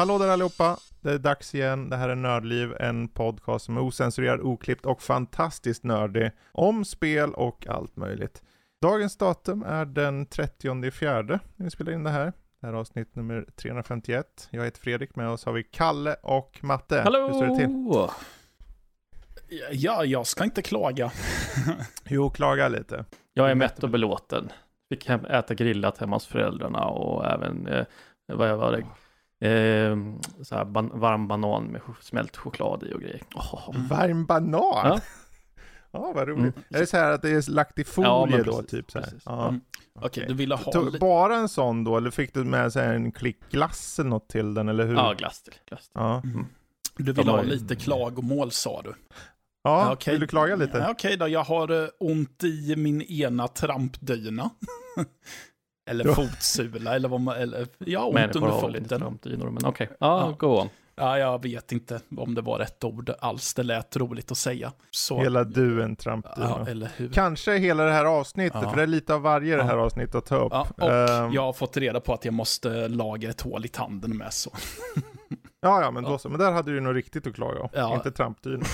Hallå där allihopa! Det är dags igen. Det här är Nördliv, en podcast som är osensurerad, oklippt och fantastiskt nördig om spel och allt möjligt. Dagens datum är den 30 fjärde när vi spelar in det här. Det här är avsnitt nummer 351. Jag heter Fredrik, med oss har vi Kalle och Matte. Hallå! Hur står det till? Ja, jag ska inte klaga. Jo, klaga lite. Jag är mätt och belåten. Fick hem, äta grillat hemma hos föräldrarna och även, eh, vad var det, eh, så här ban varm banan med ch- smält choklad i och grejer. Åh. Varm banan? Ja. Ja, vad roligt. Mm. Är det så här att det är lagt i folie Ja, men då, precis, typ så här? precis. Ja. Mm. Okej, du ville ha Tog- lite... Bara en sån då, eller fick du med sig en klick glass eller något till den, eller hur? Ja, glass till. Glass till. Ja, Du ville ha ju- lite klagomål sa du. ja okej. vill du klaga lite? Ja, Okej då, jag har eh, ont i min ena trampdyna. eller Ja. fotsula, eller vad man... Eller, jag har ont Människor under foten. trampdynor, men okej. Ja, Ja. go on. Ja, jag vet inte om det var rätt ord alls. Det lät roligt att säga. Så, Hela du en trampdyna. Ja, eller hur. Kanske hela det här avsnittet, Ja. för det är lite av varje det här Ja. avsnittet att ta upp. Ja, och Ehm, jag har fått reda på att jag måste laga ett hål i tanden med så. ja, ja, men då Ja. så. Men där hade du nog riktigt att klaga om. Ja. Inte trampdyna.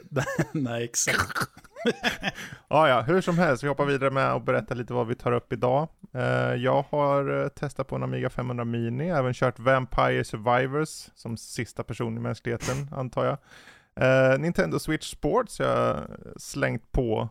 Nej, exakt. Ja, ja, hur som helst, vi hoppar vidare med att berätta lite vad vi tar upp idag. Eh, jag har eh, testat på en Amiga 500 Mini, även kört Vampire Survivors som sista person i mänskligheten, antar jag. Eh, Nintendo Switch Sports jag slängt på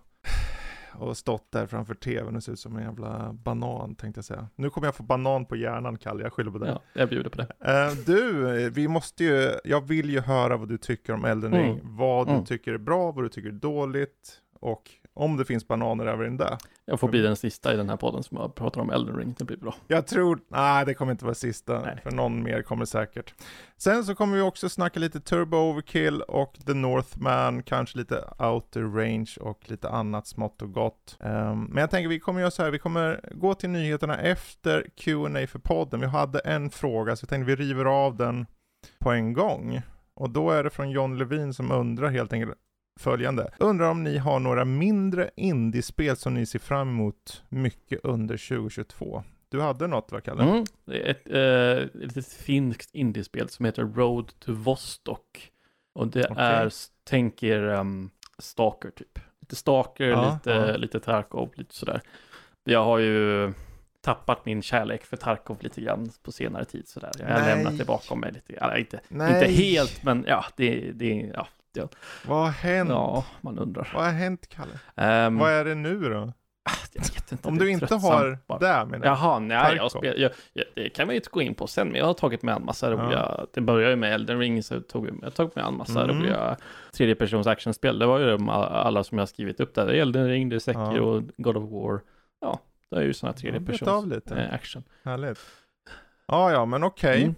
och stått där framför tvn och ser ut som en jävla banan tänkte jag säga. Nu kommer jag få banan på hjärnan Kalle, jag skyller på dig. Ja, jag bjuder på det. Eh, du, vi måste ju, jag vill ju höra vad du tycker om Elden Ring. Mm. Vad du Mm. tycker är bra, vad du tycker är dåligt och om det finns bananer över den där. Jag får bli den sista i den här podden som jag pratar om Elden Ring. Det blir bra. Jag tror, nej det kommer inte vara sista, Nej. för någon mer kommer säkert. Sen så kommer vi också snacka lite Turbo Overkill och The Northman, kanske lite Outer Range och lite annat smått och gott. Ehm, men jag tänker vi kommer göra så här, vi kommer gå till nyheterna efter Q&A för podden. Vi hade en fråga, så jag tänkte vi river av den på en gång. Och då är det från John Levin som undrar helt enkelt följande. Undrar om ni har några mindre indiespel som ni ser fram emot mycket under 2022? Du hade något va, Kalle? Mm. Det är ett eh, litet finskt indiespel som heter Road to Vostok. Och det Okej. är, tänk er um, Stalker typ. Lite Stalker, Ja, lite, ja. lite Tarkov, lite sådär. Jag har ju tappat min kärlek för Tarkov lite grann på senare tid sådär. Jag har Nej. lämnat det bakom mig lite. Ja, inte, Nej. inte helt, men ja, det, det ja, Vad har hänt? ja, man undrar. Vad har hänt, Kalle? Ehm, Vad är det nu då? jag vet inte. Om du inte har bara. det menar jag. Jaha, nej, jag spel, jag, jag, det kan vi inte gå in på sen, men jag har tagit med en massa roliga, det började ju med Elden Ring, så jag tog jag har tagit med en massa Mm. roliga tredjepersons actionspel. Det var ju de alla som jag har skrivit upp där. Elden Ring, det är Sekiro, och God of War. Ja, det är ju sådana Ja, tredjepersons lite. eh, action. Härligt. Ja, ja, men okej. Mm.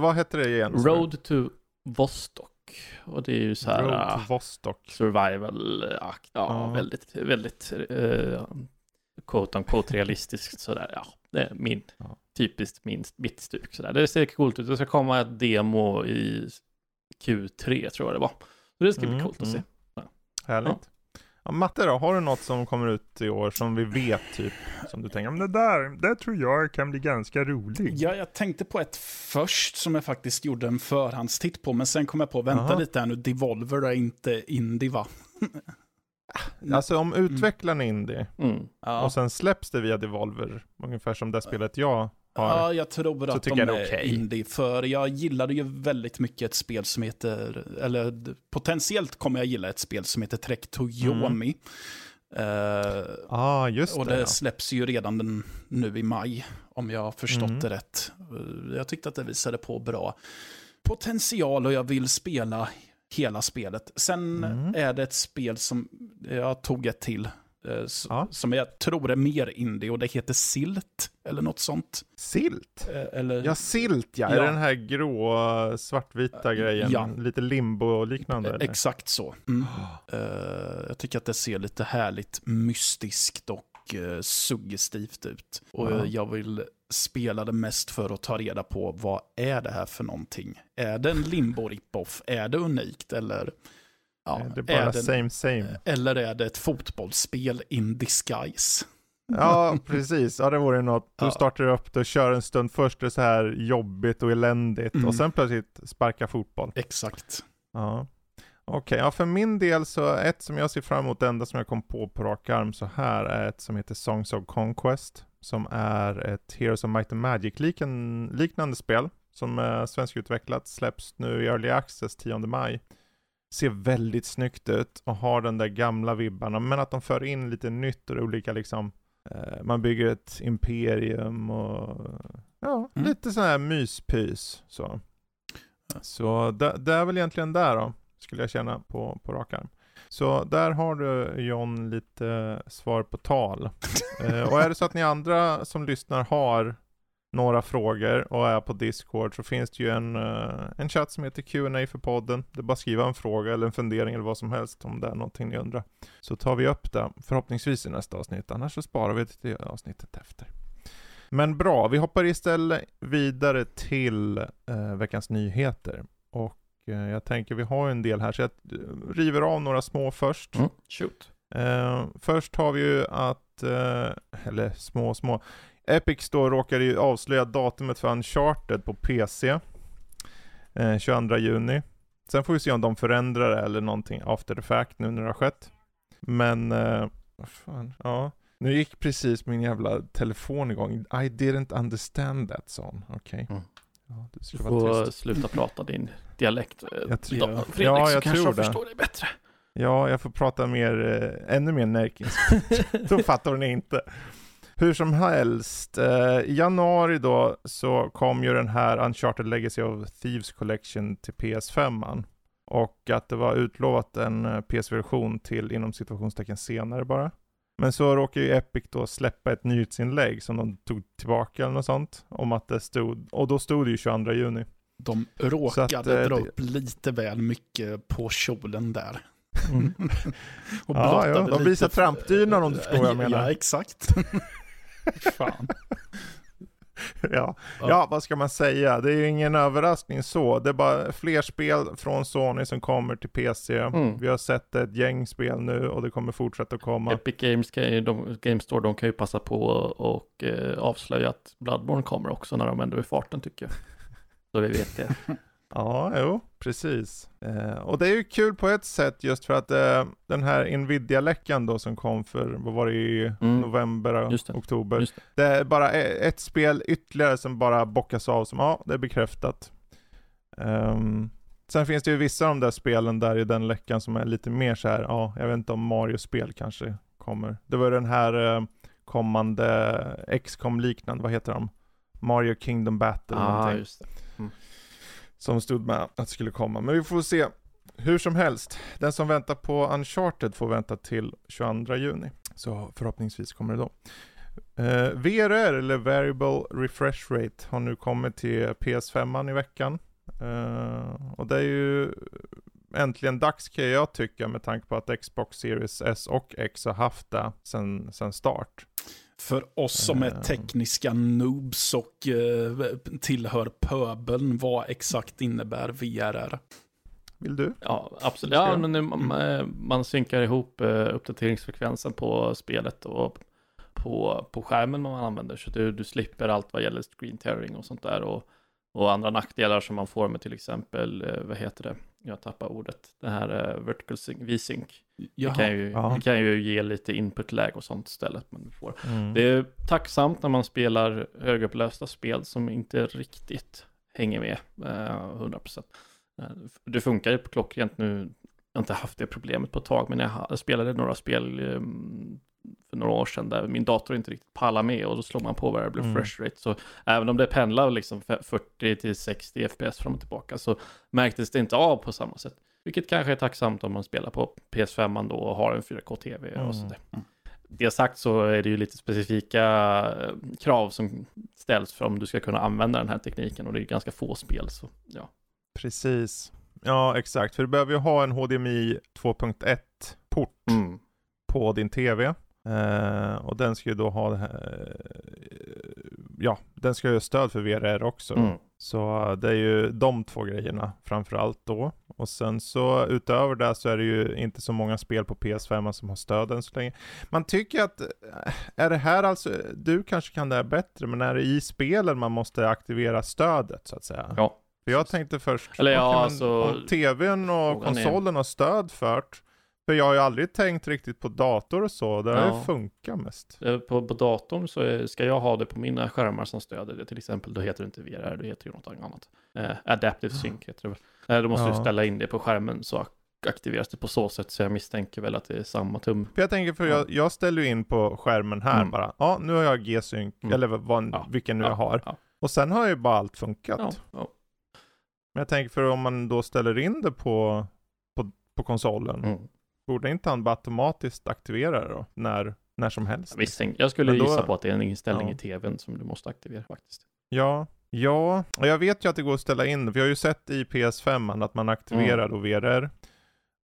Vad heter det igen? Road to Vostok. Och det är ju så här Road ah, to Vostok. survival, ah, ja, Ja. väldigt, väldigt uh, quote unquote realistiskt sådär. Ja, det är min, Ja. typiskt min, mitt stuk sådär. Det ser coolt ut. Det ska komma ett demo i Q3 tror jag det var. Så det ska bli Mm, coolt att se. mm. Härligt. Ja, Matte då, har du något som kommer ut i år som vi vet typ? Som du tänker, men det där, det tror jag kan bli ganska roligt. Ja, jag tänkte på ett först som jag faktiskt gjorde en förhandstitt på, men sen kom jag på, vänta Aha. lite här nu, Devolver är inte indie va? Alltså om utvecklaren är indie Mm. Och sen släpps det via Devolver, ungefär som det spelet jag har. ja jag tror att de är är okej. indie, för jag gillade ju väldigt mycket ett spel som heter, eller potentiellt kommer jag gilla ett spel som heter Trek to Yomi. Eh, Ja, ah, just och det. det ja. släpps ju redan den, nu i maj, om jag har förstått Mm. det rätt. Eh, Jag tyckte att det visade på bra potential och jag vill spela hela spelet. Sen Mm. är det ett spel som, jag tog ett till, Ja. som jag tror är mer indie och det heter Silt eller något sånt. Silt? Eh, Eller, Ja, silt ja. Är Ja. det den här grå, svartvita grejen? Ja. Lite limbo-liknande? eh, eller? Exakt så. Mm. Eh, jag tycker att det ser lite härligt mystiskt och eh, suggestivt ut. Och eh, jag vill spela det mest för att ta reda på vad är det här för någonting? Är det en limbo rip-off? Är det unikt? Eller, ja, det är bara det, same same. eller är det ett fotbollsspel in disguise? Ja, precis. Ja, det vore något. Du startar upp det och kör en stund. Först är det så här jobbigt och eländigt Mm. och sen plötsligt sparka fotboll. Exakt. Ja. Okej, ja för min del så ett som jag ser fram emot, det enda som jag kom på på rak arm så här är ett som heter Songs of Conquest. Som är ett Heroes of Might and Magic-liknande liknande spel. Som är svenskutvecklat, släpps nu i Early Access 10 maj. Ser väldigt snyggt ut och har den där gamla vibbarna, men att de för in lite nytt och olika liksom eh, man bygger ett imperium och ja, Mm. lite sån här myspys så. Så det, det är väl egentligen där då, skulle jag känna på, på rak arm. Så där har du John lite svar på tal. eh, och är det så att ni andra som lyssnar har några frågor och är på Discord så finns det ju en, eh, en chatt som heter Q&A för podden. Det är bara att skriva en fråga eller en fundering eller vad som helst om det är någonting ni undrar. Så tar vi upp det förhoppningsvis i nästa avsnitt, annars så sparar vi det till avsnittet efter. Men bra, vi hoppar istället vidare till eh, veckans nyheter. Och eh, jag tänker vi har ju en del här så jag eh, river av några små först. Mm. Shoot. Eh, först har vi ju att, eh, eller små små, Epic då råkade ju avslöja datumet för Uncharted på PC. Eh, 22 juni. Sen får vi se om de förändrar det eller någonting after the fact nu när det har skett. Men, eh, vad fan, ja. Nu gick precis min jävla telefon igång. I didn't understand that son. Okej. Mm. Ja, du får tyst. sluta prata din dialekt. eh, Jag tror-. Ja. Fredrik, Ja, så jag kanske tror de det. förstår dig bättre. Ja, jag får prata mer, eh, ännu mer närkinsk. då fattar hon inte. Hur som helst, eh, i januari då så kom ju den här Uncharted Legacy of Thieves Collection till PS5. -man. Och att det var utlovat en eh, PS-version till inom situationstecken senare bara. Men så råkade ju Epic då släppa ett nyhetsinlägg som de tog tillbaka eller något sånt. Om att det stod, och då stod det ju 22 juni. De råkade att, eh, dra det- upp lite väl mycket på kjolen där. Mm. och Ja, ja, de visar trampdynan om du förstår vad jag menar. Ja, exakt. Fan. ja. Ja. vad ska man säga? Det är ju ingen överraskning så. Det är bara fler spel från Sony som kommer till PC. Mm. Vi har sett ett gäng spel nu och det kommer fortsätta att komma. Epic Games, kan ju- de, Game Store, de kan ju passa på och eh, avslöja att Bloodborne kommer också när de ändå är i farten tycker jag. Så vi vet det. Ja, jo, precis. Eh, och det är ju kul på ett sätt just för att eh, den här Nvidia-läckan då som kom för, vad var det, i Mm. november Just det. oktober. Just det. är bara e- ett spel ytterligare som bara bockas av som, ja, det är bekräftat. Ehm, sen finns det ju vissa av de där spelen där i den läckan som är lite mer så här, ja, jag vet inte om Mario-spel kanske kommer. Det var den här eh, kommande XCOM liknande, vad heter de? Mario Kingdom Battle ah, någonting just det som stod med att det skulle komma. Men vi får se. Hur som helst, den som väntar på Uncharted får vänta till 22 juni. Så förhoppningsvis kommer det då. Eh, VRR, eller Variable Refresh Rate, har nu kommit till PS5 i veckan. Eh, och det är ju äntligen dags kan jag tycka med tanke på att Xbox Series S och X har haft det sedan start. För oss som är Eh. tekniska noobs och eh, tillhör pöbeln, vad exakt innebär VRR? Vill du? Ja, absolut. Ja, men nu, man, man synkar ihop eh, uppdateringsfrekvensen på spelet och på, på skärmen man använder. Så du, du slipper allt vad gäller screen tearing och sånt där. Och, och andra nackdelar som man får med till exempel, eh, vad heter det? Jag tappar ordet. Det här eh, vertical sync, V-sync. Det kan, ju, Ja. det kan ju ge lite input-läge och sånt istället. Men du får. Mm. Det är tacksamt när man spelar högupplösta spel som inte riktigt hänger med eh, 100%. Eh, Det funkar ju på klockrent nu. Jag har inte haft det problemet på ett tag, men jag spelade några spel eh, för några år sedan där min dator inte riktigt pallar med och då slår man på variable Mm. fresh rate. Så även om det pendlar liksom fe- 40 till 60 fps fram och tillbaka så märktes det inte av på samma sätt. Vilket kanske är tacksamt om man spelar på PS5 då och har en 4K-TV Mm. och sådär. det sagt så är det ju lite specifika eh, krav som ställs för om du ska kunna använda den här tekniken och det är ganska få spel så ja. Precis. Ja, exakt. För du behöver ju ha en HDMI 2.1 port Mm. på din TV. Eh, och den ska ju då ha här, ja, den ska ju ha stöd för VRR också. Mm. Så det är ju de två grejerna framförallt då. Och sen så utöver det så är det ju inte så många spel på PS5 som har stöd än så länge. Man tycker att, eh, är det här alltså, du kanske kan det här bättre, men är det i spelen man måste aktivera stödet så att säga? Ja. För jag tänkte först, Eller ja, men alltså, om tvn och konsolen har stöd fört, för jag har ju aldrig tänkt riktigt på dator och så, det har Ja. ju funkat mest. Eh, På, på datorn så är, ska jag ha det på mina skärmar som stöder det till exempel. Då heter det inte VRR, det heter ju något annat. Eh, Adaptive Sync heter det. Eh, då måste Ja. du ställa in det på skärmen så ak- aktiveras det på så sätt. Så jag misstänker väl att det är samma tum. För jag tänker, för Ja. jag, jag ställer ju in på skärmen här Mm. bara, ja nu har jag G-sync, Mm. eller vad, Ja. vilken nu Ja, jag har. Och sen har ju bara allt funkat. Men jag tänker för om man då ställer in det på, på, på konsolen, Mm. Borde inte han bara automatiskt aktivera det då? När, när som helst? Jag, misstänker, jag skulle då- gissa på att det är en inställning Ja. i tvn som du måste aktivera faktiskt. Ja, ja, och jag vet ju att det går att ställa in, jag har ju sett i PS5 att man aktiverar Mm. då VRR.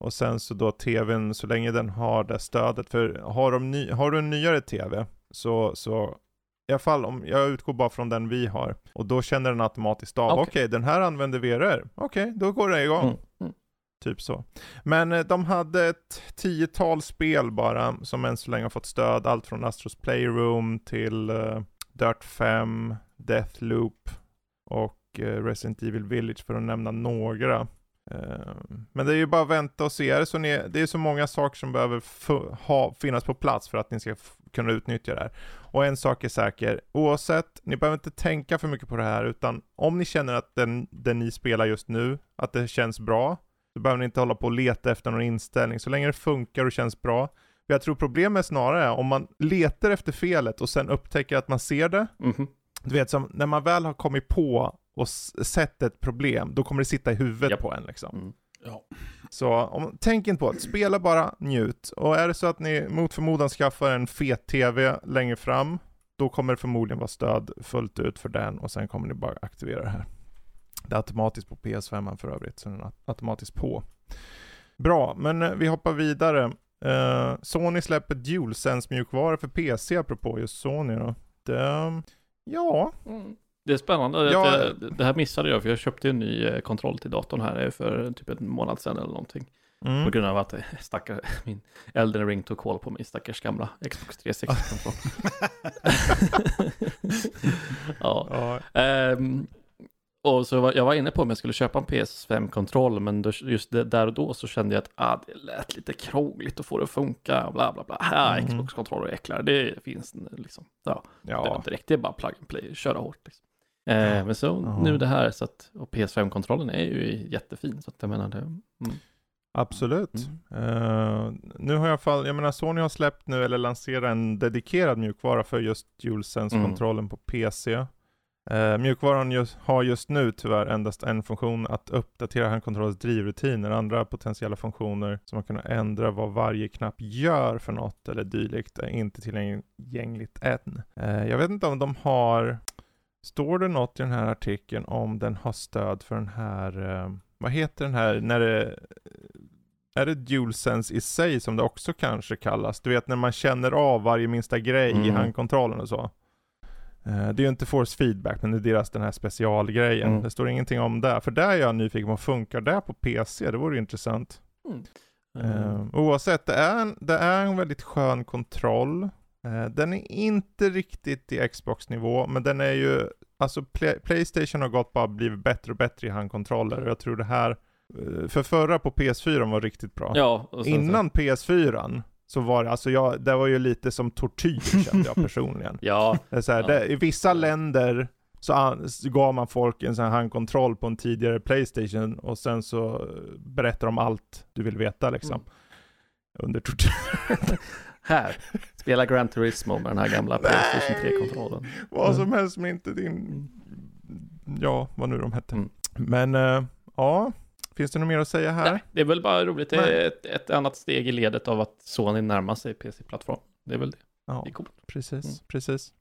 Och sen så då tvn, så länge den har det stödet, för har, de ny, har du en nyare tv, så, så i alla fall om, jag utgår bara från den vi har, och då känner den automatiskt av, okej Okej. den här använder VRR, okej då går det igång. Mm. Typ så. Men eh, de hade ett tiotal spel bara som än så länge har fått stöd. Allt från Astros Playroom till uh, Dirt 5, Deathloop och uh, Resident Evil Village för att nämna några. Ehm, men det är ju bara att vänta och se. Det, så ni, det är så många saker som behöver ha, finnas på plats för att ni ska kunna utnyttja det här. Och en sak är säker, oavsett, ni behöver inte tänka för mycket på det här, utan om ni känner att den, den ni spelar just nu, att det känns bra, så behöver ni inte hålla på och leta efter någon inställning. Så länge det funkar och känns bra. För jag tror problemet snarare är om man letar efter felet och sen upptäcker att man ser det. Mhm. Du vet, som när man väl har kommit på och s- sett ett problem, då kommer det sitta i huvudet Japp. på en liksom. Mm. Ja. Så om, tänk inte på det, spela bara, njut. Och är det så att ni mot förmodan skaffar en fet TV längre fram, då kommer det förmodligen vara stöd fullt ut för den och sen kommer ni bara aktivera det här. Det är automatiskt på PS5 för övrigt, så den är automatiskt på. Bra, men eh, vi hoppar vidare. Eh, Sony släpper DualSense-mjukvara för PC, apropå just Sony då. Det, ja, Mm. Det är spännande. Ja. Det, det här missade jag för jag köpte en ny eh, kontroll till datorn här för typ en månad sedan eller någonting. mm. På grund av att stackar, min Elden Ring tog koll på min stackars gamla Xbox 360-kontroll. ja. ja, Ehm, och så var, jag var inne på om jag skulle köpa en PS5-kontroll, men då, just det, där och då så kände jag att ah, det lät lite krångligt att få det att funka, bla bla bla. Här, Mm. Xbox-kontroller är äckligare, det finns liksom. Ja, det var ja. inte direkt, det är bara plug and play, köra hårt. Liksom. Eh, Ja. Men så Ja. nu det här, så att, och PS5-kontrollen är ju jättefin, så att jag menar det. Mm. Absolut. Eh, nu har jag fall, jag menar Sony har släppt nu eller lanserat en dedikerad mjukvara för just DualSense-kontrollen på PC. Uh, mjukvaran just, har just nu tyvärr endast en funktion att uppdatera handkontrollens drivrutiner. Andra potentiella funktioner som man kan ändra vad varje knapp gör för något eller dylikt är inte tillgängligt än. Eh, jag vet inte om de har, står det något i den här artikeln om den har stöd för den här, eh, vad heter den här, när det är det DualSense i sig som det också kanske kallas? Du vet när man känner av varje minsta grej i Mm. handkontrollen och så. Eh, Det är ju inte force feedback, men det är deras den här specialgrejen. Mm. Det står ingenting om det. För där är jag nyfiken på, funkar det på PC? Det vore intressant. Mm. Eh, oavsett, det är, en, det är en väldigt skön kontroll. Eh, den är inte riktigt i Xbox-nivå, men den är ju, alltså Play, Playstation har gått bara blivit bättre och bättre i handkontroller. Och jag tror det här, eh, för förra på PS4 var riktigt bra. Ja, Innan PS4 så var det, alltså jag, det var ju lite som tortyr kände jag personligen. Ja, så här, Ja. det, I vissa länder så, an, gav man folk en sån här handkontroll på en tidigare Playstation och sen så berättar de allt du vill veta liksom. Mm. Under tortyr. här. Spela Gran Turismo med den här gamla Playstation 3-kontrollen. Vad som helst men inte din, ja vad nu de hette. Mm. Men eh, ja, finns det något mer att säga här? Nej, det är väl bara roligt. Det är ett, ett annat steg i ledet av att Sony närmar sig PC-plattform. det är väl det. Ja, Det är coolt. precis, Mm. precis.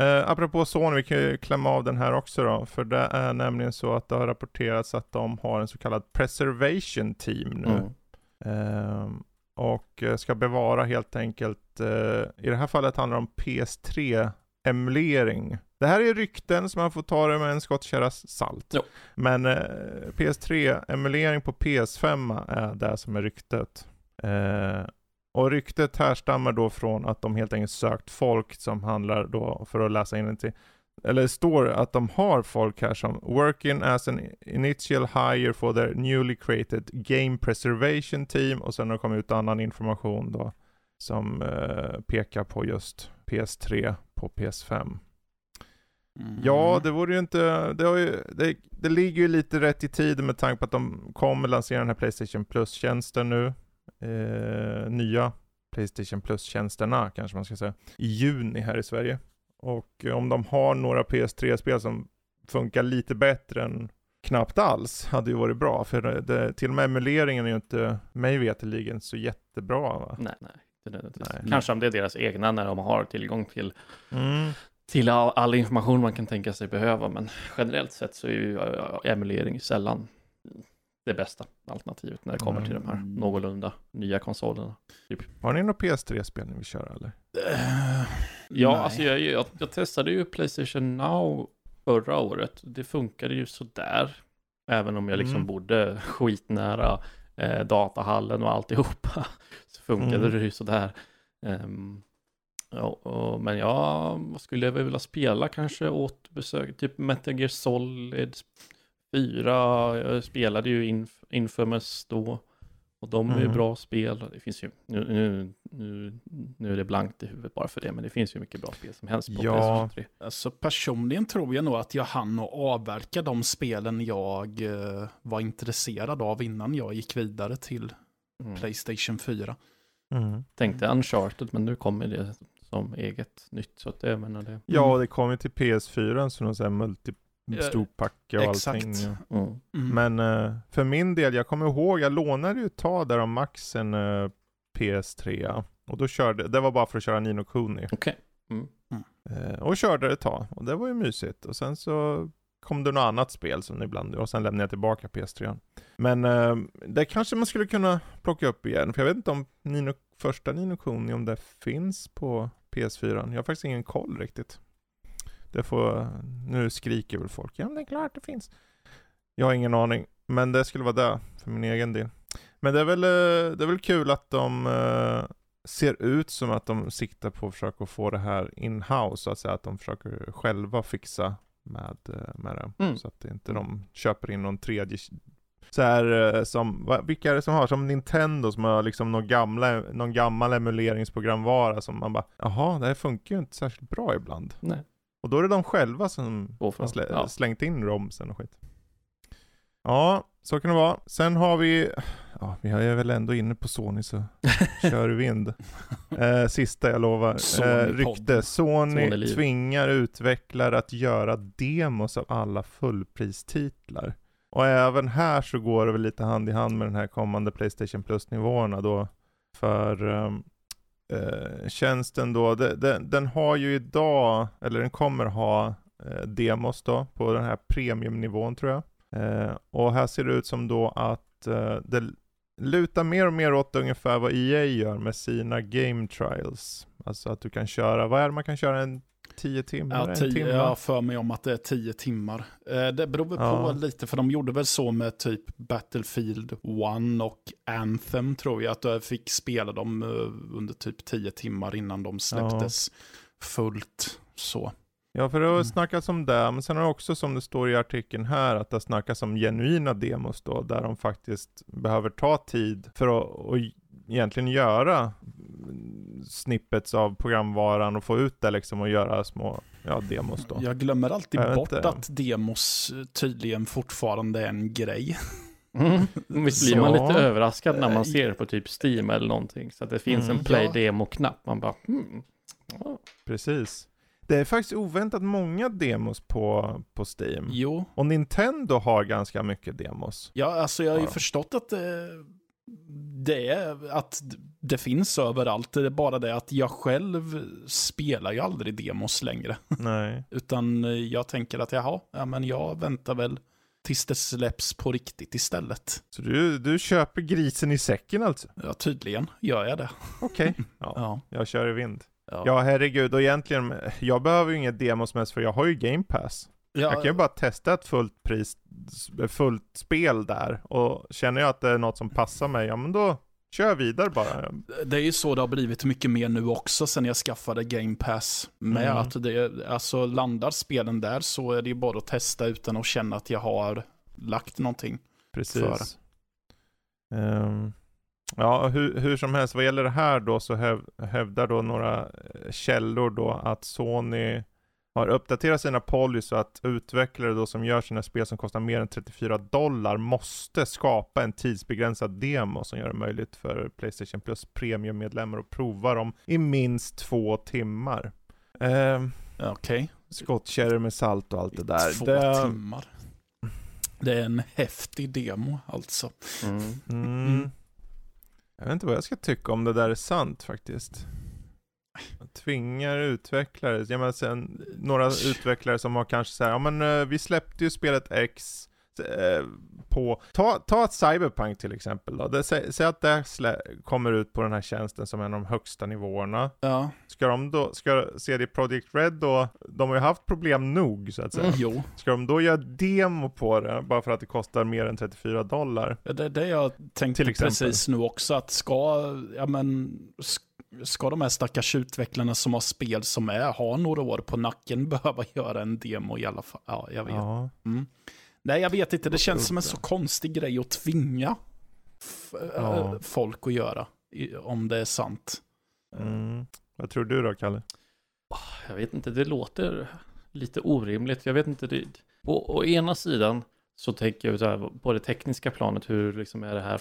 Eh, apropå Sony, vi kan ju klämma av den här också då, för det är nämligen så att det har rapporterats att de har en så kallad preservation team nu. Mm. Ehm, och eh, ska bevara helt enkelt, eh, i det här fallet handlar det om PS3-emulering. Det här är rykten som man får ta det med en skottkärra salt. Jo. Men eh, PS3-emulering på PS5 är det som är ryktet. Eh, och ryktet härstammar då från att de helt enkelt sökt folk som handlar då, för att läsa in till eller det står att de har folk här som working as an initial hire for their newly created game preservation team och sen har det kommit ut annan information då som eh, pekar på just PS3 på PS5. Mm. Ja, det vore ju inte, det, har ju, det, det ligger ju lite rätt i tiden med tanke på att de kommer lansera den här Playstation Plus-tjänsten nu. Eh, nya Playstation Plus-tjänsterna kanske man ska säga. I juni här i Sverige. Och om de har några PS3-spel som funkar lite bättre än knappt alls, hade ju varit bra. För det, det, till och med emuleringen är ju inte, mig veterligen, så jättebra va? Nej, nej. Det, det, det, Nej. Kanske om det är deras egna när de har tillgång till, Mm. Till all, all information man kan tänka sig behöva. Men generellt sett så är ju emulering sällan det bästa alternativet när det kommer till de här Mm. någorlunda nya konsolerna. Har ni några PS3-spel ni vill köra eller? Eh, Ja, nej. alltså jag, jag, jag testade ju Playstation Now förra året. Det funkade ju sådär. Även om jag liksom Mm. bodde skitnära eh, datahallen och alltihopa. Så funkade Mm. det ju sådär. Ehm, ja, och, men ja, vad skulle jag vilja spela kanske åt besök? Typ Metal Gear Solid 4. Jag spelade ju Inf- Infamous då. Och de är ju Mm. bra spel. Det finns ju, nu, nu, nu, nu är det blankt i huvudet bara för det, men det finns ju mycket bra spel som helst på Ja. Playstation 3. Alltså personligen tror jag nog att jag hann att avverka de spelen jag eh, var intresserad av innan jag gick vidare till Mm. Playstation 4. Mm. Tänkte Uncharted, men nu kommer det som eget nytt. Så att det, jag menar det. Ja, det kommer ju till PS4 så någon sån här multi storpacke och exakt. allting. ja. Mm. Mm. Men eh, för min del, jag kommer ihåg, jag lånade ju ett tag där av Max en eh, PS3. Och då körde, det var bara för att köra Nino Kuni. Okej. Mm. Eh, och körde det ett tag. Och det var ju mysigt. Och sen så kom det något annat spel som ibland, och sen lämnade jag tillbaka PS3. Men det kanske man skulle kunna plocka upp igen. För jag vet inte om Nino, första Nino Kuni, om det finns på PS4. Jag har faktiskt ingen koll riktigt. Det får, nu skriker väl folk, ja men det är klart det finns. Jag har ingen aning, men det skulle vara det för min egen del. Men det är väl, eh, det är väl kul att de eh, ser ut som att de siktar på att försöka få det här in-house, så att säga, att de försöker själva fixa med, eh, med det. Mm. Så att inte de köper in någon tredje så här eh, som, vilka är det som har? Som Nintendo som har liksom någon, gamla, någon gammal emuleringsprogramvara som man bara, jaha, det här funkar ju inte särskilt bra ibland. Nej. Och då är det de själva som har slä, ja. slängt in romsen och skit. Ja, så kan det vara. Sen har vi, ja vi är väl ändå inne på Sony så kör vi vind. Eh, sista jag lovar. Eh, rykte. Sony Sony-liv. tvingar utvecklare att göra demos av alla fullpristitlar. Och även här så går det väl lite hand i hand med den här kommande Playstation Plus-nivåerna då. För um, eh, tjänsten då, de, de, den har ju idag, eller den kommer ha eh, demos då på den här premiumnivån tror jag. Eh, och här ser det ut som då att eh, det lutar mer och mer åt ungefär vad EA gör med sina game trials. Alltså att du kan köra, vad är det man kan köra, en 10 timmar? Ja, tio, timme? jag har för mig om att det är tio timmar. Eh, det beror väl Ja. på lite, för de gjorde väl så med typ Battlefield 1 och Anthem tror jag, att jag fick spela dem eh, under typ tio timmar innan de släpptes fullt. Så. Ja, för det har Mm. snackats om det, men sen har det också som det står i artikeln här, att det snackas om genuina demos då, där de faktiskt behöver ta tid för att egentligen göra mm, snippets av programvaran och få ut det liksom och göra små ja, demos då. Jag glömmer alltid Jag bort inte. att demos eh, tydligen fortfarande är en grej. Mm. Visst blir man lite överraskad när Eh, man ser på typ Steam eller någonting. Så att det finns Mm. en play Ja. demo-knapp. Man bara. Ja. Precis. Det är faktiskt oväntat många demos på, på Steam. Jo, Och Nintendo har ganska mycket demos. ja, alltså jag har ju Ja. förstått att eh, det är att det finns överallt. Det är bara det att jag själv spelar ju aldrig demos längre. Nej. Utan jag tänker att jaha, ja, men jag väntar väl tills det släpps på riktigt istället. Så du, du köper grisen i säcken alltså? Ja, tydligen gör jag det. Okej. Okay. Ja, ja. Jag kör i vind. Ja, ja herregud, och egentligen, jag behöver ju inget demos mest för jag har ju game pass. Ja, Jag kan ju bara testa ett fullt pris, fullt spel där och känner jag att det är något som passar mig, ja men då kör jag vidare bara. Det är ju så det har blivit mycket mer nu också sen jag skaffade Game Pass. Med Mm. att det, alltså landar spelen där så är det ju bara att testa utan att känna att jag har lagt någonting. Precis. Ehm, ja, hur, hur som helst, vad gäller det här då så häv, hävdar då några källor då att Sony har uppdaterat sina policy så att utvecklare då som gör sina spel som kostar mer än 34 dollar måste skapa en tidsbegränsad demo som gör det möjligt för Playstation Plus premiummedlemmar att prova dem i minst två timmar. Um, Okej. Skottkärror med salt och allt det där. Två det, timmar. Det är en häftig demo alltså. Mm. Mm. Mm. Jag vet inte vad jag ska tycka om det där är sant faktiskt. Tvingar utvecklare, jag menar sen, några utvecklare som har kanske så här, ja men eh, vi släppte ju spelet X eh, på, ta, ta ett Cyberpunk till exempel då. Det, sä, säg att det slä, kommer ut på den här tjänsten som är en av de högsta nivåerna. Ja, Ska de då, ska CD Projekt Red då, de har ju haft problem nog så att säga. jo. Ska de då göra demo på det bara för att det kostar mer än 34 dollar? Det, det jag tänkte precis nu också, att ska, ja men, sk- ska de här stackars utvecklarna som har spel som är, har några år på nacken behöva göra en demo i alla fall? Ja, jag vet. Ja. Mm. Nej, jag vet inte. Det känns som en så konstig grej att tvinga f- Ja. folk att göra, om det är sant. Mm. Vad tror du då, Kalle? Jag vet inte, det låter lite orimligt. Jag vet inte, det, på å ena sidan så tänker jag så här, på det tekniska planet, hur liksom är det här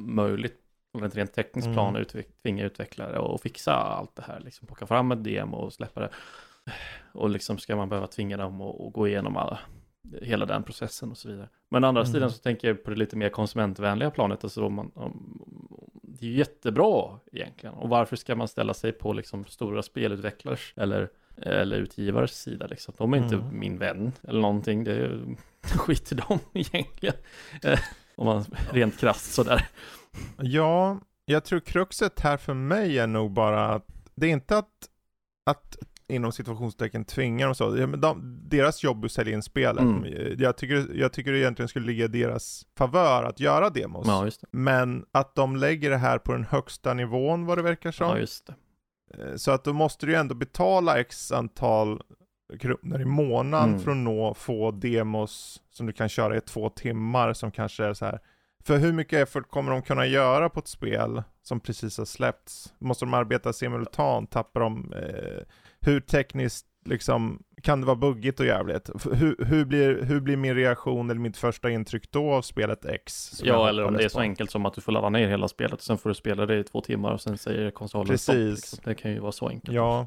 möjligt ett rent tekniskt Mm. plan att utveck- tvinga utvecklare och fixa allt det här, liksom plocka fram ett demo och släppa det. Och liksom ska man behöva tvinga dem att gå igenom alla, hela den processen och så vidare. Men andra Mm. sidan så tänker jag på det lite mer konsumentvänliga planet, alltså om man, om, det är ju jättebra egentligen. Och varför ska man ställa sig på liksom stora spelutvecklares eller, eller utgivares sida liksom? De är inte Mm. min vän eller någonting, det är skit i dem egentligen. Eh, om man rent krasst sådär. Ja, jag tror kruxet här för mig är nog bara att det är inte att, att inom situationstecken tvinga dem så. De, deras jobb är att sälja in spelet. Mm. Jag, tycker, jag tycker det egentligen skulle ligga i deras favör att göra demos. Ja. Men att de lägger det här på den högsta nivån vad det verkar som. Ja, det. Eh, Så att då måste du ju ändå betala x antal kronor i månaden Mm. för att nå få demos som du kan köra i två timmar som kanske är så här. För hur mycket effort kommer de kunna göra på ett spel som precis har släppts? Måste de arbeta simultant? Tappar de, eh, hur tekniskt liksom, kan det vara buggigt och jävligt? Hur, hur, blir, hur blir min reaktion eller mitt första intryck då av spelet X? Ja, eller om det är så enkelt som att du får ladda ner hela spelet och sen får du spela det i två timmar och sen säger konsolen stopp. Precis. Liksom. Det kan ju vara så enkelt. Ja,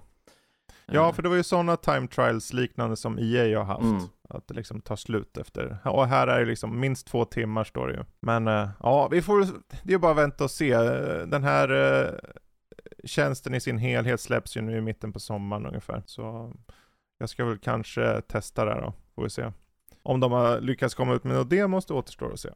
Ja, Eh, för det var ju sådana time trials liknande som EA har haft. Mm. Att det liksom tar slut efter. Och här är det liksom minst två timmar står det ju. Men eh, ja, vi får, det är bara att vänta och se. Eh, Den här eh, tjänsten i sin helhet släpps ju nu i mitten på sommaren ungefär. Så jag ska väl kanske testa det då, får vi se. Om de har lyckats komma ut med något demos, det återstår att se.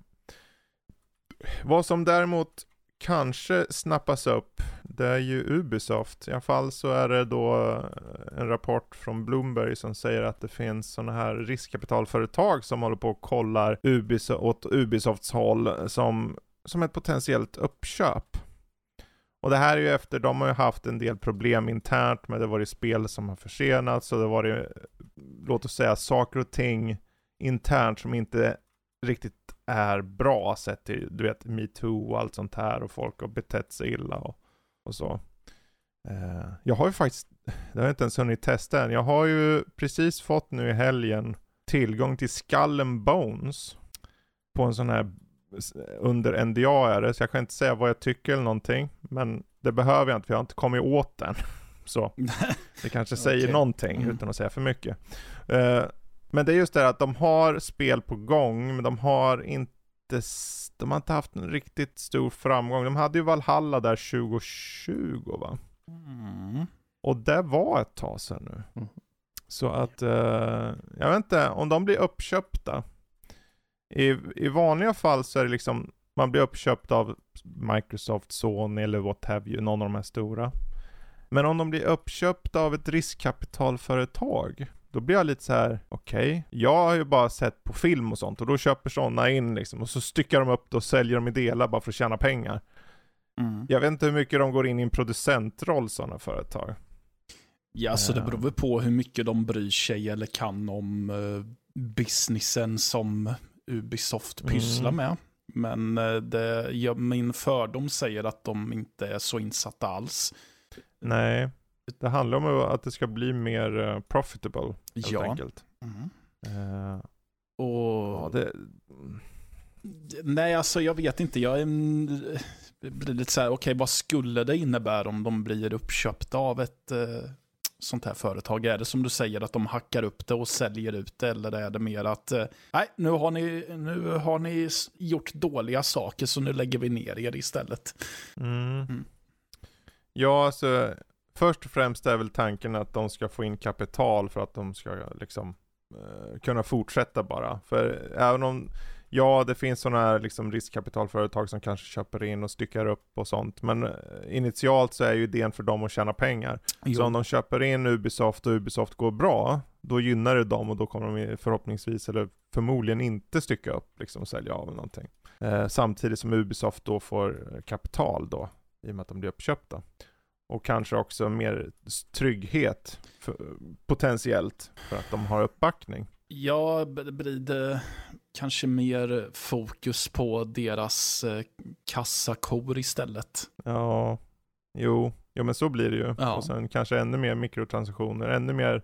Vad som däremot kanske snappas upp, det är ju Ubisoft. I alla fall så är det då eh, en rapport från Bloomberg som säger att det finns sådana här riskkapitalföretag som håller på och kollar Ubisoft, åt Ubisofts håll som, som ett potentiellt uppköp. Och det här är ju efter, de har ju haft en del problem internt med det har varit spel som har försenats och det har varit, låt oss säga, saker och ting internt som inte riktigt är bra sett till, du vet, metoo och allt sånt här och folk har betett sig illa och, och så. Eh, jag har ju faktiskt, det har jag inte ens hunnit testa än, jag har ju precis fått nu i helgen tillgång till Skull and Bones på en sån här under NDA är det, så jag kan inte säga vad jag tycker eller någonting, men det behöver jag inte för jag har inte kommit åt den. Så det kanske säger Okej. någonting Mm. utan att säga för mycket. Eh, men det är just det att de har spel på gång, men de har inte de har inte haft en riktigt stor framgång. De hade ju Valhalla där 2020 va? Mm. Och det var ett tag sedan nu. Mm. Så att, eh, jag vet inte, om de blir uppköpta. I, I vanliga fall så är det liksom, man blir uppköpt av Microsoft, Sony eller what have you, någon av de här stora. Men om de blir uppköpta av ett riskkapitalföretag, då blir jag lite så här: okej, okay, jag har ju bara sett på film och sånt och då köper sådana in liksom och så styckar de upp det och säljer dem i delar bara för att tjäna pengar. Mm. Jag vet inte hur mycket de går in i en producentroll sådana företag. Ja, så det beror väl på hur mycket de bryr sig eller kan om uh, businessen som Ubisoft pysslar Mm. med. Men uh, det, ja, min fördom säger att de inte är så insatta alls. Nej, det handlar om att det ska bli mer eh, profitable helt Ja. enkelt. Mm. Eh, Och... ja, det, Nej, alltså jag vet inte. Jag är, blir lite så här, okej, vad skulle det innebära om de blir uppköpta av ett eh, sånt här företag? Är det som du säger att de hackar upp det och säljer ut det? Eller är det mer att, eh, nej, nu har, ni, nu har ni gjort dåliga saker så nu lägger vi ner er istället. mm. Mm. Ja, alltså först och främst är väl tanken att de ska få in kapital för att de ska liksom eh, kunna fortsätta bara. För även om, ja det finns sådana här liksom riskkapitalföretag som kanske köper in och styckar upp och sånt. Men eh, initialt så är ju idén för dem att tjäna pengar. Så om de köper in Ubisoft och Ubisoft går bra, då gynnar det dem och då kommer de förhoppningsvis, eller förmodligen inte stycka upp liksom och sälja av någonting. Eh, samtidigt som Ubisoft då får kapital då, i och med att de blir uppköpta. Och kanske också mer trygghet för, potentiellt för att de har uppbackning. Ja, blir det kanske mer fokus på deras eh, kassakor istället? Ja, jo, jo men så blir det ju. Ja. Och sen kanske ännu mer mikrotransaktioner, ännu mer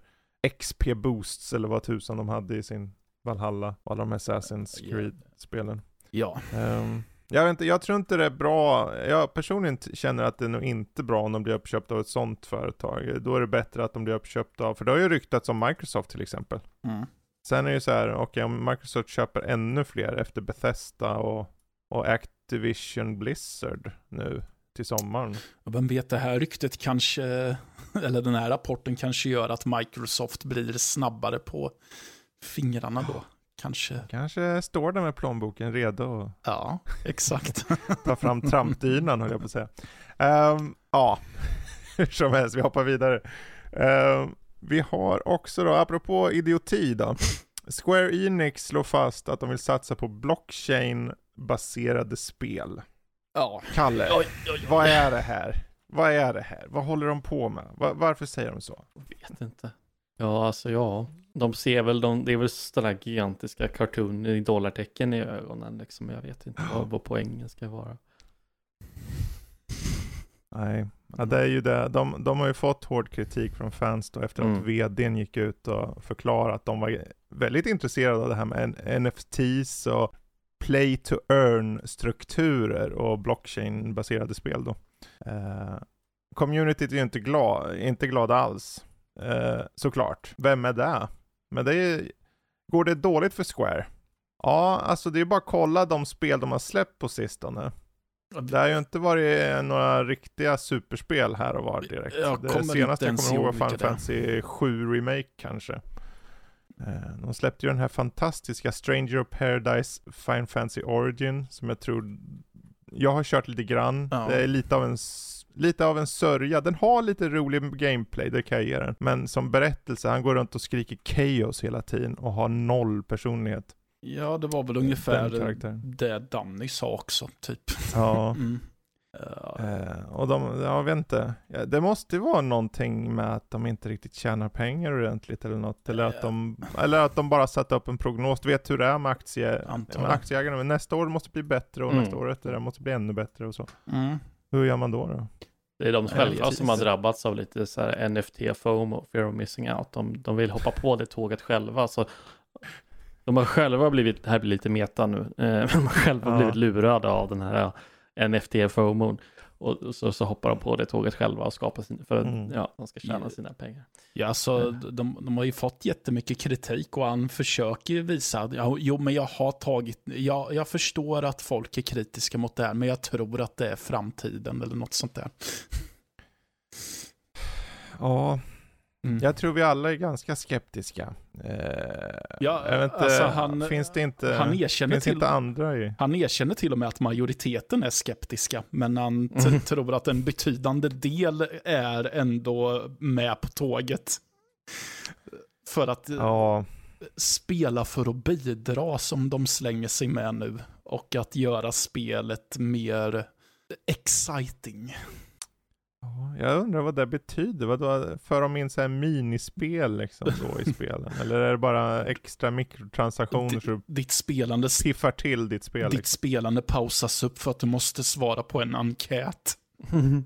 XP boosts eller vad tusan de hade i sin Valhalla och alla de här Assassin's. Creed-spelen. Ja, Ehm, jag vet inte, jag tror inte det är bra. Jag personligen känner att det är nog inte bra om de blir uppköpta av ett sånt företag. Då är det bättre att de blir uppköpta av, för det har ju ryktats om Microsoft till exempel. mm. Sen är det ju så här, okej om Microsoft köper ännu fler efter Bethesda och, och Activision Blizzard nu till sommaren. Och vem vet, det här ryktet kanske, eller den här rapporten kanske gör att Microsoft blir snabbare på fingrarna då. Kanske. Kanske står där med plånboken redo att Ja, exakt. ta fram trampdynan höll jag på att säga. Ehm, ja, hur som helst, vi hoppar vidare. Ehm, vi har också då, apropå idioti då. Square Enix slår fast att de vill satsa på blockchain-baserade spel. Ja. Kalle, Oj, oj, vad är det här? Vad är det här? Vad håller de på med? Va- varför säger de så? Vet inte. Ja, alltså ja. De ser väl, de, det är väl sådana gigantiska cartooner i dollartecken i ögonen liksom. Jag vet inte vad, vad poängen ska vara. Nej, ja, det är ju det. De, de har ju fått hård kritik från fans då efter att Mm. vdn gick ut och förklarade att de var väldigt intresserade av det här med NFTs och play to earn strukturer och blockchain baserade spel då. Eh, communityt är ju inte glad, inte glada alls. Eh, såklart. Vem är det? Men det är, går det dåligt för Square? Ja, alltså det är bara att kolla de spel de har släppt på sistone. Det har ju inte varit några riktiga superspel här och var direkt. Jag det senaste jag kommer ihåg var Final. Fantasy 7 Remake kanske. Eh, De släppte ju den här fantastiska Stranger of Paradise Final Fantasy Origin som jag tror jag har kört lite grann. Ja. Det är lite av en lite av en sörja. Den har lite rolig gameplay, det kan jag ge den. Men som berättelse, han går runt och skriker chaos hela tiden och har noll personlighet. Ja, det var väl ungefär det Danny sa också, typ. Ja. Mm. Eh, och de, jag vet inte, det måste ju vara någonting med att de inte riktigt tjänar pengar ordentligt eller något. Eller att de, eller att de bara satt upp en prognos. Du vet hur det är med, aktie, med aktieägarna. Men nästa år måste bli bättre och Mm. nästa år efter det måste bli ännu bättre och så. Mm. Hur gör man då? då? Det är de själva som har drabbats av lite så här NFT-FOMO, fear of missing out. De, de vill hoppa på det tåget själva. Så de har själva blivit, det här blir lite meta nu, eh, de har själva Ja. blivit lurade av den här NFT-FOMon. Och så, så hoppar de på det tåget själva och skapar sin, för att Mm. ja, de ska tjäna sina pengar. Ja, alltså, de, de har ju fått jättemycket kritik och han försöker visa att ja, jo, men jag har tagit, jag, jag förstår att folk är kritiska mot det här, men jag tror att det är framtiden eller något sånt där. Ja, Mm. jag tror vi alla är ganska skeptiska. Eh, Ja, jag vet inte, alltså, han- finns det inte, han erkänner finns till- inte andra i? Han erkänner till och med att majoriteten är skeptiska, men han Mm. tror att en betydande del är ändå med på tåget. För att eh, Ja, spela för att bidra som de slänger sig med nu. Och att göra spelet mer exciting. Ja, jag undrar vad det betyder. Vadå, för de in så här minispel liksom då i spelen? Eller är det bara extra mikrotransaktioner så Ditt spelande, piffar till ditt spel? ditt Liksom? spelande pausas upp för att du måste svara på en enkät.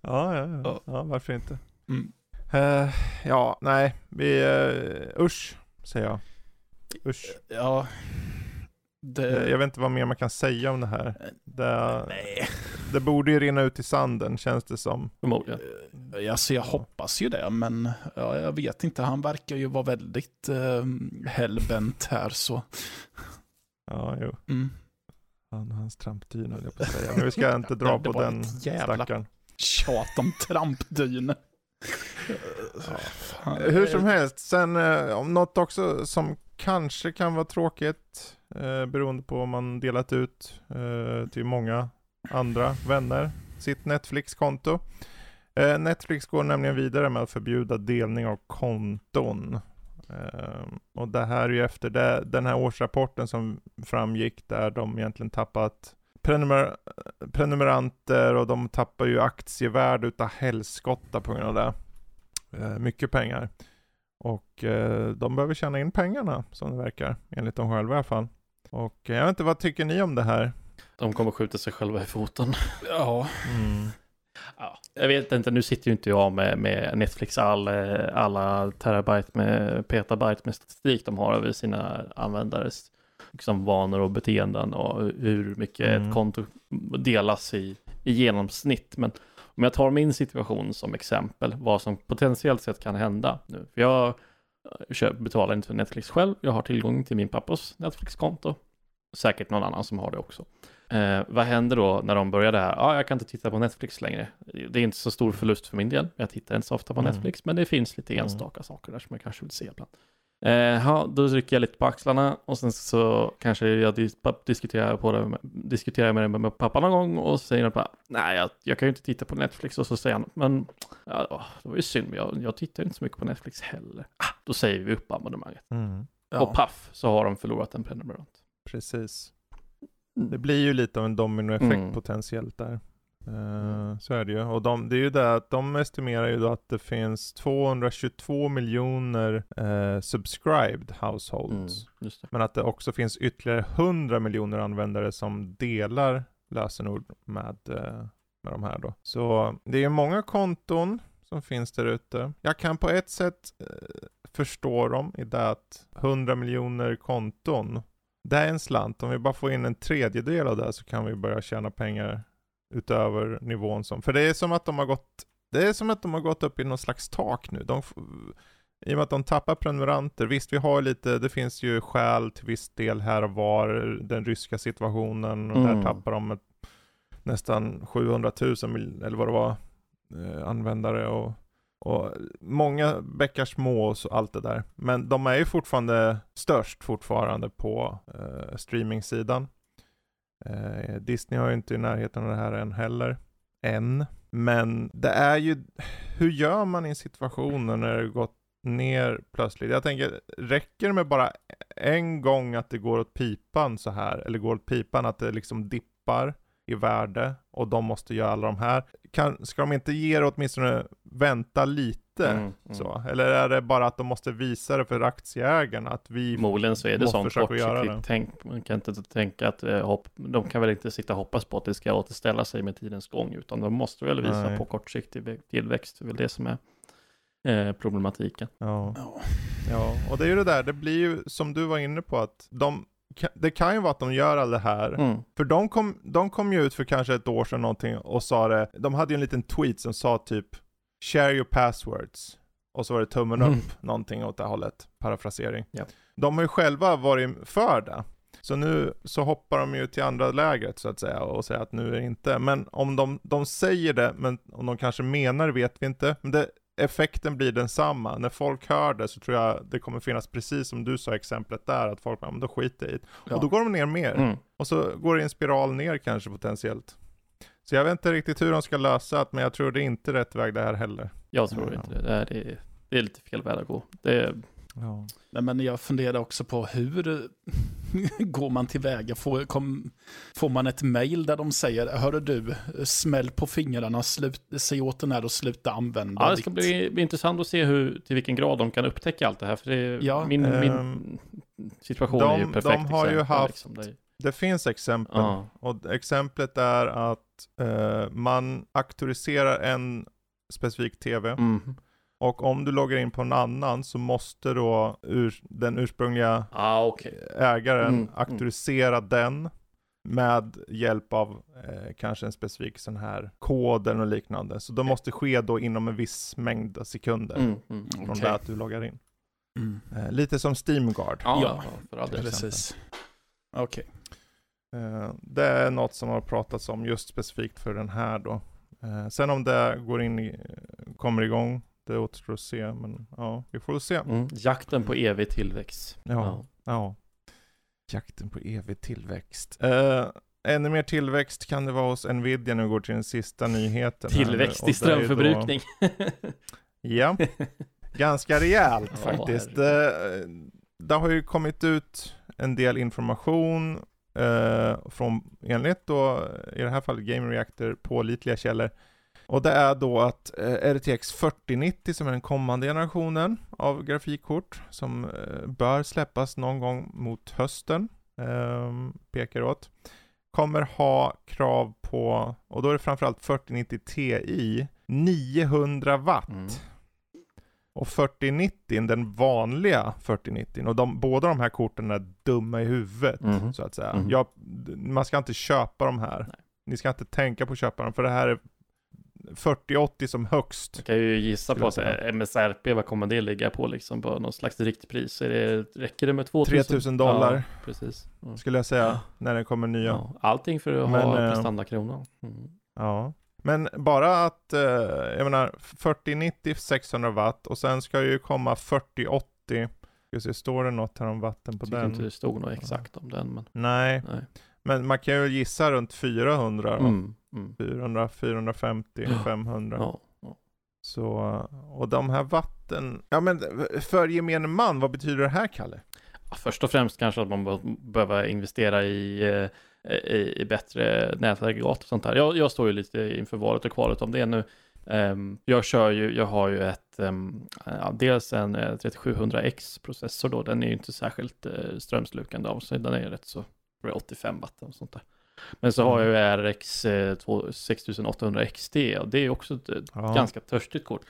Ja, ja, ja. Ja. varför inte? Mm. Eh, ja, nej, vi, uh, usch, säger jag. Usch. Ja, det... Eh, Jag vet inte vad mer man kan säga om det här. Det, Nej. det borde ju rinna ut i sanden, känns det som. Förmodligen. Eh, Alltså jag hoppas ju det, men ja, jag vet inte. Han verkar ju vara väldigt eh, hellbent här så. Ja, jo. Mm. Han och hans trampdyn höll jag på att säga. Men vi ska inte dra Det på den jävla- stackaren. Tjat om trampdyn. Fan, Hur som helst, sen eh, om något också som kanske kan vara tråkigt eh, beroende på om man delat ut eh, till många andra vänner sitt Netflix-konto. Eh, Netflix går nämligen vidare med att förbjuda delning av konton. Eh, och det här är ju efter det, den här årsrapporten som framgick där de egentligen tappat prenumer prenumeranter och de tappar ju aktievärde utav helskotta på grund av det. Eh, mycket pengar. Och eh, de behöver tjäna in pengarna som det verkar, enligt dem själva i alla fall. Och jag vet inte, vad tycker ni om det här? De kommer skjuta sig själva i foten. Ja, Ja, jag vet inte, nu sitter ju inte jag med, med Netflix all, eh, alla terabyte med petabyte med statistik de har över sina användares liksom, vanor och beteenden och hur mycket Mm. ett konto delas i, i genomsnitt. Men om jag tar min situation som exempel, vad som potentiellt sett kan hända nu. För jag köp, betalar inte för Netflix själv, jag har tillgång till min pappas Netflix-konto. Säkert någon annan som har det också. Eh, vad händer då när de börjar det här? Ja, jag kan inte titta på Netflix längre. Det är inte så stor förlust för min del. Jag tittar inte så ofta på Mm. Netflix, men det finns lite Mm. enstaka saker där som jag kanske vill se ibland. Eh, ja, då rycker jag lite på axlarna och sen så kanske jag dis- diskuterar, på det, med- diskuterar med, det med pappa någon gång och så säger han bara, nej, jag, jag kan ju inte titta på Netflix och så säger han, men ja, det var ju synd, men jag, jag tittar inte så mycket på Netflix heller. Ah, då säger vi upp abonnemanget. Mm. ja. Och paff, så har de förlorat en prenumerant. Precis. Det blir ju lite av en dominoeffekt Mm. potentiellt där. Eh, så är det ju. Och de, det är ju det att de estimerar ju då att det finns 222 miljoner eh, subscribed Mm, households. det. Men att det också finns ytterligare 100 miljoner användare som delar lösenord med, eh, med de här då. Så det är många konton som finns där ute. Jag kan på ett sätt eh, förstå dem i det att 100 miljoner konton, det är en slant. Om vi bara får in en tredjedel av det så kan vi börja tjäna pengar utöver nivån som, för det är som att de har gått, det är som att de har gått upp i någon slags tak nu. De, i och med att de tappar prenumeranter, visst vi har lite, det finns ju skäl till viss del här och var, den ryska situationen och Mm. där tappar de ett, nästan 700 000 mil, eller vad det var, eh, användare och, och många bäckar små och så, allt det där. Men de är ju fortfarande störst fortfarande på eh, streamingsidan. Eh, Disney har ju inte i närheten av det här än heller. Än. Men det är ju, hur gör man i situationer när det gått ner plötsligt? Jag tänker, räcker det med bara en gång att det går åt pipan så här, eller går åt pipan att det liksom dippar i värde och de måste göra alla de här. Kan, ska de inte ge det åtminstone vänta lite? Mm, mm. Så? Eller är det bara att de måste visa det för aktieägarna att vi Förmodligen så är det sånt kortsiktigt tänk. Man kan inte tänka att eh, hopp, de kan väl inte sitta och hoppas på att det ska återställa sig med tidens gång, utan de måste väl visa Nej. på kortsiktig vä- tillväxt. Det är väl det som är eh, problematiken. Ja. Ja. Ja, och det är ju det där, det blir ju som du var inne på att de, det kan ju vara att de gör all det här. Mm. För de kom, de kom ju ut för kanske ett år sedan någonting och sa det, de hade ju en liten tweet som sa typ Share your passwords. Och så var det tummen Mm. upp, någonting åt det hållet. Parafrasering. Ja. De har ju själva varit för det. Så nu så hoppar de ju till andra lägret så att säga och säger att nu är det inte. Men om de, de säger det, men om de kanske menar vet vi inte. Men det, effekten blir densamma. När folk hör det så tror jag det kommer finnas precis som du sa exemplet där, att folk bara, men då skiter i det. Ja. Och då går de ner mer. Mm. Och så går det i en spiral ner kanske potentiellt. Så jag vet inte riktigt hur de ska lösa det, men jag tror det är inte rätt väg det här heller. Jag tror inte det. Det är, det är- det är lite fel väg att gå. Det är, Ja. Nej, men jag funderar också på hur går man tillväga? Får, kom, får man ett mail där de säger, hörru du, smäll på fingrarna, slut, säg åt den här och sluta använda ja, det ska ditt- bli, bli intressant att se hur, till vilken grad de kan upptäcka allt det här. För det är, Ja, min, ehm, min situation de- är ju de perfekt har ju exempel, haft- Liksom. Det, Det finns exempel. ja. Och exemplet är att eh, man auktoriserar en specifik TV. Mm. Och om du loggar in på en annan så måste då ur, den ursprungliga Ah, okej. ägaren Mm, mm. auktorisera den med hjälp av eh, kanske en specifik sån här kod eller något liknande. Så det måste ske då inom en viss mängd sekunder Mm, mm. från Okej. det att du loggar in. Mm. Eh, lite som Steamguard. Ja, Ja. Precis. Okej. Eh, det är något som har pratats om just specifikt för den här då. Eh, sen om det går in i, kommer igång, det återstår att se. Men ja, vi får väl se. Mm. Jakten på evig tillväxt. Ja. Ja. Jakten på evig tillväxt. Eh, ännu mer tillväxt kan det vara hos Nvidia vi går till den sista nyheten. här nu. Tillväxt Och i ju då- strömförbrukning. Ja, ganska rejält Ja, faktiskt. Det, det har ju kommit ut en del information eh, från, enligt då, i det här fallet Game Reactor, pålitliga källor. Och det är då att eh, RTX 4090 som är den kommande generationen av grafikkort som eh, bör släppas någon gång mot hösten, eh, pekar åt, kommer ha krav på, och då är det framförallt 4090 Ti, 900 watt. Mm. Och 4090, den vanliga 4090, och de, båda de här korten är dumma i huvudet, Mhm. så att säga. Mhm. Jag, man ska inte köpa de här. Nej. Ni ska inte tänka på att köpa dem, för det här är 4080 som högst. Jag kan ju gissa på eh, MSRP, vad kommer det ligga på liksom på någon slags riktpris? Är det, räcker det med 2000? 3000 dollar. Ja, precis. Mm. Skulle jag säga, Ja. när det kommer nya. Ja. Ja. Allting för att Men, ha eh, prestandakronan. Mm. Men bara att, eh, jag menar, 4090 600 watt, och sen ska ju komma 4080. Ska vi se, står det något här om vatten på Tycker den? inte det stod något exakt om den, men Nej, nej. men man kan ju gissa runt 400 då. Mm. Mm. 400, 450, Ja. 500. Ja. Så, och de här vatten, ja men för gemene man, vad betyder det här Kalle? Först och främst kanske att man be- behöver investera i, eh, i, i bättre nätaggregat och sånt där. Jag, jag står ju lite inför valet och kvalet om det nu. Um, jag kör ju, jag har ju ett, um, ja, dels en eh, 3700X processor då, den är ju inte särskilt uh, strömslukande av sig, den är ju rätt så, 85 watt och sånt där. Men så har jag ju RX eh, 2 6800 XT och det är också ett Ja. ganska törstigt kort.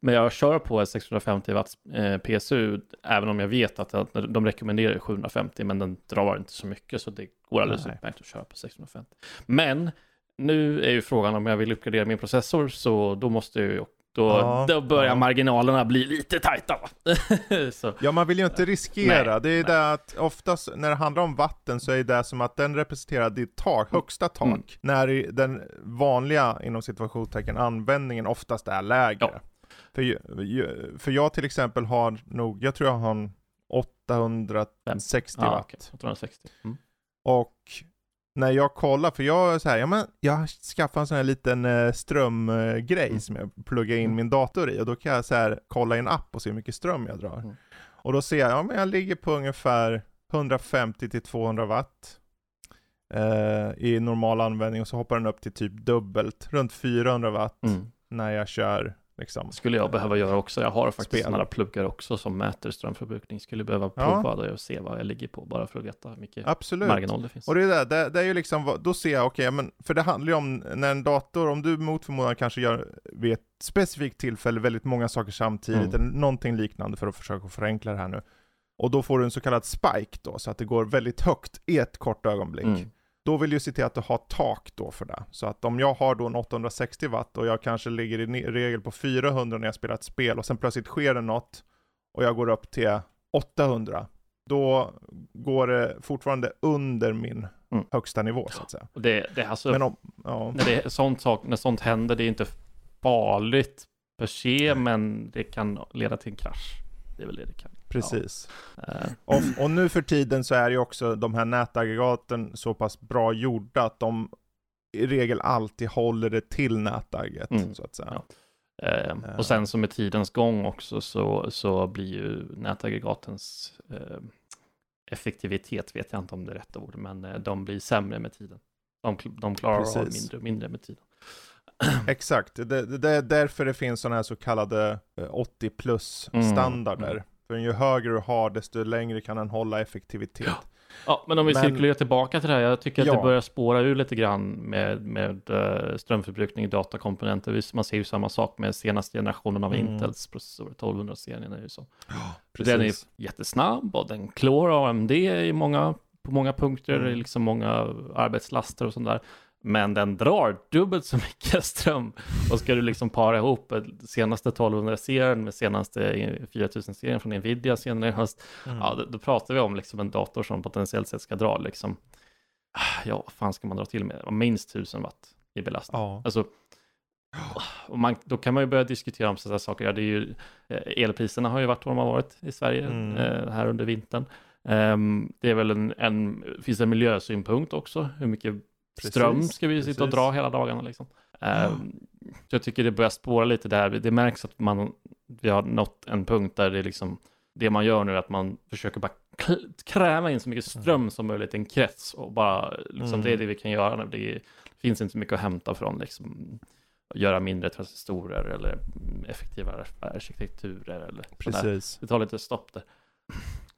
Men jag kör på ett 650 watts eh, PSU, även om jag vet att de rekommenderar 750, men den drar inte så mycket, så det går alldeles utmärkt att köra på 650. Men nu är ju frågan om jag vill uppgradera min processor, så då måste jag ju, då, Ja, då börjar ja. marginalerna bli lite tajta. Va? så, Ja, man vill ju inte riskera. Nej, det är ju nej. det att oftast när det handlar om vatten så är det som att den representerar ditt tak, högsta tak. Mm. När den vanliga, inom situationstecken, användningen oftast är lägre. Ja. För, för jag till exempel har nog, jag tror jag har en 860 ja, watt. okej, 860. Mm. Och när jag kollar, för jag så här, ja men jag har skaffat en sån här liten eh, strömgrej Mm. som jag pluggar in Mm. min dator i och då kan jag så här kolla i en app och se hur mycket ström jag drar. Mm. Och då ser jag, ja men jag ligger på ungefär 150 till 200 watt eh, i normal användning och så hoppar den upp till typ dubbelt, runt 400 watt Mm. när jag kör liksom. Skulle jag behöva göra också. Jag har faktiskt Spel. här pluggar också som mäter strömförbrukning. Skulle behöva Ja. prova det och se vad jag ligger på, bara för att veta hur mycket Absolut. marginal det finns. Och det är, där, det, det är ju liksom, då ser jag, okej, men för det handlar ju om när en dator, om du mot förmodan kanske gör vid ett specifikt tillfälle väldigt många saker samtidigt, Mm. eller någonting liknande för att försöka förenkla det här nu. Och då får du en så kallad spike då, så att det går väldigt högt i ett kort ögonblick. Mm. Då vill jag se till att du har tak då för det. Så att om jag har då en 860 watt och jag kanske ligger i regel på 400 när jag spelar ett spel och sen plötsligt sker det något och jag går upp till 800, då går det fortfarande under min Mm. högsta nivå så att säga. Och det, det är alltså, Men om, ja, när, det är sånt sak, när sånt händer, det är inte farligt per se, men det kan leda till en krasch. Det är väl det det kan. precis. Eh, Och, och nu för tiden så är ju också de här nätaggregaten så pass bra gjorda att de i regel alltid håller det till nätagget Mm. så att säga. Ja. Eh, och sen så med tidens gång också så, så blir ju nätaggregatens eh, effektivitet, vet jag inte om det är rätt ord, men eh, de blir sämre med tiden. De, de klarar av Precis. mindre och mindre med tiden. Exakt, det, det, är därför det finns sådana här så kallade eh, 80 plus Mm, standarder. mm. För ju högre du har, desto längre kan den hålla effektivitet. Ja, men om vi Men- cirkulerar tillbaka till det här, jag tycker att Ja. det börjar spåra ur lite grann med, med eh, strömförbrukning i datakomponenter. Man ser ju samma sak med senaste generationen av Mm. Intels processorer, 1200-serien är ju så. Precis. Den är jättesnabb och den klår AMD i många, på många punkter, Mm. liksom många arbetslaster och sånt där. Men den drar dubbelt så mycket ström. Och ska du liksom para ihop senaste 1200-serien med senaste 4000-serien från Nvidia senare i höst, Mm. ja, då, då pratar vi om liksom en dator som potentiellt sett ska dra liksom, ah, ja, vad fan ska man dra till med? Minst 1000 watt i belastning. Ja. Alltså, och man, då kan man ju börja diskutera om sådana saker. Ja, det är ju, eh, elpriserna har ju varit vad de har varit i Sverige Mm. eh, här under vintern. Ehm, det är väl en, en, finns en miljösynpunkt också. Hur mycket Precis, ström ska vi sitta och precis. dra hela dagarna liksom? Ehm, så jag tycker det börjar spåra lite där. Det märks att man, vi har nått en punkt där det liksom, det man gör nu är att man försöker bara kräva in så mycket ström som möjligt i en krets och bara, liksom, Mm. det är det vi kan göra. Det är, finns inte så mycket att hämta från liksom, göra mindre transistorer eller effektivare arkitekturer eller. Precis. Det tar lite stopp där.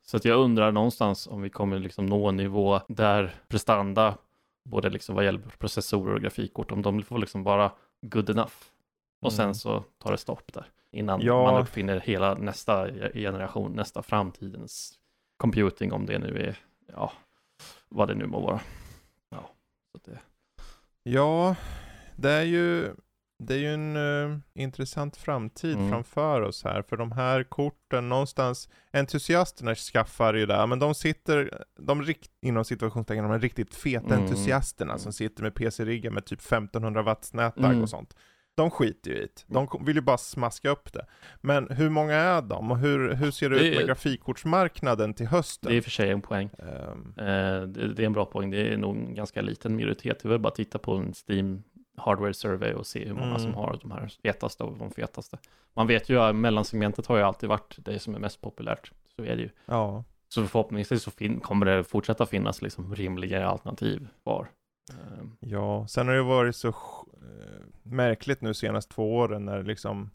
Så att jag undrar någonstans om vi kommer liksom nå en nivå där prestanda, både liksom vad gäller processorer och grafikkort, om de får liksom vara good enough. Och sen Mm. så tar det stopp där. Innan Ja. man uppfinner hela nästa generation, nästa framtidens computing, om det nu är, ja, vad det nu må vara. Ja, så det, Ja, det är ju, det är ju en eh, intressant framtid Mm. framför oss här. För de här korten, någonstans, entusiasterna skaffar ju det, men de sitter, de rikt, inom situationstecken, de riktigt feta Mm. entusiasterna som sitter med PC-riggar med typ 1500 watts nätagg Mm. och sånt. De skiter ju i det. De vill ju bara smaska upp det. Men hur många är de? Och hur, hur ser det Det ut med är- grafikkortsmarknaden till hösten? det är i och för sig en poäng. Eh, det, det är en bra poäng. Det är nog en ganska liten minoritet. Det är väl bara att titta på en Steam Hardware Survey och se hur många Mm. som har de här fetaste och de fetaste. Man vet ju att mellansegmentet har ju alltid varit det som är mest populärt. Så är det ju. ja. Så förhoppningsvis så kommer det fortsätta finnas liksom rimligare alternativ kvar. Eh, Ja, sen har det varit så eh, märkligt nu senaste två åren när liksom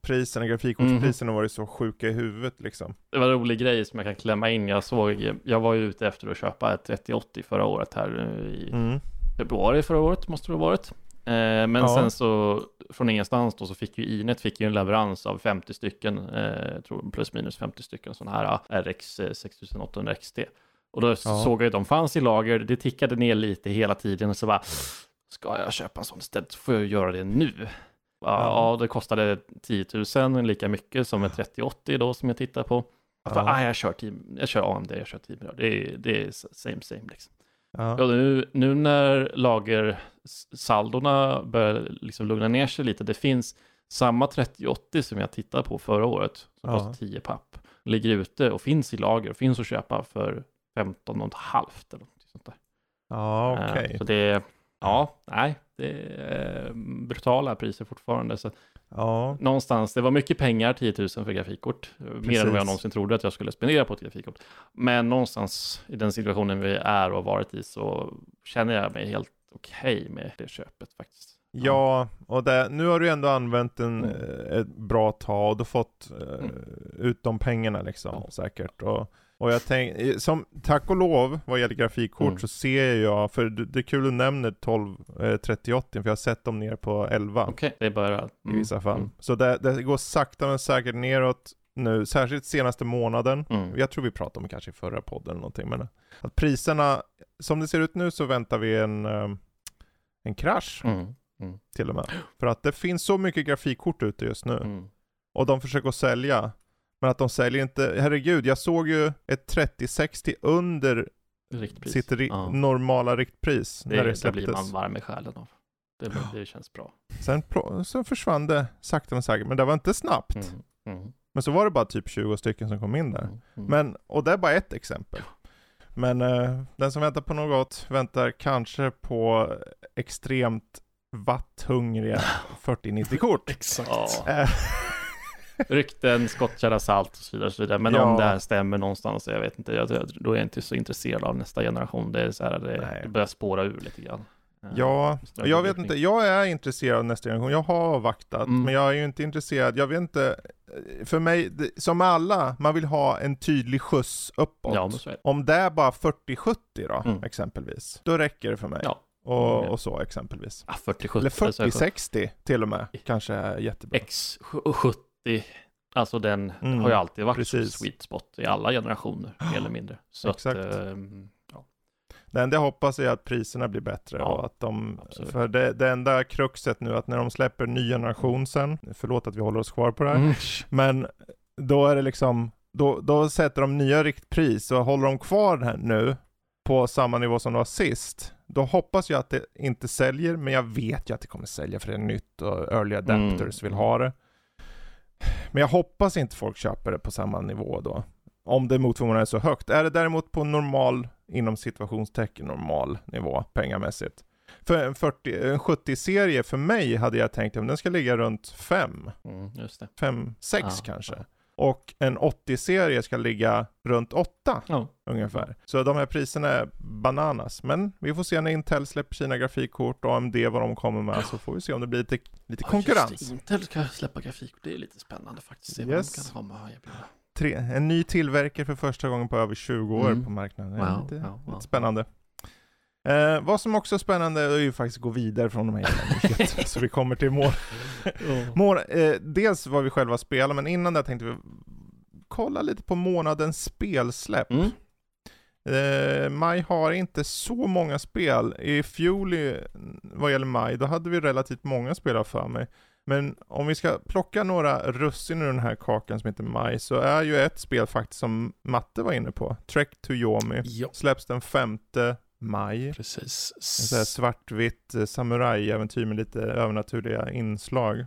kortpriserna, grafikkortspriserna har varit så sjuka i huvudet liksom. Det var en rolig grej som jag kan klämma in. Jag såg, jag var ju ute efter att köpa ett 3080 förra året här eh, i Mm. Februari förra året måste det ha varit. Eh, men Ja. sen så från ingenstans då så fick ju Inet fick ju en leverans av 50 stycken, eh, tror plus minus 50 stycken sådana här RX 6800 XT. Och då såg jag att de fanns i lager, det tickade ner lite hela tiden och så bara ska jag köpa en sån istället så får jag göra det nu. Ja, Ja. ja det kostade 10 000, lika mycket som en 3080 då som jag tittar på. För, Ja. ah, jag kör team, jag kör AMD, jag kör team, det är, det är same same liksom. Ja. Ja, nu, nu när lagersaldorna börjar liksom lugna ner sig lite, det finns samma 3080 som jag tittade på förra året, som Ja. kostar 10 papp, ligger ute och finns i lager och finns att köpa för 15 och ett halvt eller något sånt där. Ja, Eh, okej. Så det, ja, nej, det är brutala priser fortfarande. Så Ja, någonstans, det var mycket pengar, 10 000 för grafikkort. Mer än vad jag Precis. någonsin trodde att jag skulle spendera på ett grafikkort. Men någonstans i den situationen vi är och varit i så känner jag mig helt okej med det köpet faktiskt. ja och det, nu har du ändå använt den Mm. eh, ett bra tag och du fått eh, Mm. ut de pengarna liksom Ja. säkert. Och, och jag tänker, som tack och lov vad gäller grafikkort Mm. så ser jag, för det, är kul att du nämner 12, eh, 3080 för jag har sett dem ner på 11. Okej, det är bara... i vissa fall. Mm. Så det, det går sakta men säkert neråt. nu, särskilt senaste månaden. Mm. Jag tror vi pratade om det kanske i förra podden eller någonting, men att priserna, som det ser ut nu så väntar vi en, eh, en krasch Mm. till och med. För att det finns så mycket grafikkort ute just nu. Mm. Och de försöker sälja. Men att de säljer inte, herregud, jag såg ju ett 3060 under Riktpris. sitt ri- Ja. normala riktpris Det, när det det blir man varm i själen av. Det, det känns bra. Sen så försvann det sakta men säkert, men det var inte snabbt. Mm. Mm. Men så var det bara typ 20 stycken som kom in där. Mm. Mm. Men, och det är bara ett exempel. Men eh, den som väntar på något väntar kanske på extremt watthungriga 4090-kort. Exakt. Rykten, skottkärra, salt och så vidare. Och så vidare. Men Ja. om det här stämmer någonstans, jag vet inte, jag, då är jag inte så intresserad av nästa generation. Det är så här, det, det börjar spåra ur lite grann. Eh, ja, och jag vet inte, jag är intresserad av nästa generation. Jag har avvaktat, Mm. men jag är ju inte intresserad. Jag vet inte, eh, för mig, som alla, man vill ha en tydlig skjuts uppåt. Ja, det. Om det är bara 40-70 då, Mm. exempelvis, då räcker det för mig. Ja. Och, Mm. och så exempelvis. Ah, 40-70. Eller så är det 40-60 till och med, kanske är jättebra. X70, alltså den Mm, har ju alltid varit precis. sweet spot i alla generationer, mer eller mindre. Så Exakt. att, ehm, ja. Det enda jag hoppas är att priserna blir bättre Ja, och att de, absolut. för det, det enda kruxet nu att när de släpper ny generation sen, förlåt att vi håller oss kvar på det här, Mm. men då är det liksom, då, då sätter de nya riktpris och håller de kvar det här nu på samma nivå som det var sist, då hoppas jag att det inte säljer, men jag vet ju att det kommer sälja för det är nytt och early adapters Mm. vill ha det. Men jag hoppas inte folk köper det på samma nivå då. Om det mot är så högt. Är det däremot på normal, inom situationstecken normal nivå pengamässigt. För en, 40, en 70-serie för mig hade jag tänkt att den ska ligga runt 5, Mm, just det. 5, 6 Ja, kanske. ja. Och en 80-serie ska ligga runt 8 Ja. ungefär. Så de här priserna är bananas. Men vi får se när Intel släpper sina grafikkort och AMD vad de kommer med så får vi se om det blir lite, lite Ja, konkurrens. Intel ska släppa grafik, det är lite spännande faktiskt. Se Yes. vad de kan och erbjuda. Tre, en ny tillverkare för första gången på över 20 år Mm. på marknaden. Det är Wow, lite, wow, wow. lite spännande. Eh, vad som också är spännande är ju faktiskt att gå vidare från de här jävla så vi kommer till mål. mål eh, dels vad vi själva spelar, men innan det tänkte vi kolla lite på månadens spelsläpp. Mm. Eh, maj har inte så många spel. I fjol, vad gäller maj, då hade vi relativt många spel för mig. Men om vi ska plocka några russin ur den här kakan som heter maj, så är ju ett spel faktiskt som Matte var inne på, Trek to Yomi, Ja, släpps den 5 maj. precis. En svartvitt eh, samurajäventyr med lite övernaturliga inslag.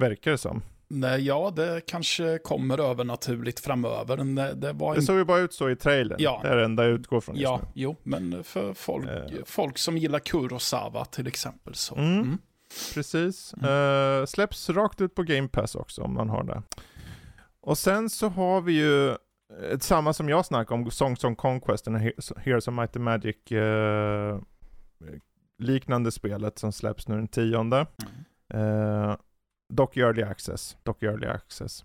Verkar det som. Nej, ja, det kanske kommer övernaturligt framöver. Men Det, det var Det inte... såg ju bara ut så i trailern. Ja. Det är det enda jag utgår från just Ja, nu. jo, men för folk, Eh. folk som gillar Kurosawa till exempel så. Mm. Mm. Precis. Eh, släpps rakt ut på Game Pass också om man har det. Och sen så har vi ju samma som jag snackade om, Songs on Conquest, den här He- Heroes of Might and Magic eh, liknande spelet som släpps nu den tionde. Eh, dock i Early Access. Dock i Early Access.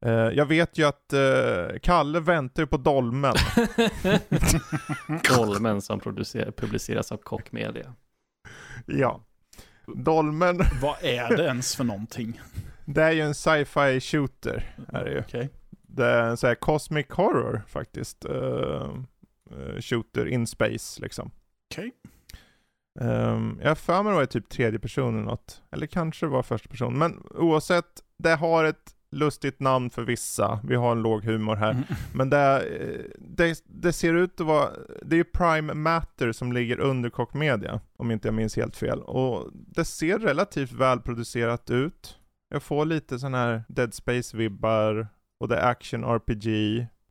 Eh, jag vet ju att eh, Kalle väntar ju på Dolmen. Dolmen som publiceras av Koch Media. ja. Dolmen, Vad är det ens för någonting? det är ju en sci-fi shooter. Är det ju. Okej. Det är en sån här cosmic horror faktiskt. Uh, shooter in space liksom. Okej. Um, jag har för mig det var typ tredje person eller något. Eller kanske var första person. Men oavsett, det har ett lustigt namn för vissa. Vi har en låg humor här. Mm. Men det, eh, det, det ser ut att vara, det är ju Prime Matter som ligger under Koch Media, om inte jag minns helt fel. Och det ser relativt välproducerat ut. Jag får lite sån här Dead Space-vibbar, och det är action RPG.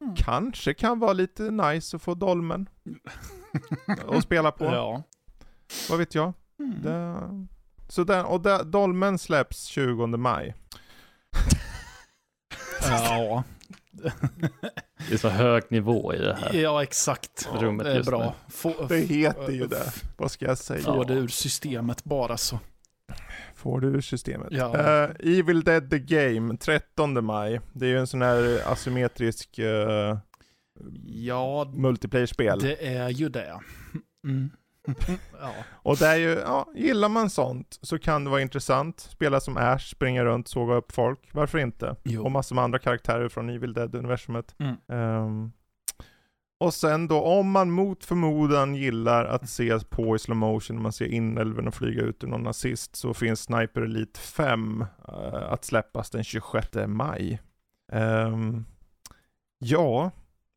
Mm. Kanske kan vara lite nice att få Dolmen att spela på. Ja. Vad vet jag? Mm. Det, så där, och där, Dolmen släpps 20 maj. Ja. Det är så hög nivå i det här. ja, exakt. Rummet det är just bra. nu. Få, Det heter ju det. Vad ska jag säga? Få det ur systemet bara så. Får du ur systemet. Ja. Eh, Evil Dead The Game, 13 maj. Det är ju en sån här asymmetrisk uh, Ja, multiplayer-spel. det är ju det. Mm. ja. Och det är ju, ja, gillar man sånt så kan det vara intressant. Spela som Ash, springa runt, såga upp folk. Varför inte? Jo. Och massor med andra karaktärer från Evil Dead-universumet. Mm. Ehm, och sen då, om man mot förmodan gillar att se på i slow motion när man ser inälven och flyga ut ur någon nazist, så finns Sniper Elite 5 eh, att släppas den 26 maj. Ehm, ja,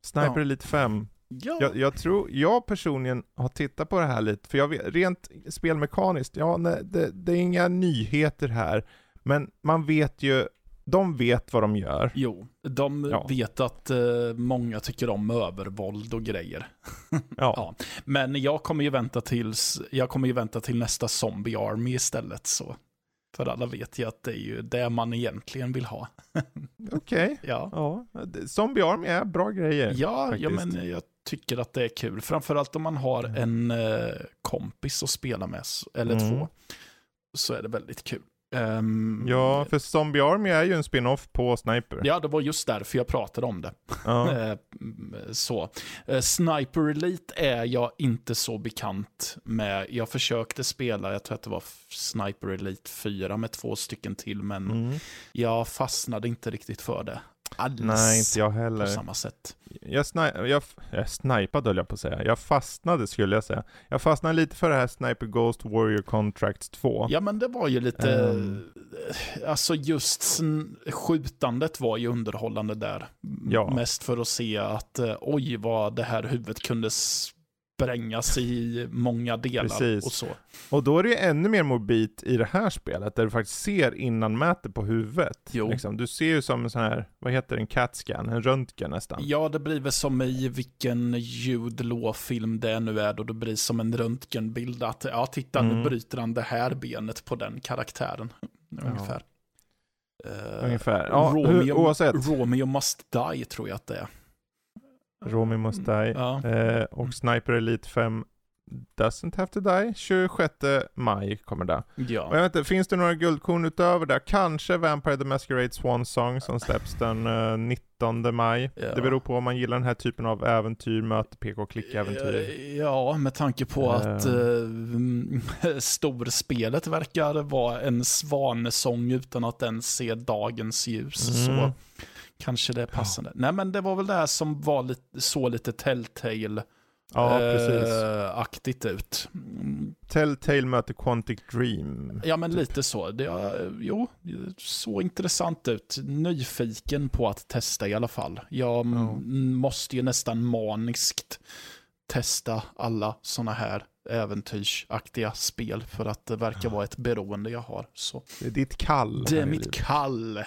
Sniper Ja. Elite 5. Ja. Jag, jag tror, jag personligen har tittat på det här lite, för jag vet, rent spelmekaniskt, ja, nej, det, det är inga nyheter här, men man vet ju, de vet vad de gör. Jo, de Ja. vet att eh, många tycker om övervåld och grejer. Ja, Ja. Men jag kommer ju vänta tills, jag kommer ju vänta till nästa Zombie Army istället. Så. För alla vet ju att det är ju det man egentligen vill ha. okej. Ja, Ja, det- Zombie Army är bra grejer. ja, ja men jag tycker att det är kul. Framförallt om man har Mm. en eh, kompis att spela med, eller Mm. två. Så är det väldigt kul. Ehm, Ja, för Zombie Army är ju en spin-off på Sniper. Ja, det var just därför jag pratade om det. Ja. Eh, Så. Eh, Sniper Elite är jag inte så bekant med. Jag försökte spela, jag tror att det var Sniper Elite 4 med två stycken till, men Mm. jag fastnade inte riktigt för det. Alls Nej, inte jag på heller. samma sätt. Jag, sni- jag, jag snipade höll jag på att säga. Jag fastnade skulle jag säga. Jag fastnade lite för det här Sniper Ghost Warrior Contracts 2. Ja, men det var ju lite... Ehm. Alltså just skjutandet var ju underhållande där. Ja. Mest för att se att eh, oj vad det här huvudet kunde sprängas i många delar Precis. och så. Och då är det ju ännu mer mobilt i det här spelet, där du faktiskt ser innan mäter på huvudet. Jo. Liksom. Du ser ju som en sån här, vad heter det, en CAT-scan, en röntgen nästan. Ja, det blir väl som i vilken ljudlåfilm det nu är då det blir som en röntgenbild att ja, titta nu Mm. bryter han det här benet på den karaktären. Ja. Ungefär. Eh, Ungefär. Ja, hur, Romeo, oavsett. Romeo Must Die tror jag att det är. Romy Must Die. Ja. Eh, och Sniper Elite 5 Doesn't Have To Die. 26 maj kommer det. Och Ja. jag vet inte, finns det några guldkorn utöver det? Kanske Vampire the Masquerade Swan Song som släpps den eh, 19 maj. Ja. Det beror på om man gillar den här typen av äventyr, möte, PK-klick-äventyr. Eh, Ja, med tanke på att Eh. uh, storspelet verkar vara en svanesång utan att den ser dagens ljus. Mm. Så kanske det är passande. Nej, men det var väl det här som var lite, så lite Telltale Ja, precis. eh, aktigt ut. Mm, Telltale möter Quantic Dream. Ja, men lite så. Det, ja, jo, det så intressant ut. Nyfiken på att testa i alla fall. Jag Ja. måste ju nästan maniskt testa alla sådana här äventyrsaktiga spel för att det verkar vara ett beroende jag har. Så Det är ditt kall. det är mitt livet. kall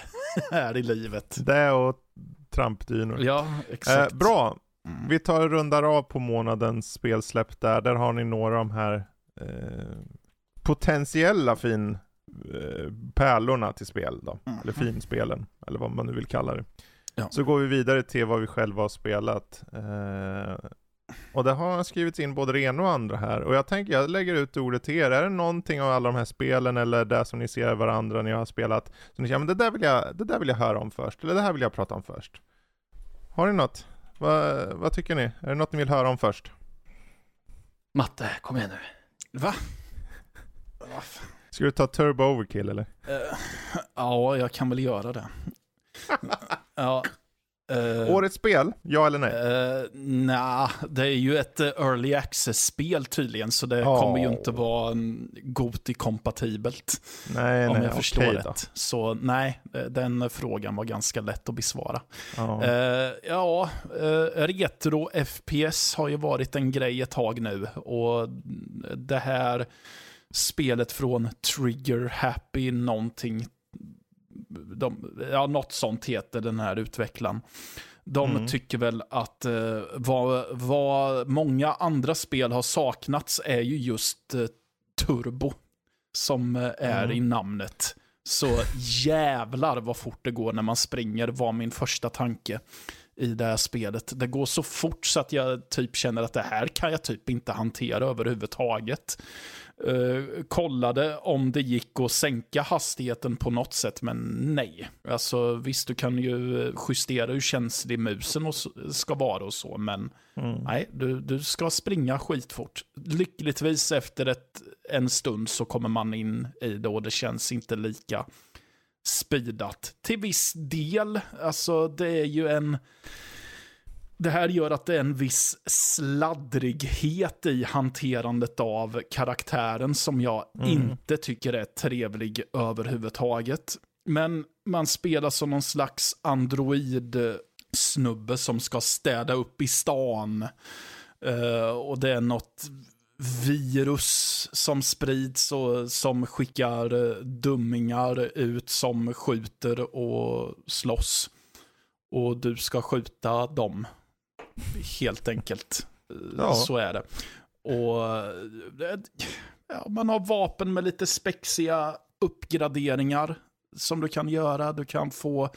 här i livet. Det och trampdynor. Ja, exakt. Eh, bra, Mm. vi tar och rundar av på månadens spelsläpp där. Där har ni några av de här eh, potentiella fin eh, pärlorna till spel då. Mhm. Eller finspelen, eller vad man nu vill kalla det. Ja. Så går vi vidare till vad vi själva har spelat. Eh, och där har skrivits in både det ena och andra här. Och jag tänker, jag lägger ut ordet till er. Är det någonting av alla de här spelen eller det som ni ser varandra när jag har spelat, som ni säger, men det där, vill jag, det där vill jag höra om först, eller det här vill jag prata om först. Har ni något? Vad, vad tycker ni? Är det något ni vill höra om först? Matte, kom igen nu. Va? Va? Ska du ta Turbo Overkill eller? Eh, ja, jag kan väl göra det. ja. Eh, Årets spel? Ja eller nej? Uh, Nej, det är ju ett eh, early access-spel tydligen, så det Ja. kommer ju inte vara um, Goti-kompatibelt. nej, om nej, jag förstår okej rätt. Så nej, eh, den frågan var ganska lätt att besvara. Ja. Eh, ja, eh, retro FPS har ju varit en grej ett tag nu. Och det här spelet från Trigger Happy någonting, de, ja, något sånt heter den här utvecklaren. De Mm. tycker väl att eh, vad, vad många andra spel har saknats är ju just eh, turbo som eh, är Mm. i namnet. Så jävlar vad fort det går när man springer var min första tanke i det här spelet. Det går så fort så att jag typ känner att det här kan jag typ inte hantera överhuvudtaget. Uh, kollade om det gick att sänka hastigheten på något sätt, men nej. Alltså visst, du kan ju justera hur känslig musen och ska vara och så, men mm. nej, du, du ska springa skitfort. Lyckligtvis efter ett, en stund så kommer man in i det och det känns inte lika speedat. Till viss del, alltså det är ju en det här gör att det är en viss sladdrighet i hanterandet av karaktären som jag mm. inte tycker är trevlig överhuvudtaget. Men man spelar som någon slags android-snubbe som ska städa upp i stan. Uh, och det är något virus som sprids och som skickar dummingar ut som skjuter och slåss. Och du ska skjuta dem helt enkelt. Ja. Så är det. Och eh, ja, man har vapen med lite spexiga uppgraderingar som du kan göra. Du kan få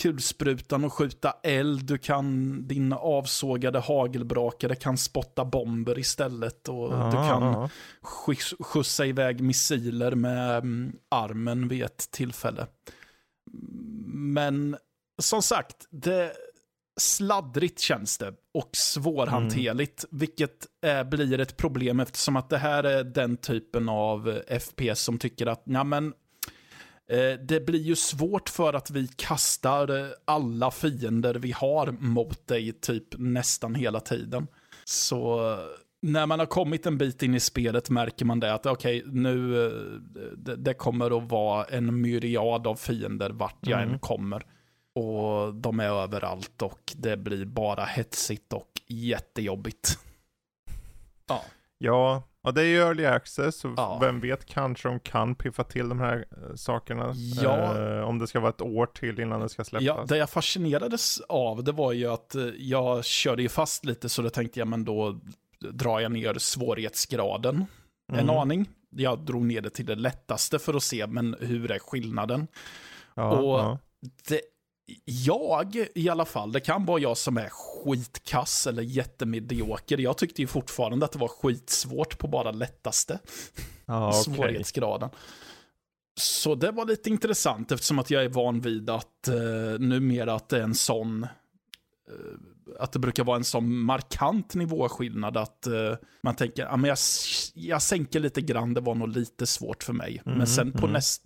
kulsprutan och skjuta eld. Du kan, din avsågade hagelbrakare kan spotta bomber istället. Och ja, du kan ja. skjutsa iväg missiler med mm, armen vid ett tillfälle. Men som sagt, det, sladdrigt känns det och svårhanterligt, mm. vilket eh, blir ett problem eftersom att det här är den typen av eh, FPS som tycker att, ja men, eh, det blir ju svårt för att vi kastar eh, alla fiender vi har mot dig typ nästan hela tiden. Så när man har kommit en bit in i spelet märker man det att okej, okay, nu eh, det, det, kommer att vara en myriad av fiender vart jag mm. än kommer. Och de är överallt och det blir bara hetsigt och jättejobbigt. Ja. Ja, och det är ju early access, och ja. vem vet, kanske de kan piffa till de här äh, sakerna. Ja. Äh, om det ska vara ett år till innan det ska släppas. Ja, det jag fascinerades av, det var ju att äh, jag körde ju fast lite, så då tänkte jag, men då drar jag ner svårighetsgraden mm. en aning. Jag drog ner det till det lättaste för att se, men hur är skillnaden? Ja, och ja. det jag i alla fall, det kan vara jag som är skitkass eller jättemedioker. Jag tyckte ju fortfarande att det var skitsvårt på bara lättaste ah, okay. svårighetsgraden. Så det var lite intressant eftersom att jag är van vid att eh, numera att det är en sån eh, att det brukar vara en sån markant nivåskillnad att uh, man tänker, ja men jag, jag sänker lite grann, det var nog lite svårt för mig. Mm, men sen på mm. näst,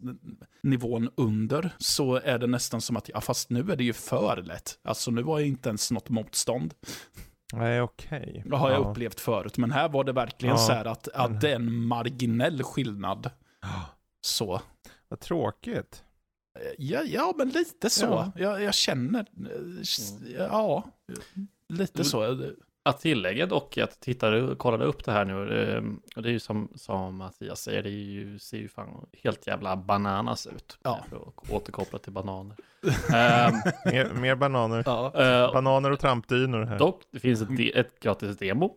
nivån under så är det nästan som att, ja fast nu är det ju för lätt. Alltså nu var jag inte ens något motstånd. Nej, okej. Okay. Det har jag upplevt förut, men här var det verkligen ja, så här att, att det är en marginell skillnad. Så. Vad tråkigt. Ja, ja men lite så. Ja. Jag, jag känner, ja, lite så. Att tillägga dock, att tittade, kollade upp det här nu, ehm, och det är ju som, som Mattias säger, det är ju, ser ju fan helt jävla bananas ut. Ja. För att återkoppla till bananer. um, mer, mer, bananer. Ja. Uh, bananer och trampdynor här. Dock, det finns ett, ett gratis demo.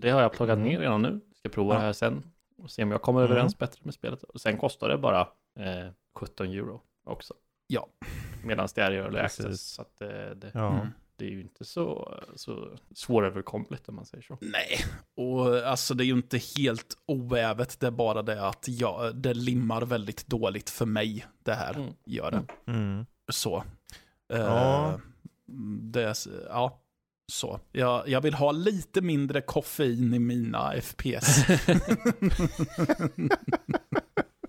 Det har jag plockat ner redan nu. Ska prova ja. det här sen. Och se om jag kommer mm. överens bättre med spelet. Och sen kostar det bara eh, 17 euro också. Ja. Medan det är early access. Så att det, det, ja. mm, det är ju inte så, så svåröverkomligt om man säger så. Nej, och alltså det är ju inte helt oävet. Det är bara det att ja, det limmar väldigt dåligt för mig. Det här mm. gör det. Mm. Så. Ja. Uh, det, ja. Så. Jag, jag vill ha lite mindre koffein i mina FPS.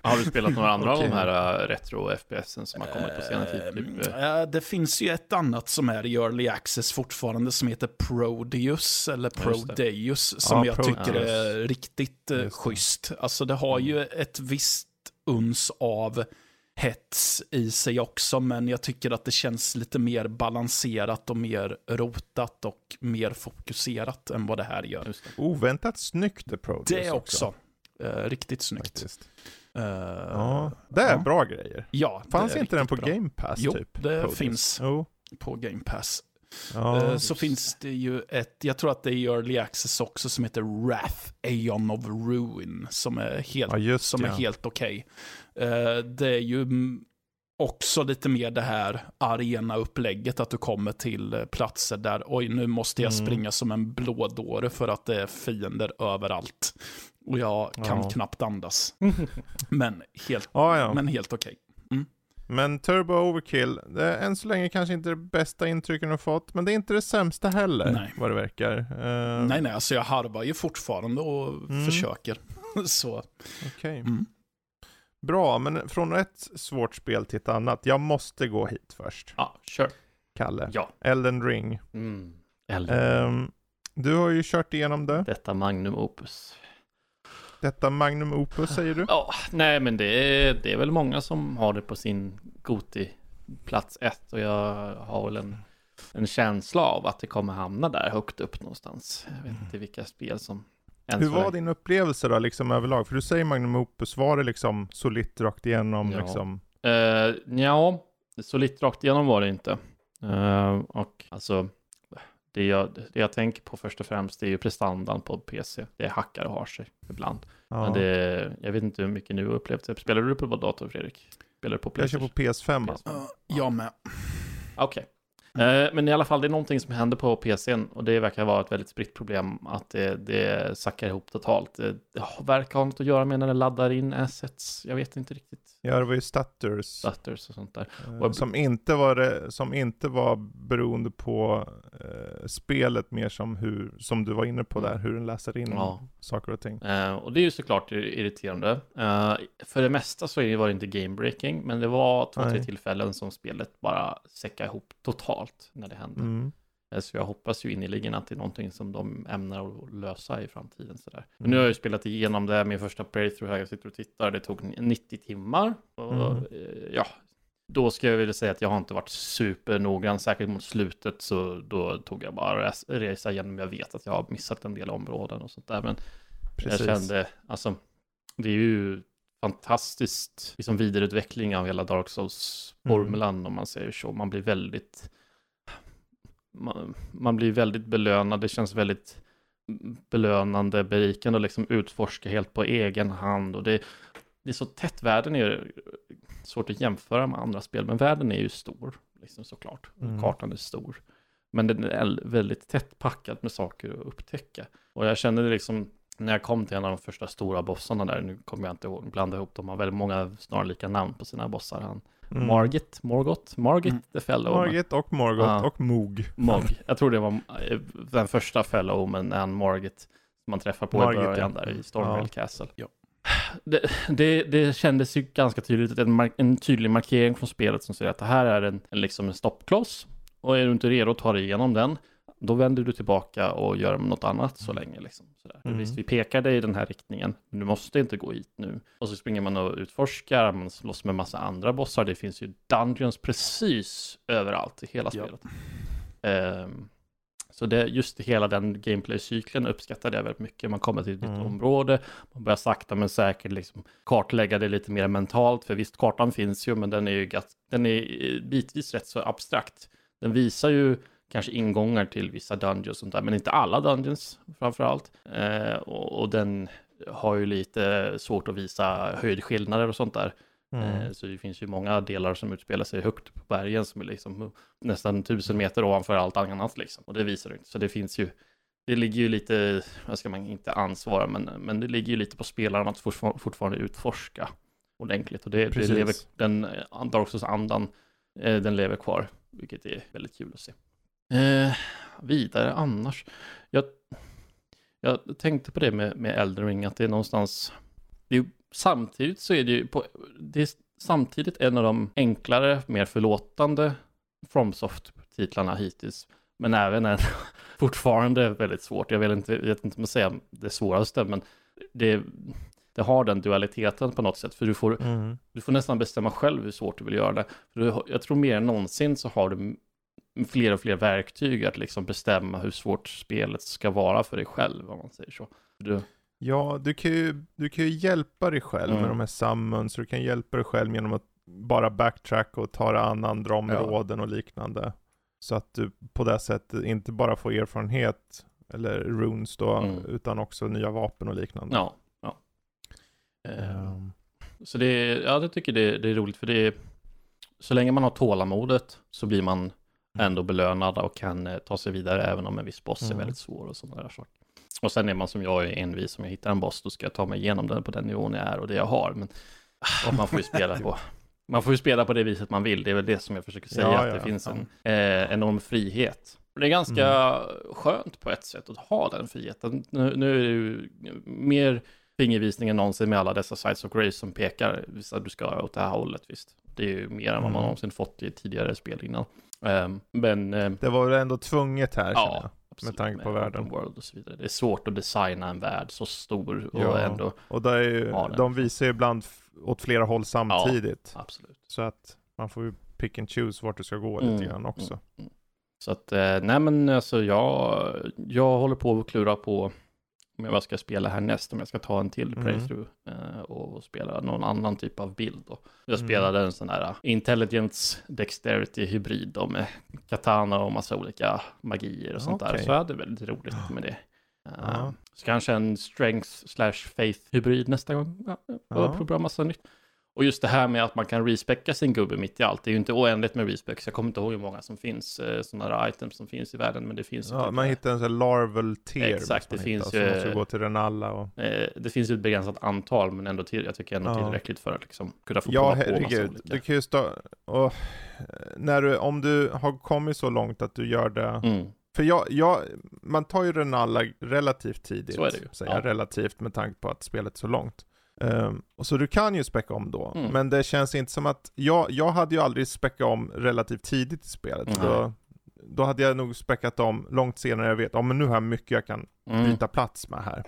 Har du spelat några andra okay. av de här uh, retro FPSen som har kommit på senare tid? Typ? Uh, det finns ju ett annat som är i early access fortfarande som heter Prodeus eller Prodeus som ja, jag Pro tycker är riktigt uh, schysst. Alltså det har ju mm. ett visst uns av hets i sig också, men jag tycker att det känns lite mer balanserat och mer rotat och mer fokuserat än vad det här gör. Det. Oväntat snyggt det Prodeus Det också. också. Uh, riktigt snyggt. Faktiskt. Uh, ja, det är ja. bra grejer. Ja, Fanns inte den på bra. Game Pass? Jo, typ, det Produce. finns oh. på Game Pass. Ja, uh, så finns det ju ett, jag tror att det är i Early Access också, som heter Wrath, Aeon of Ruin, som är helt, ja, som är helt okej. Okay. Uh, det är ju också lite mer det här arena-upplägget, att du kommer till platser där, oj, nu måste jag mm. springa som en blådåre för att det är fiender överallt. Och jag kan Ja. knappt andas. Men helt, Ja, ja. men helt okej. Men Turbo Overkill, det är än så länge kanske inte det bästa intrycken du har fått, men det är inte det sämsta heller, Nej. vad det verkar. Eh, Nej, nej, alltså jag harvar ju fortfarande och Mm. försöker. Så, Okej. mm. Bra, men från ett svårt spel till ett annat. Jag måste gå hit först, Ja, kör. Kalle. Ja. Elden Ring. Mm. Eller Ehm, du har ju kört igenom det. detta Magnum Opus. Detta Magnum Opus säger du? Ja, nej men det är, det är väl många som har det på sin Goti plats ett och jag har väl en, en känsla av att det kommer hamna där högt upp någonstans. Jag vet inte vilka spel som Hur var din upplevelse då, liksom överlag? För du säger Magnum Opus, var det liksom solitt rakt igenom Ja. liksom? Uh, ja, så lite rakt igenom var det inte. Eh, och alltså, det jag, det jag tänker på först och främst är ju prestandan på PC. Det hackar och har sig ibland. Ja. Men det, jag vet inte hur mycket nu har upplevt det. Spelar du på dator Fredrik? Spelar du på jag kör på PS5. alltså. uh, jag med. Okej. Eh, Men i alla fall, det är någonting som händer på PCn och det verkar vara ett väldigt spritt problem att det, det sackar ihop totalt. Det, det verkar ha något att göra med när det laddar in assets. Jag vet inte riktigt. Ja, det var ju Stutters. Stutters och sånt där. eh, Och- som, inte var det, som inte var beroende på eh, spelet mer som hur, som du var inne på där, hur den läser in Mm. Ja. saker och ting. Eh, och det är ju såklart irriterande. Eh, för det mesta så var det inte game breaking, men det var två, tre tillfällen som spelet bara säckade ihop totalt när det hände. Mm. Eh, Så jag hoppas ju innerligen att det är någonting som de ämnar att lösa i framtiden. Sådär. Men Mm. nu har jag ju spelat igenom det, min första playthrough här, jag sitter och tittar, det tog 90 timmar. Och, Mm. eh, ja, då ska jag vilja säga att jag har inte varit supernoggrann, säkert mot slutet, så då tog jag bara res- resa igenom, jag vet att jag har missat en del områden och sånt där, men Precis. jag kände, alltså, det är ju fantastiskt liksom vidareutveckling av hela Dark Souls-formulan om man säger så. Man blir väldigt, man, man blir väldigt belönad, det känns väldigt belönande, berikande att liksom utforska helt på egen hand och det, det är så tätt, världen är svårt att jämföra med andra spel, men världen är ju stor, liksom såklart. Mm. Kartan är stor. Men den är väldigt tätt packad med saker att upptäcka. Och jag kände det liksom, när jag kom till en av de första stora bossarna där, nu kommer jag inte ihåg, blanda ihop, de har väldigt många snarlika namn på sina bossar. Han, Mm. Margit, Morgot, Margit Mm. the Fellow. Margit och Morgot Ja. och Moog. Mog. Jag tror det var eh, den första Fellow, men en Margit som man träffar på Margit, i början ja. där i Stormvale Ja. Castle. Ja. Det, det, det kändes ju ganska tydligt, en, mark- en tydlig markering från spelet som säger att det här är en, en, liksom en stoppkloss. Och är du inte redo att ta dig igenom den, då vänder du tillbaka och gör något annat så länge. Liksom, sådär. Mm. Visst, vi pekar dig i den här riktningen, men du måste inte gå hit nu. Och så springer man och utforskar, man slåss med massa andra bossar. Det finns ju dungeons precis överallt i hela Ja. spelet. Ehm, så det, just hela den gameplay-cykeln uppskattade jag väldigt mycket. Man kommer till ett Mm. nytt område, man börjar sakta men säkert liksom kartlägga det lite mer mentalt. För visst, kartan finns ju, men den är ju den är eh, bitvis rätt så abstrakt. Den visar ju kanske ingångar till vissa dungeons och sånt där, men inte alla dungeons framför allt. Eh, och, och den har ju lite svårt att visa höjdskillnader och sånt där. Mm. Eh, Så det finns ju många delar som utspelar sig högt på bergen som är liksom nästan tusen meter ovanför allt annat liksom. Och det visar det inte. Så det finns ju, det ligger ju lite, vad ska man inte ansvara, men, men det ligger ju lite på spelaren att fortfar- fortfarande utforska ordentligt. Och det, det lever, den eh, Dark Souls-andan, eh, den lever kvar, vilket är väldigt kul att se. Eh, vidare annars, jag, jag tänkte på det med, med Elden Ring, att det är någonstans, det är, samtidigt så är det ju på, det är samtidigt en av de enklare, mer förlåtande FromSoft-titlarna hittills. Men även en fortfarande väldigt svårt. Jag vet inte, vet inte om jag säga det svåraste, men det, det har den dualiteten på något sätt. För du får, Mm. du får nästan bestämma själv hur svårt du vill göra det. För du, jag tror mer än någonsin så har du fler och fler verktyg att liksom bestämma hur svårt spelet ska vara för dig själv, om man säger så. Du, Ja, du kan ju, du kan ju hjälpa dig själv Mm. med de här summons, du kan hjälpa dig själv genom att bara backtrack och ta dig an andra områden och liknande. Så att du på det sättet inte bara får erfarenhet, eller runes då, Mm. utan också nya vapen och liknande. ja, ja. Ehm, Så det ja, jag tycker det, det är roligt för det är, så länge man har tålamodet så blir man ändå belönad och kan eh, ta sig vidare även om en viss boss Mm. är väldigt svår och sådana där saker. Och sen är man som jag är envis, om jag hittar en boss, då ska jag ta mig igenom den på den nivån jag är och det jag har. Men man får ju spela på, man får ju spela på det viset man vill, det är väl det som jag försöker säga, Ja, att ja, det finns ja. en eh, enorm frihet. Och Det är ganska Mm. skönt på ett sätt att ha den friheten. Nu, nu är det ju mer fingervisning än någonsin med alla dessa sites of grace som pekar, visst att du ska åt det här hållet, visst. Det är ju mer än vad man Mm. någonsin fått i tidigare spel innan. Ehm, men eh, Det var väl ändå tvunget här jag. ja, absolut, tanke på med världen. World och så vidare. Det är svårt att designa en värld så stor och Ja. ändå, Och det är ju, Ja, de visar ju ibland åt flera håll samtidigt. absolut. Så att man får ju pick and choose vart du ska gå Mm, lite grann också. mm, mm. Så att, eh, nej men alltså jag, jag håller på att klura på om jag ska spela härnäst, om jag ska ta en till Mm. playthrough eh, och spela någon annan typ av bild. Då. Jag Mm. spelade en sån här uh, Intelligence Dexterity hybrid då med katana och massa olika magier och sånt där. Okej. Så jag hade väldigt roligt med det. Eh, Ja. Så kanske en Strength slash Faith hybrid nästa gång. Ja. ja. Prova massa nytt. Och just det här med att man kan respecka sin gubbe mitt i allt. Det är ju inte oändligt med respecs. Jag kommer inte ihåg hur många som finns, eh, sådana här items som finns i världen, men det finns Ja, typ, man hittar en sån här larval tier. Exakt, måste det finns så ju- måste du gå till Renalla och... eh, det finns ju ett begränsat antal, men ändå till, jag tycker ändå Ja. tillräckligt för att liksom kunna få Ja, på massa herregud. olika. Du kan ju stå... Och, när du, om du har kommit så långt att du gör det... Mm. För jag, jag, man tar ju Renalla relativt tidigt. Så är det ju. Säger Ja. jag, relativt med tanke på att spelet är så långt. Um, och så du kan ju späcka om då, Mm. men det känns inte som att, jag, jag hade ju aldrig späckat om relativt tidigt i spelet. Nej. Då, då hade jag nog späckat om långt senare jag vet, ja men nu har jag mycket jag kan Mm. byta plats med här.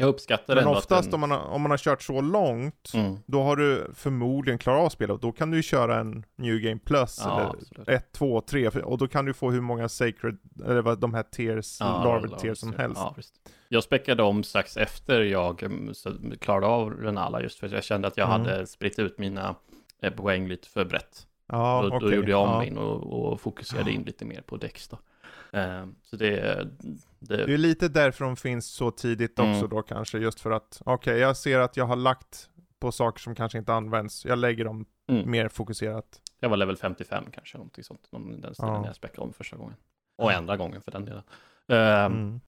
Jag uppskattar Men oftast att om, man har, om man har kört så långt, Mm. då har du förmodligen klarat av spelet, och då kan du köra en New Game Plus, Ja, eller absolut. 1, 2, 3, och då kan du få hur många Sacred, eller vad de här tears, Ja, Larval tears som helst. Ja. Jag späckade om strax efter jag mm, klarade av Renala just för att jag kände att jag Mm. hade spritt ut mina eh, poäng lite för brett. Ja, då, då okej. gjorde jag om ja. min och, och fokuserade in lite mer på Dex då. Eh, så det, det, Det är lite därför de finns så tidigt också Mm. då kanske, just för att, okej, jag ser att jag har lagt på saker som kanske inte används, jag lägger dem mm. mer fokuserat. jag var level 55 kanske, någonting sånt, någon den stilen Ja. jag späckade om första gången. Och andra gången för den delen. Eh, Mm.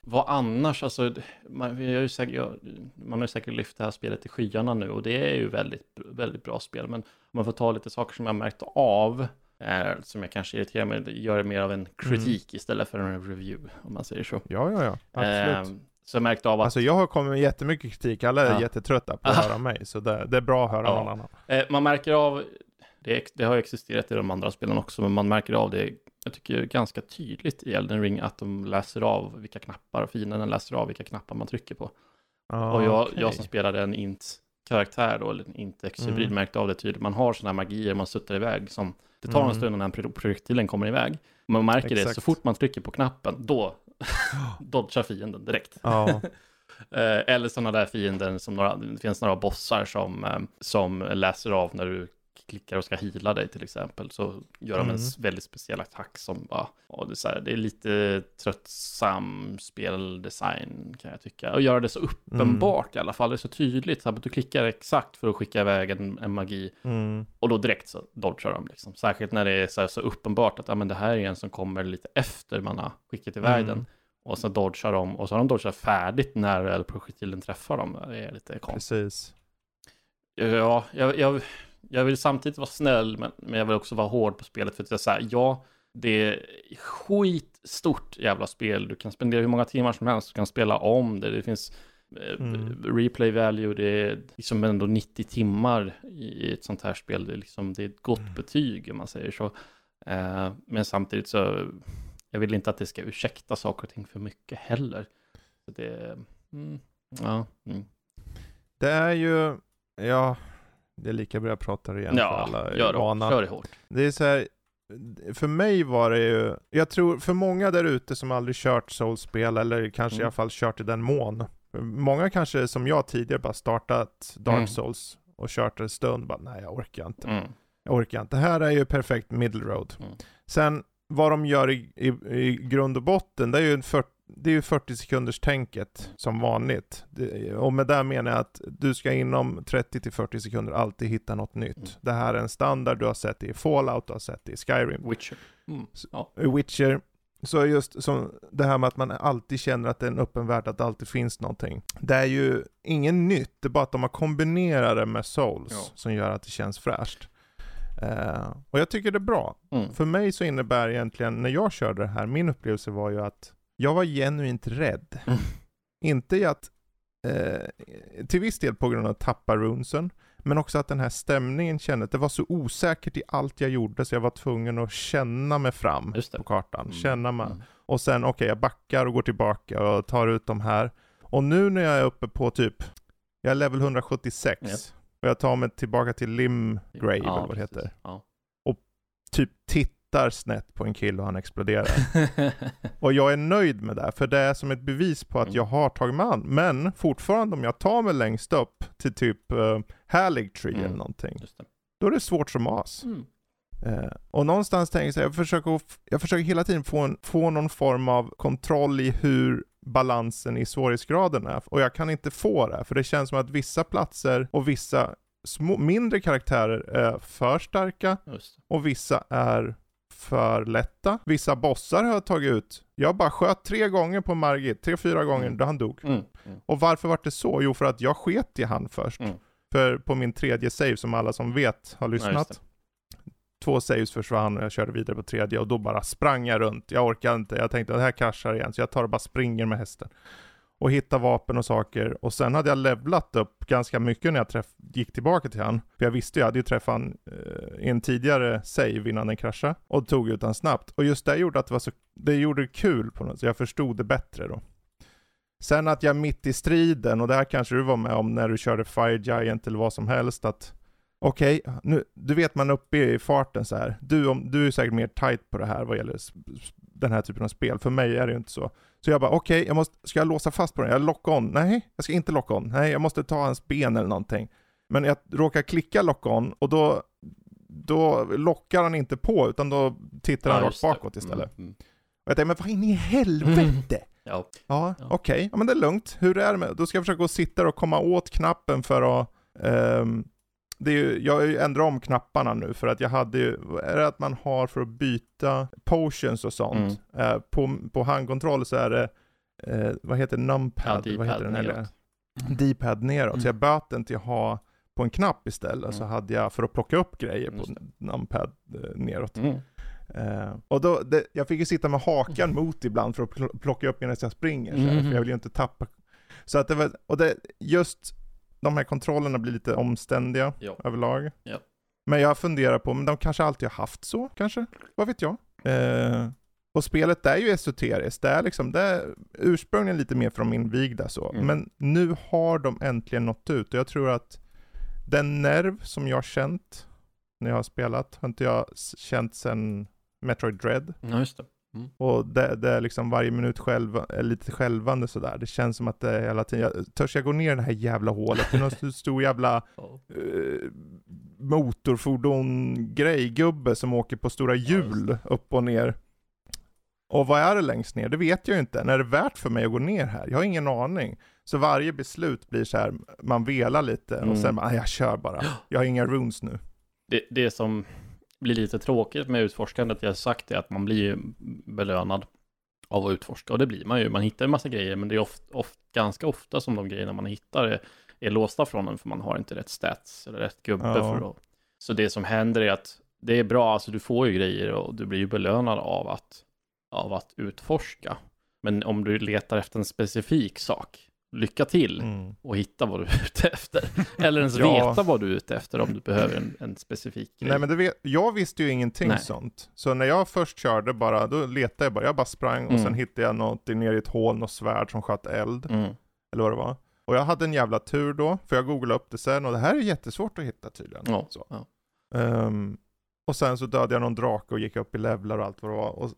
Vad annars, alltså, man, ju säkert, jag, man har ju säkert lyft det här spelet till skyarna nu och det är ju väldigt, väldigt bra spel. Men om man får ta lite saker som jag märkt av, eh, som jag kanske irriterar mig, gör det mer av en kritik istället för en review, om man säger så. Ja, ja, ja, absolut. Eh, så jag märkte av att Alltså jag har kommit med jättemycket kritik, alla är Ja. jättetrötta på att Ah. höra mig, så det, det är bra att höra Ja. någon annan. eh, man märker av, det, det har ju existerat i de andra spelen också, men man märker av det, jag tycker ganska tydligt i Elden Ring, att de läser av vilka knappar, fienden läser av vilka knappar man trycker på. Ja, Och jag, okej. jag som spelade en int-karaktär då, eller en int-ex-hybrid, Mm. märkte av det tydligt. Man har sådana här magier man suttar iväg som det tar en Mm. stund innan pro- projektilen kommer iväg. Man märker det, så Exakt. fort man trycker på knappen, då dodgar fienden direkt. Ja, Eh, eller sådana där fiender som några, det finns några bossar som, eh, som läser av när du klickar och ska hila dig till exempel. Så gör de en Mm. väldigt speciell attack som bara, ja, det, är så här, det är lite tröttsam speldesign kan jag tycka. Och göra det så uppenbart i alla fall, det är så tydligt. Så här, att du klickar exakt för att skicka iväg en, en magi mm. och då direkt så dodgar de liksom. Särskilt när det är så, här, så uppenbart att ja, men det här är en som kommer lite efter man har skickat iväg Mm. den. Och så dodgar de och så har de dodgat färdigt när projektilen träffar dem. Det är lite konstigt. precis. Ja, jag, jag, jag vill samtidigt vara snäll, men, men jag vill också vara hård på spelet. För att jag säger, ja, det är skitstort jävla spel. Du kan spendera hur många timmar som helst. Du kan spela om det. Det finns eh, Mm. replay value. Det är liksom ändå 90 timmar i ett sånt här spel. Det är, liksom, det är ett gott Mm. betyg om man säger så. Eh, men samtidigt så, jag vill inte att det ska ursäkta saker och ting för mycket heller. Så det, mm, ja, mm. Det är ju, ja, det är lika bra jag pratar igen ja för alla gör vana. kör det hårt. Det är så här, för mig var det ju, jag tror för många där ute som aldrig kört Souls-spel, eller kanske i Mm. alla fall kört i den mån. Många kanske som jag tidigare bara startat Dark Mm. Souls och kört en stund, bara nej jag orkar inte. Mm. Jag orkar inte. Det här är ju perfekt middle road. Mm. Sen vad de gör i, i, i grund och botten, det är ju en 40, det är ju 40 sekunders tänket som vanligt. Det, och med det menar jag att du ska inom 30 till 40 sekunder alltid hitta något nytt. Mm. Det här är en standard du har sett i Fallout, du har sett det i Skyrim. Witcher. Mm. Ja. Witcher. Så just som det här med att man alltid känner att det är en öppen värld, att det alltid finns någonting. Det är ju ingen nytt, det är bara att de har kombinerat det med Souls Ja. som gör att det känns fräscht. Eh, och jag tycker det är bra. Mm. För mig så innebär egentligen, när jag körde det här, min upplevelse var ju att jag var genuint rädd. Mm. Inte i att, eh, till viss del på grund av att tappa runesen, men också att den här stämningen kändes, det var så osäkert i allt jag gjorde så jag var tvungen att känna mig fram på kartan. Mm. Känna mig. Mm. Och sen, okej, jag backar och går tillbaka och tar ut de här. Och nu när jag är uppe på typ, jag är level 176. Japp. Och jag tar mig tillbaka till Limgrave, Ja, eller vad det heter. Ja. Typ tittar snett på en kille och han exploderar. och jag är nöjd med det, för det är som ett bevis på att Mm. jag har tagit mig an. Men fortfarande om jag tar mig längst upp till typ uh, Hallig Tree Mm. eller någonting, då är det svårt som as. Mm. Eh, och någonstans tänker jag jag försöker, jag försöker hela tiden få, en, få någon form av kontroll i hur balansen i svårighetsgraden är. Och jag kan inte få det, för det känns som att vissa platser och vissa små, mindre karaktärer är för starka och vissa är för lätta. Vissa bossar har jag tagit ut. Jag bara sköt tre gånger på Margit, tre, fyra gånger, Mm. då han dog. Mm. Mm. Och varför var det så? Jo, för att jag sket i han först. Mm. För på min tredje save, som alla som vet har Ja, lyssnat, det. två saves försvann och jag körde vidare på tredje och då bara sprang jag runt. Jag orkade inte, jag tänkte att det här kraschar igen, så jag tar och bara springer med hästen. Och hitta vapen och saker. Och sen hade jag levlat upp ganska mycket när jag träff gick tillbaka till han. För jag visste, jag hade ju träffat han eh, i en tidigare save innan den kraschade. Och tog ut han snabbt. Och just det gjorde att det var så, det gjorde det kul på något sätt. Jag förstod det bättre då. Sen att jag mitt i striden, och det här kanske du var med om när du körde Fire Giant eller vad som helst, att okej, nu, du vet man är uppe i farten så här. Du, om, du är säkert mer tight på det här vad gäller den här typen av spel. För mig är det ju inte så. Så jag bara, okej, jag måste, ska jag låsa fast på den? Jag lock on? Nej, jag ska inte lock on. Nej, jag måste ta hans ben eller någonting. Men jag råkar klicka lock on och då, då lockar han inte på, utan då tittar han Ja, rakt bakåt istället. Mm. Mm. Och jag tänkte, men vad in i helvete? Ja. Ja, Ja. okej. Ja, men det är lugnt. Hur är det med, då ska jag försöka gå och sitta och komma åt knappen för att, ehm, det är ju, jag har ju ändrat om knapparna nu för att jag hade ju, är det att man har för att byta potions och sånt? Eh, på, på handkontroll så är det, eh, vad heter det, Ja, numpad? vad heter den? Eller, neråt. D-pad neråt. Så Mm. jag böt den till att ha på en knapp istället. Så Mm. hade jag för att plocka upp grejer på numpad eh, neråt. Mm. Eh, och då, det, jag fick ju sitta med hakan mot ibland för att pl- plocka upp medan jag springer, så här, Mhm. för jag vill ju inte tappa. Så att det var, och det, just de här kontrollerna blir lite omständiga Ja. överlag. Ja. Men jag funderar på, men de kanske alltid har haft så, kanske? Vad vet jag? Eh, och spelet är ju esoteriskt, det är liksom, det är ursprungligen lite mer från min vigda så, Mm. men nu har de äntligen nått ut och jag tror att den nerv som jag har känt när jag har spelat, har inte jag känt sedan Metroid Dread. Ja, just det. Och det, det är liksom varje minut själv, är lite självande sådär. Det känns som att det är hela tiden, jag, törs jag gå ner i det här jävla hålet? Det är någon stor jävla Ja. eh, motorfordon-grej, gubbe som åker på stora hjul upp och ner. Och vad är det längst ner? Det vet jag ju inte. När är det värt för mig att gå ner här? Jag har ingen aning. Så varje beslut blir så här, man velar lite och Mm. sen bara, "Ah, jag kör bara. Jag har inga runes nu. Det, det som blir lite tråkigt med utforskandet, jag har sagt det, att man blir belönad av att utforska. Och det blir man ju. Man hittar en massa grejer, men det är oft, oft, ganska ofta som de grejerna man hittar är, är låsta från en, för man har inte rätt stats eller rätt gubbe Ja. för att... Så det som händer är att det är bra, alltså du får ju grejer och du blir ju belönad av att, av att utforska. Men om du letar efter en specifik sak, lycka till Mm. och hitta vad du är ute efter. Eller ens Ja. veta vad du är ute efter om du behöver en, en specifik grej. Nej men vet, jag visste ju ingenting Nej. sånt. Så när jag först körde bara, då letade jag bara, jag bara sprang och Mm. sen hittade jag något ner i ett hål, något svärd som sköt eld, Mm. eller vad det var. Och jag hade en jävla tur då, för jag googlade upp det sen och det här är jättesvårt att hitta tydligen. Ja, Så. ja. Ehm, och sen så dödade jag någon drake och gick upp i levlar och allt vad det var. Och,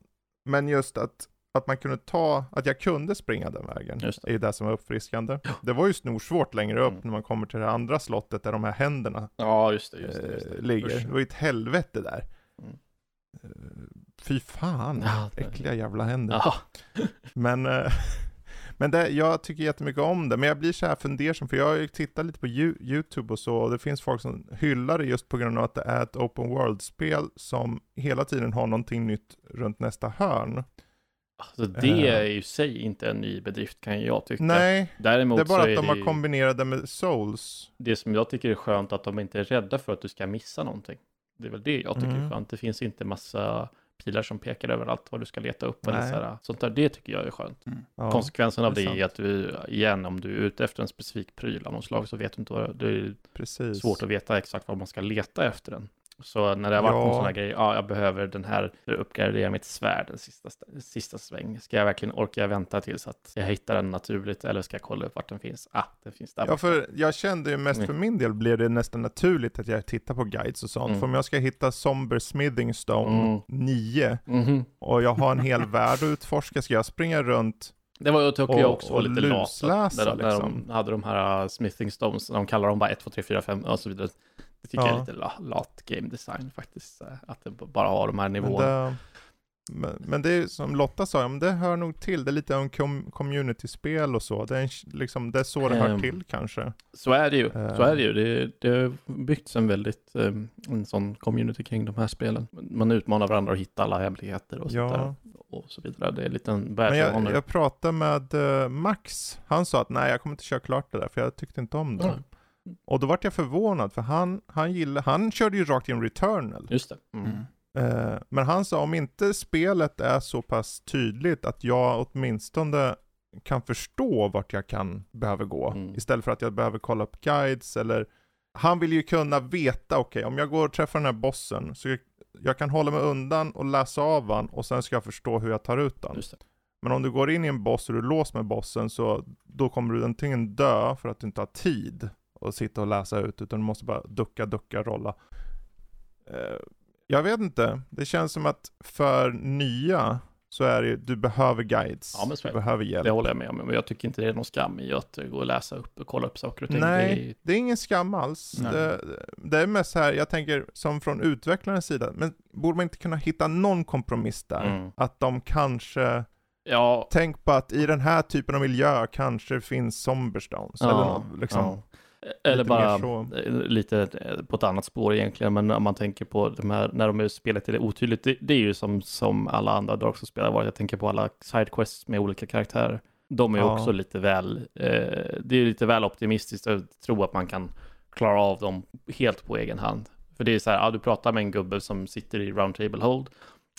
men just att, att man kunde ta, att jag kunde springa den vägen, Just det. är det som var uppfriskande. Det var ju snorsvårt längre upp Mm. när man kommer till det andra slottet där de här händerna ja, just det. Just det, just eh, det. ligger. Usch. Det var ju ett helvete där. Mm. Eh, Fy fan, Ja, äckliga jävla händer. Ja, Men, eh, men det, jag tycker jättemycket om det, men jag blir så här fundersam, för jag har ju tittat lite på Yo- YouTube och så, och det finns folk som hyllar det just på grund av att det är ett open world-spel som hela tiden har någonting nytt runt nästa hörn. Alltså det Eh. är ju i sig inte en ny bedrift kan jag tycka. Nej, Däremot det är bara att är de det, har kombinerat det med Souls. det som jag tycker är skönt att de inte är rädda för att du ska missa någonting. Det är väl det jag tycker är Mm. skönt. Det finns inte massa pilar som pekar överallt vad du ska leta upp. Eller Nej. så här, sånt där, det tycker jag är skönt. Ja. Konsekvensen av det det är är att du, igen, om du är ute efter en specifik pryl av något slag så vet du inte vad, det är Precis. svårt att veta exakt vad man ska leta efter den. Så när det har varit Ja. någon sån här grej, ja, jag behöver den här uppgradera mitt svärd den sista, sista sväng. Ska jag verkligen orka vänta tills att jag hittar den naturligt eller ska jag kolla upp vart den finns? Ah, den finns där Ja, för jag kände ju mest Mm. för min del blev det nästan naturligt att jag tittar på guides och sånt. Mm. För om jag ska hitta Somber Smithing Stone Mm. 9 Mhm. och jag har en hel värld att utforska, ska jag springa runt? Det var Och- jag också var och lite lat. När, de- när de liksom. hade de här uh, smithing stones, de kallar dem bara 1, 2, 3, 4, 5 och så vidare. Det tycker jag Ja. är lite la, lat game design faktiskt. Att det bara har de här Men nivåerna. det, men, men det är som Lotta sa, men det hör nog till. Det är lite en com community-spel och så. Det är, en, liksom, det är så det hör Ehm, till kanske. Så är det ju. Så Eh. är det ju. Det, det har byggts en väldigt, eh, en sån community kring de här spelen. Man utmanar varandra och hittar alla hemligheter och sånt Ja. där. Och så vidare. Det är lite en Men badge of jag, jag pratade med eh, Max. Han sa att nej, jag kommer inte köra klart det där, för jag tyckte inte om det. Mm. Och då vart jag förvånad, för han, han gillade, han körde ju rakt in Returnal. Just det. Mm. Mm. Eh, men han sa om inte spelet är så pass tydligt att jag åtminstone kan förstå vart jag kan behöver gå. Mm. Istället för att jag behöver kolla upp guides eller han vill ju kunna veta, okej om jag går och träffar den här bossen så jag, jag kan hålla mig undan och läsa av han och sen ska jag förstå hur jag tar ut den. Just det. Men om du går in i en boss och du låst med bossen så då kommer du antingen dö för att du inte har tid att sitta och läsa ut utan du måste bara ducka, ducka, rolla. Eh, jag vet inte, det känns som att för nya så är det du behöver guides, Ja, du behöver hjälp. Det håller jag med om. Men jag tycker inte det är någon skam i att gå och läsa upp och kolla upp saker och ting. Nej, Det är, det är ingen skam alls. Det, det är mest här, jag tänker som från utvecklarens sida, men borde man inte kunna hitta någon kompromiss där? Mm. Att de kanske ja, Tänk på att i den här typen av miljö kanske det finns somberstones. Ja, eller något, liksom. ja. Eller lite bara så. lite eh, på ett annat spår egentligen, men om man tänker på de här, när de är spelet är otydligt, det, det är ju som, som alla andra Dark Souls-spel har varit. Jag tänker på alla sidequests med olika karaktärer. De är Ja. också lite väl, eh, det är lite väl optimistiskt att tro att man kan klara av dem helt på egen hand. För det är så här, ja, du pratar med en gubbe som sitter i round table hold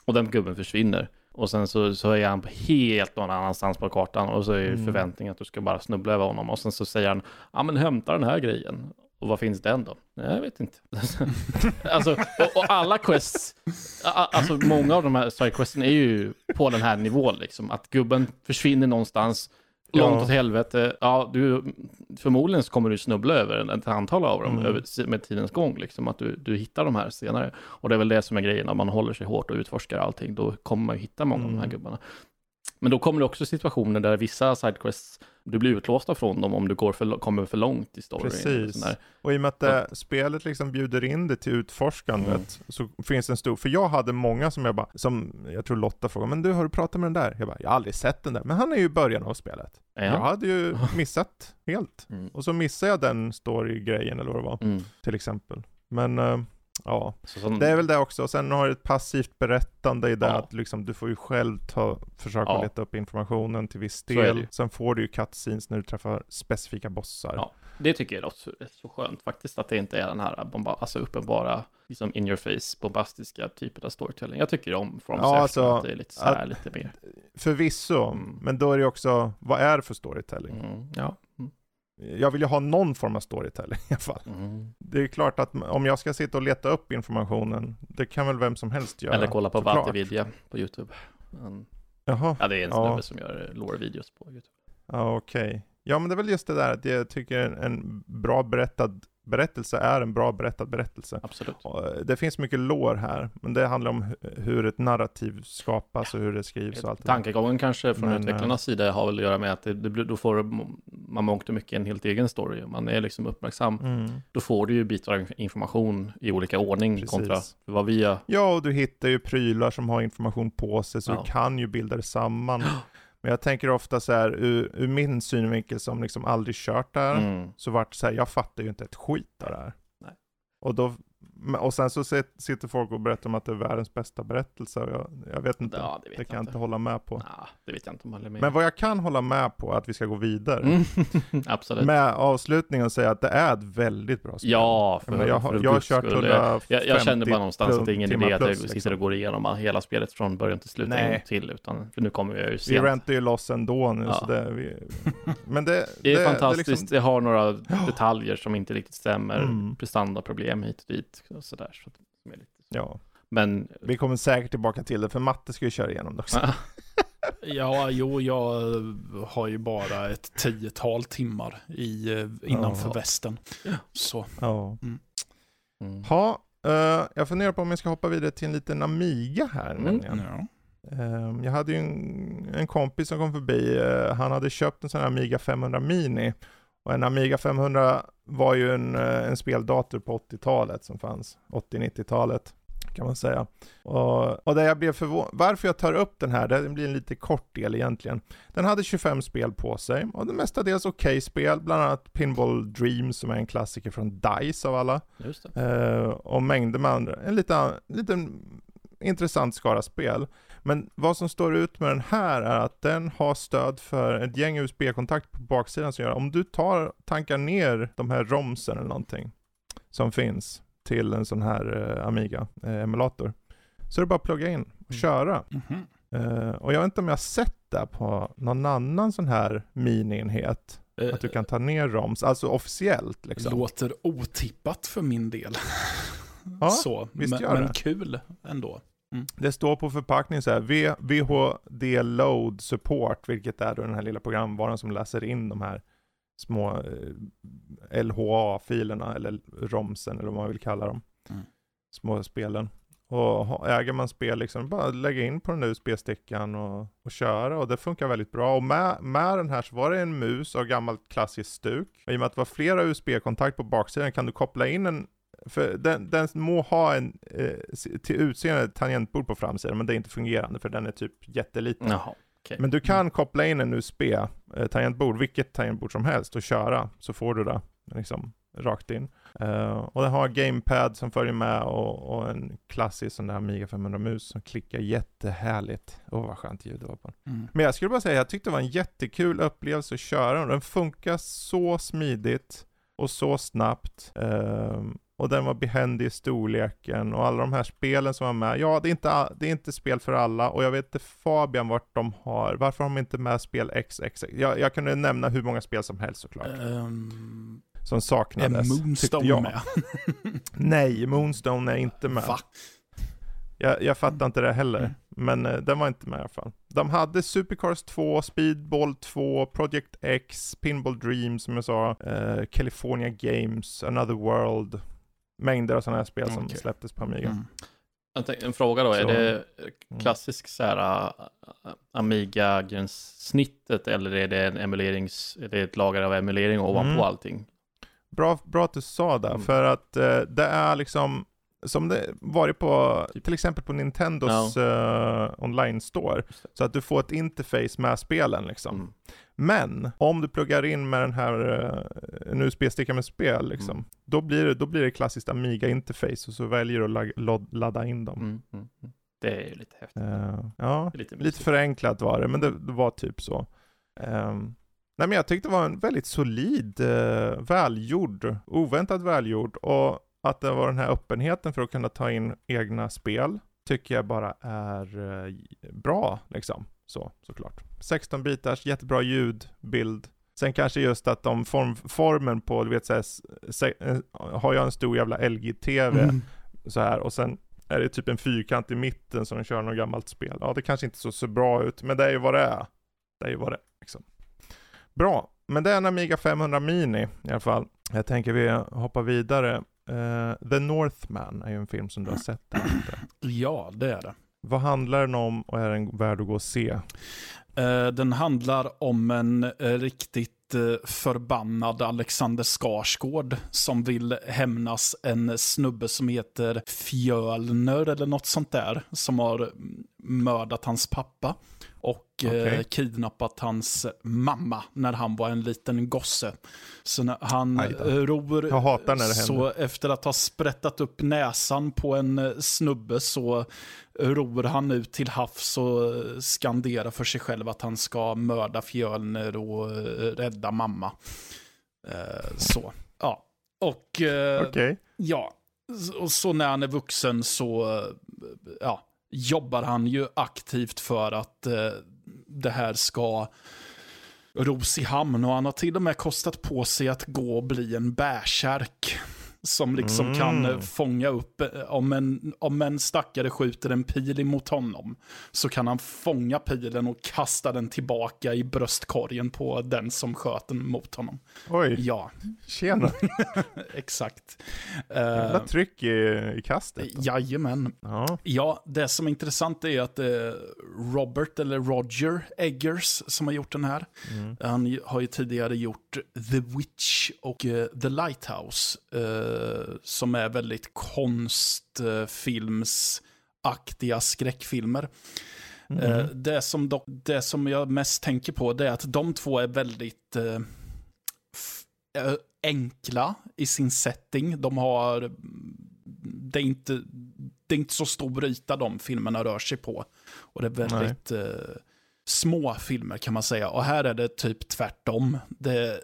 och den gubben försvinner. Och sen så, så är han helt någon annanstans på kartan och så är Mm. förväntningen att du ska bara snubbla över honom. Och sen så säger han, ja men hämta den här grejen. Och vad finns den då? Nej, jag vet inte. alltså, och, och alla quests, alltså många av de här sidequesten är ju på den här nivån liksom. Att gubben försvinner någonstans, långt Ja. åt helvete. Ja, du, förmodligen så kommer du snubbla över ett antal av dem Mm. med tidens gång, liksom. Att du, du hittar de här senare. Och det är väl det som är grejen, om man håller sig hårt och utforskar allting, då kommer man ju hitta många av de här Mm. gubbarna. Men då kommer det också situationer där vissa sidequests, du blir utlåsta från dem om du går för, kommer för långt i storyn. och Precis. där. Och i och med att det, spelet liksom bjuder in det till utforskandet Mm. så finns det en stor, för jag hade många som jag bara, som jag tror Lotta frågade, men du har du pratat med den där? Jag bara, jag har aldrig sett den där, men han är ju i början av spelet. Ja. Jag hade ju missat helt. Mm. Och så missade jag den story-grejen eller vad det var, Mm. till exempel. Men eh, ja, Så, sån, det är väl det också. Sen har du ett passivt berättande i det, Ja. att liksom, du får ju själv ta, försöka Ja. leta upp informationen till viss del. Sen får du ju cutscenes när du träffar specifika bossar. Ja. Det tycker jag är så, så skönt faktiskt, att det inte är den här bomba, alltså uppenbara, liksom in your face, bombastiska typen av storytelling. Jag tycker om From Ja, alltså, att det är lite så här, att- lite mer. Förvisso, Mm. men då är det också, vad är det för storytelling? Mm. Ja. Jag vill ju ha någon form av storytelling i alla fall. Mm. Det är klart att om jag ska sitta och leta upp informationen, det kan väl vem som helst göra. Eller kolla på såklart. Valter Vidja på YouTube. Han, Jaha, ja, det är en Ja. snubbe som gör lore-videos på YouTube. ja okej. Ja men det är väl just det där att jag tycker en bra berättad berättelse är en bra berättad berättelse. Absolut. Eh, Det finns mycket lår här, men det handlar om hu- hur ett narrativ skapas och hur det skrivs och allt det där. Tankegången kanske från Men, utvecklarnas sida har väl att göra med att det, det, då får man mångt och mycket en helt egen story. Man är liksom uppmärksam. Mm. Då får du ju bitar av information i olika ordning Precis. kontra vad vi har. Ja, och du hittar ju prylar som har information på sig, så Ja. du kan ju bilda det samman. Men jag tänker ofta så här, ur, ur min synvinkel som liksom aldrig kört där, Mm. så vart det så här, jag fattar ju inte ett skit av det här. Nej. Och då och sen så sitter folk och berättar om att det är världens bästa berättelse. Och jag, jag vet inte, Ja, det vet det jag kan jag inte. hålla med på. Nah, det vet jag inte om jag håller med. Men vad jag kan hålla med på är att vi ska gå vidare. Mm. Absolut. Med avslutningen och säga att det är ett väldigt bra spel. Ja, Jag, menar, jag, har, för jag har kört skull. 150 Jag, jag kände bara någonstans att det är ingen idé att jag sitter liksom. och går igenom hela spelet från början till slut en Nej. gång till, utan för nu kommer jag ju Vi sent. räntar ju loss ändå nu, Ja. så det, vi, men det, Det är fantastiskt, liksom- det har några detaljer som inte riktigt stämmer, Mm. prestandaproblem hit och dit och sådär. Så att det är lite... ja, Men, vi kommer säkert tillbaka till det, för Matte ska ju köra igenom det också. Ja, jo, jag har ju bara ett tiotal timmar i, eh, innanför Ja. västen. Så, Ja. mm. Ha, eh, jag funderar på om jag ska hoppa vidare till en liten Amiga här Mm. ja. Ehm, Jag hade ju en, en kompis som kom förbi, eh, han hade köpt en sån här Amiga 500 Mini. Och en Amiga 500 var ju en, eh, en speldator på 80-talet som fanns, 80-90-talet kan man säga. Och, och där jag blev förvånad, varför jag tar upp den här, det blir en lite kort del egentligen. Den hade 25 spel på sig, och det mestadels okej spel, bland annat Pinball Dreams som är en klassiker från DICE av alla. Just det. Eh, och mängder med andra. En liten, liten intressant skara spel. Men vad som står ut med den här är att den har stöd för ett gäng USB-kontakt på baksidan som gör om du tar, tankar ner de här romsen eller någonting som finns till en sån här eh, Amiga-emulator. så är det bara att plugga in och Mm. köra. Mhm. Eh, och jag vet inte om jag har sett det på någon annan sån här mini-enhet. Att du kan ta ner roms, alltså officiellt liksom. Låter otippat för min del. Ja, så, visst men, gör det. men kul ändå. Det står på förpackningen så här, VHD Load Support, vilket är då den här lilla programvaran som läser in de här små eh, LHA-filerna, eller romsen, eller vad man vill kalla dem. Mm. Små spelen. Och äger man spel, liksom, bara lägga in på den där USB-stickan och, och köra, och det funkar väldigt bra. Och med, med den här så var det en mus av gammalt klassiskt stuk. Och I och med att det var flera USB-kontakt på baksidan kan du koppla in en för den, den må ha en eh, till utseende tangentbord på framsidan, men det är inte fungerande för den är typ jätteliten. Jaha, okej. Men du kan koppla in en USB-tangentbord, vilket tangentbord som helst, och köra, så får du det liksom rakt in. Eh, och den har gamepad som följer med och, och en klassisk sån där Amiga 500-mus som klickar jättehärligt. Åh vad skönt ljud det var på den. Mm. Men jag skulle bara säga, jag tyckte det var en jättekul upplevelse att köra den. Den funkar så smidigt och så snabbt. Ehm, och den var behändig i storleken och alla de här spelen som var med. Ja, det är inte, det är inte spel för alla och jag vet inte Fabian vart de har. Varför har de inte med spel XXX? Jag, jag kunde nämna hur många spel som helst såklart. Ehm, Som är saknades. tyckte Moonstone jag. med? Nej, Moonstone är inte med. Va? Jag, jag fattar inte det heller. Mm. Men eh, den var inte med i alla fall. De hade Supercars 2, Speedball 2, Project X, Pinball Dream som jag sa, eh, California Games, Another World. Mängder av sådana här spel som Okej. släpptes på Amiga. Mm. Jag tänk- En fråga då, är Så. det klassisk så här uh, Amiga-gränssnittet eller är det en emulerings, är det ett lager av emulering ovanpå Mm. allting? Bra, bra att du sa det, Mm. för att eh, det är liksom som det varit på, till exempel på Nintendos eh, online-store, Just det. så att du får ett interface med spelen liksom. Mm. Men om du pluggar in med den här uh, en USB-sticka med spel, liksom, Mm. då, blir det, då blir det klassiskt Amiga-interface och så väljer du att lag, lod- ladda in dem. Mm. Mm. mm. Det är ju lite häftigt. Eh, ja, lite, lite förenklat var det, men det, det var typ så. Ehm, nej men jag tyckte det var en väldigt solid, uh, välgjord, oväntat välgjord och att det var den här öppenheten för att kunna ta in egna spel tycker jag bara är eh, bra liksom. Så, såklart. 16 bitars, jättebra ljud, bild. Sen kanske just att de form, formen på, du vet så här, s- se, eh, har jag en stor jävla LG-TV Mm. så här och sen är det typ en fyrkant i mitten som kör något gammalt spel. Ja, det kanske inte så, så bra ut, men det är ju vad det är. Det är ju vad det är, liksom. Bra, men det är en Amiga 500 Mini i alla fall. Jag tänker vi hoppar vidare. Eh, The Northman är ju en film som du har sett. där ute. Ja, det är det. Vad handlar den om och är den värd att gå och se? Eh, den handlar om en eh, riktigt eh, förbannad Alexander Skarsgård som vill hämnas en snubbe som heter Fjölner eller något sånt där. Som har mm, mördat hans pappa och eh, Okej. kidnappat hans mamma när han var en liten gosse. Så när han eh, ror, Jag hatar när det så händer. efter att ha sprättat upp näsan på en eh, snubbe så ror han ut till havs och eh, skanderar för sig själv att han ska mörda Fjölner och eh, rädda mamma. Eh, Så, ja. Och eh, Okej. Ja, och så när han är vuxen så eh, ja, jobbar han ju aktivt för att eh, det här ska ros i hamn. Och han har till och med kostat på sig att gå och bli en bärsärk. Som liksom Mm. kan eh, fånga upp, eh, om en, om en stackare skjuter en pil emot honom, så kan han fånga pilen och kasta den tillbaka i bröstkorgen på den som sköt den mot honom. Oj, Ja, tjena. exakt. Jävla Uh, tryck i, i kastet. då. jajamän. Ja. Ja, det som är intressant är att Robert, eller Roger Eggers, som har gjort den här. Mm. Han har ju tidigare gjort The Witch och eh, The Lighthouse, eh, som är väldigt konstfilmsaktiga skräckfilmer. Mm. Eh, det, som dock, det som jag mest tänker på det är att de två är väldigt eh, eh, enkla i sin setting. De har, det är, inte, det är inte så stor yta de filmerna rör sig på. Och det är väldigt eh, små filmer kan man säga. Och här är det typ tvärtom. Det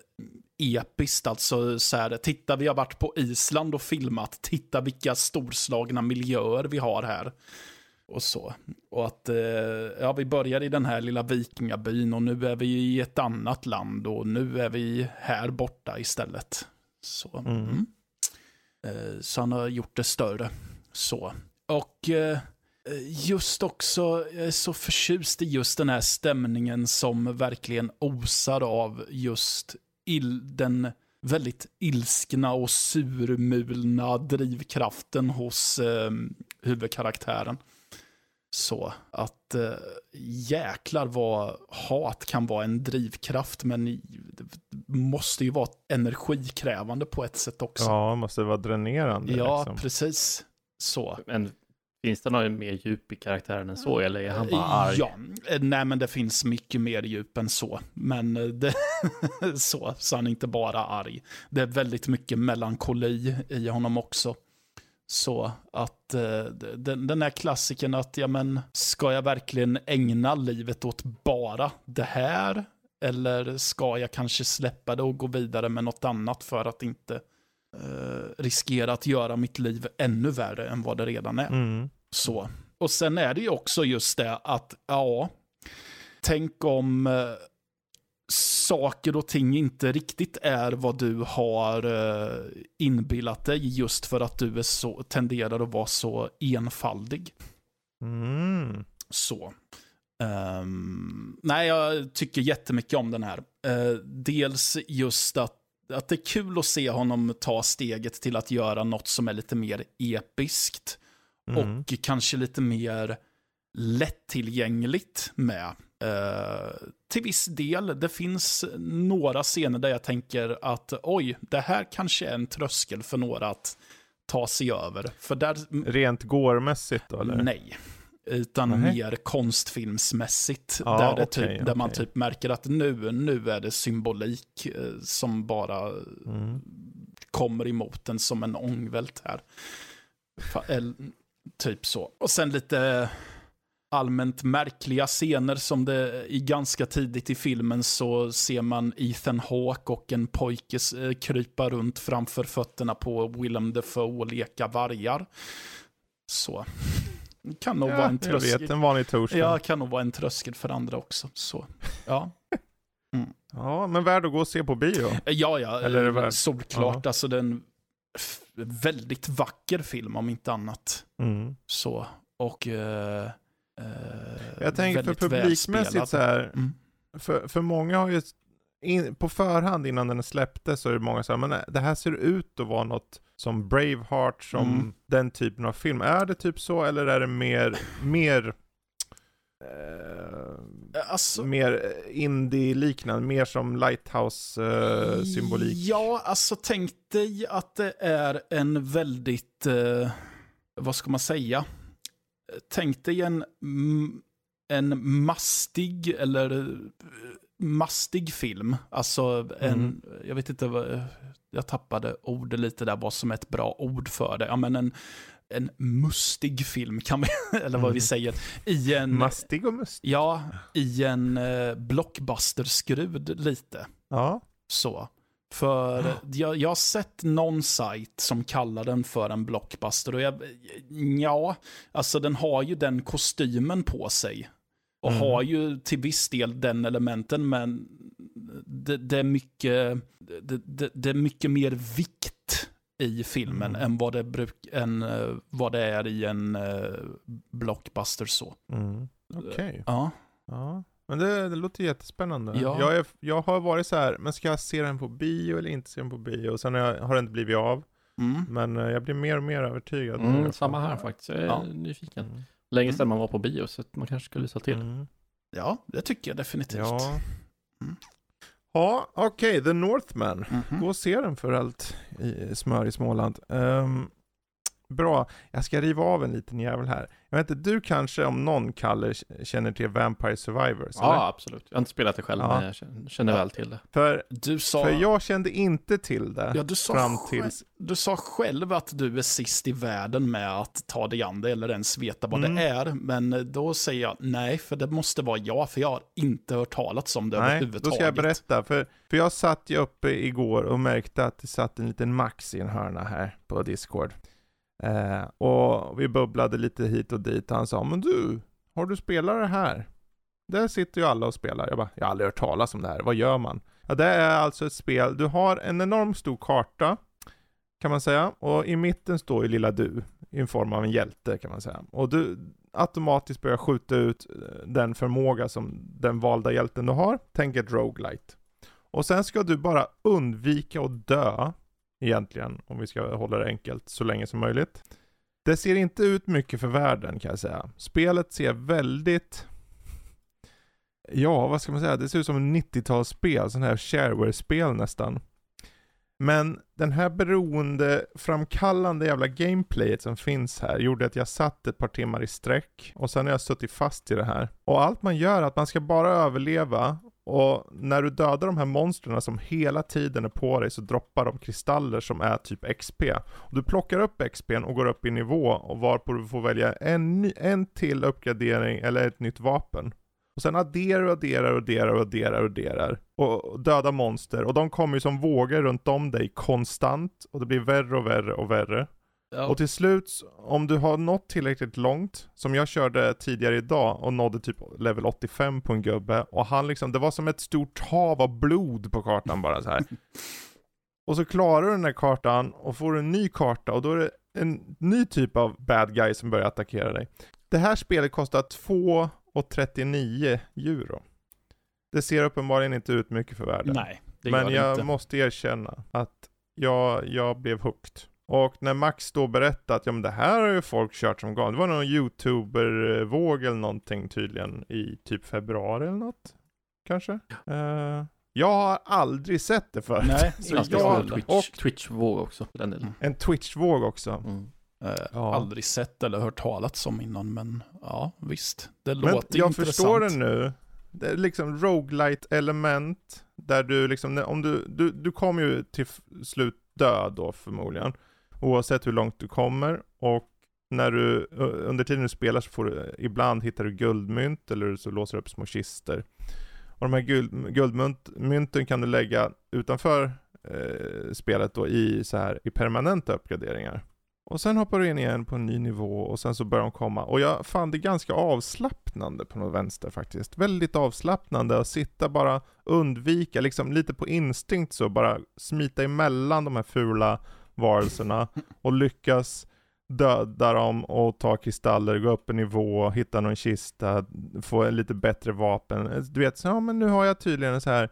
episkt, alltså så här, titta vi har varit på Island och filmat, titta vilka storslagna miljöer vi har här. Och så. Och att, eh, ja vi börjar i den här lilla vikingabyn och nu är vi i ett annat land och nu är vi här borta istället. Så, Mm. mm. Eh, så han har gjort det större. Så. Och eh, just också, jag är så förtjust i just den här stämningen som verkligen osar av just il, den väldigt ilskna och surmulna drivkraften hos eh, huvudkaraktären. Så att eh, jäklar vad hat kan vara en drivkraft, men det måste ju vara energikrävande på ett sätt också. Ja, måste vara dränerande. Ja, liksom. precis. Så. Men finns det något mer djup i karaktären än så, eller är han bara arg? Ja, eh, nej men det finns mycket mer djup än så. Men eh, det, så, så han är inte bara arg. Det är väldigt mycket melankoli i honom också. Så att eh, den, den här klassiken att, ja men, ska jag verkligen ägna livet åt bara det här? Eller ska jag kanske släppa det och gå vidare med något annat för att inte eh, riskera att göra mitt liv ännu värre än vad det redan är? Mm. Så. Och sen är det ju också just det att, ja, tänk om eh, saker och ting inte riktigt är vad du har eh, inbillat dig just för att du är så, tenderar att vara så enfaldig. Mm. Så. Ehm, nej, jag tycker jättemycket om den här. Eh, dels just att, att det är kul att se honom ta steget till att göra något som är lite mer episkt. Mm. Och kanske lite mer lättillgängligt med. Eh, till viss del, det finns några scener där jag tänker att oj, det här kanske är en tröskel för några att ta sig över. För där, Rent gårmässigt då, eller? nej. Utan Nej. mer konstfilmsmässigt. Ja, där, det okej, typ, där man typ märker att nu, nu är det symbolik eh, som bara Mm. kommer emot en som en ångvält här. Typ så. Och sen lite allmänt märkliga scener som det i ganska tidigt i filmen så ser man Ethan Hawke och en pojke eh, krypa runt framför fötterna på Willem Dafoe och leka vargar. Så. Kan nog vara Ja, en jag tröskel. vet, en vanlig torsdag. Ja, Ja. kan nog vara en tröskel för andra också. Så. Ja. men värd att gå och se på bio. Ja, ja, Eller är eh, solklart. Alltså det är en väldigt vacker film om inte annat. Mm. Så, och... Eh, eh, Jag tänker för publikmässigt så här, Mm. för, för många har ju, in, på förhand innan den släpptes så är det många som säger, men det här ser ut att vara något som Braveheart, som Mm. den typen av film. Är det typ så, eller är det mer, mer, eh, Alltså, mer indie-liknande, mer som Lighthouse-symbolik? Ja, alltså tänk dig att det är en väldigt, eh, vad ska man säga, tänk dig en, en mastig eller eh, mastig film. Alltså en, Mm. jag vet inte vad, jag tappade ordet lite där, vad som är ett bra ord för det. Ja, men en, en mustig film kan vi, eller vad vi Mm. säger, i en, Mastig och mustig. ja, i en eh, blockbuster-skrud lite. Ja. Så. För jag, jag har sett någon sajt som kallar den för en blockbuster och jag, ja, alltså den har ju den kostymen på sig. Och Mm. har ju till viss del den elementen, men det, det är mycket, det, det, det är mycket mer vikt i filmen Mm. än, vad det bruk, än eh, vad det är i en eh, blockbuster så. Mm. Okej. Ja. Ja. Men det, det låter jättespännande. Ja. Jag, är, jag har varit så här, men ska jag se den på bio eller inte se den på bio? Och sen har, jag, har det inte blivit av. Mm. Men eh, jag blir mer och mer övertygad. Mm, samma här faktiskt. Jag är Ja. nyfiken. Mm. Länge Mm. sedan man var på bio, så att man kanske skulle lyssna till. Mm. Ja, det tycker jag definitivt. Ja. Mm. Ja, okej, The Northman. Mhm. Gå och se den för allt i smör i Småland. Ehm, bra, jag ska riva av en liten jävel här. Jag vet inte, du kanske om någon Kalle känner till Vampire Survivors? eller? Ja, absolut. Jag har inte spelat det själv, Ja. men jag känner, känner väl till det. För, Du sa... för jag kände inte till det Ja, du sa, fram tills... du sa själv att du är sist i världen med att ta dig an det eller ens veta vad Mm. det är. Men då säger jag nej, för det måste vara jag, för jag har inte hört talas om det Nej, då överhuvudtaget. ska jag berätta. För, för jag satt ju uppe igår och märkte att det satt en liten Max i en hörna här på Discord. Eh, och vi bubblade lite hit och dit. Han sa, men du, har du spelat det här? Där sitter ju alla och spelar. Jag bara, jag har aldrig hört talas om det här. Vad gör man? Ja, det är alltså ett spel. Du har en enormt stor karta, kan man säga. Och i mitten står ju lilla du, i en form av en hjälte kan man säga. Och du automatiskt börjar skjuta ut eh, den förmåga som den valda hjälten du har. Tänk ett roguelite. Och sen ska du bara undvika att dö, egentligen, om vi ska hålla det enkelt, så länge som möjligt. Det ser inte ut mycket för världen kan jag säga. Spelet ser väldigt Ja, vad ska man säga? Det ser ut som en 90-talsspel, sån här shareware-spel nästan. Men den här beroendeframkallande jävla gameplayet som finns här gjorde att jag satt ett par timmar i sträck och sen har jag suttit fast i det här. Och allt man gör är att man ska bara överleva och när du dödar de här monstren som hela tiden är på dig så droppar de kristaller som är typ XP. Och du plockar upp XPn och går upp i nivå och varpå du får välja en, ny, en till uppgradering eller ett nytt vapen. Och sen adderar och adderar och adderar och adderar och adderar. Och döda monster. Och de kommer ju som vågor runt om dig konstant. Och det blir värre och värre och värre. Ja, Och till slut, om du har nått tillräckligt långt, som jag körde tidigare idag och nådde typ level 85 på en gubbe. Och han liksom, det var som ett stort hav av blod på kartan bara så här. Och så klarar du den här kartan och får en ny karta och då är det en ny typ av bad guy som börjar attackera dig. Det här spelet kostar 2,39 euro. Det ser uppenbarligen inte ut mycket för världen. nej, det Men gör det jag inte. måste erkänna att jag, jag blev hooked. Och när Max då berättade att ja men det här har ju folk kört som galna. Det var någon youtuber-våg eller någonting tydligen i typ februari eller något. Kanske? Eh, jag har aldrig sett det förut. Nej, Så jag, stor Twitch, och Twitch-våg också, den delen. en Twitch-våg också. Mm. Eh, Ja. Aldrig sett eller hört talats om innan, men ja, visst. Det Men låter jag intressant. förstår det nu. Det är liksom roguelite element där du liksom, om du, du, du kommer ju till slut dö då förmodligen. Oavsett hur långt du kommer och när du, under tiden du spelar så får du, ibland hittar du guldmynt eller så låser du upp små kister. Och de här guld, guldmynten kan du lägga utanför eh, spelet då i så här i permanenta uppgraderingar. Och sen hoppar du in igen på en ny nivå och sen så börjar de komma. Och jag fann det ganska avslappnande på något vänster faktiskt. Väldigt avslappnande att sitta bara undvika, liksom lite på instinkt så bara smita emellan de här fula varelserna och lyckas döda dem och ta kristaller, gå upp en nivå, hitta någon kista, få en lite bättre vapen. Du vet, så, ja men nu har jag tydligen en så här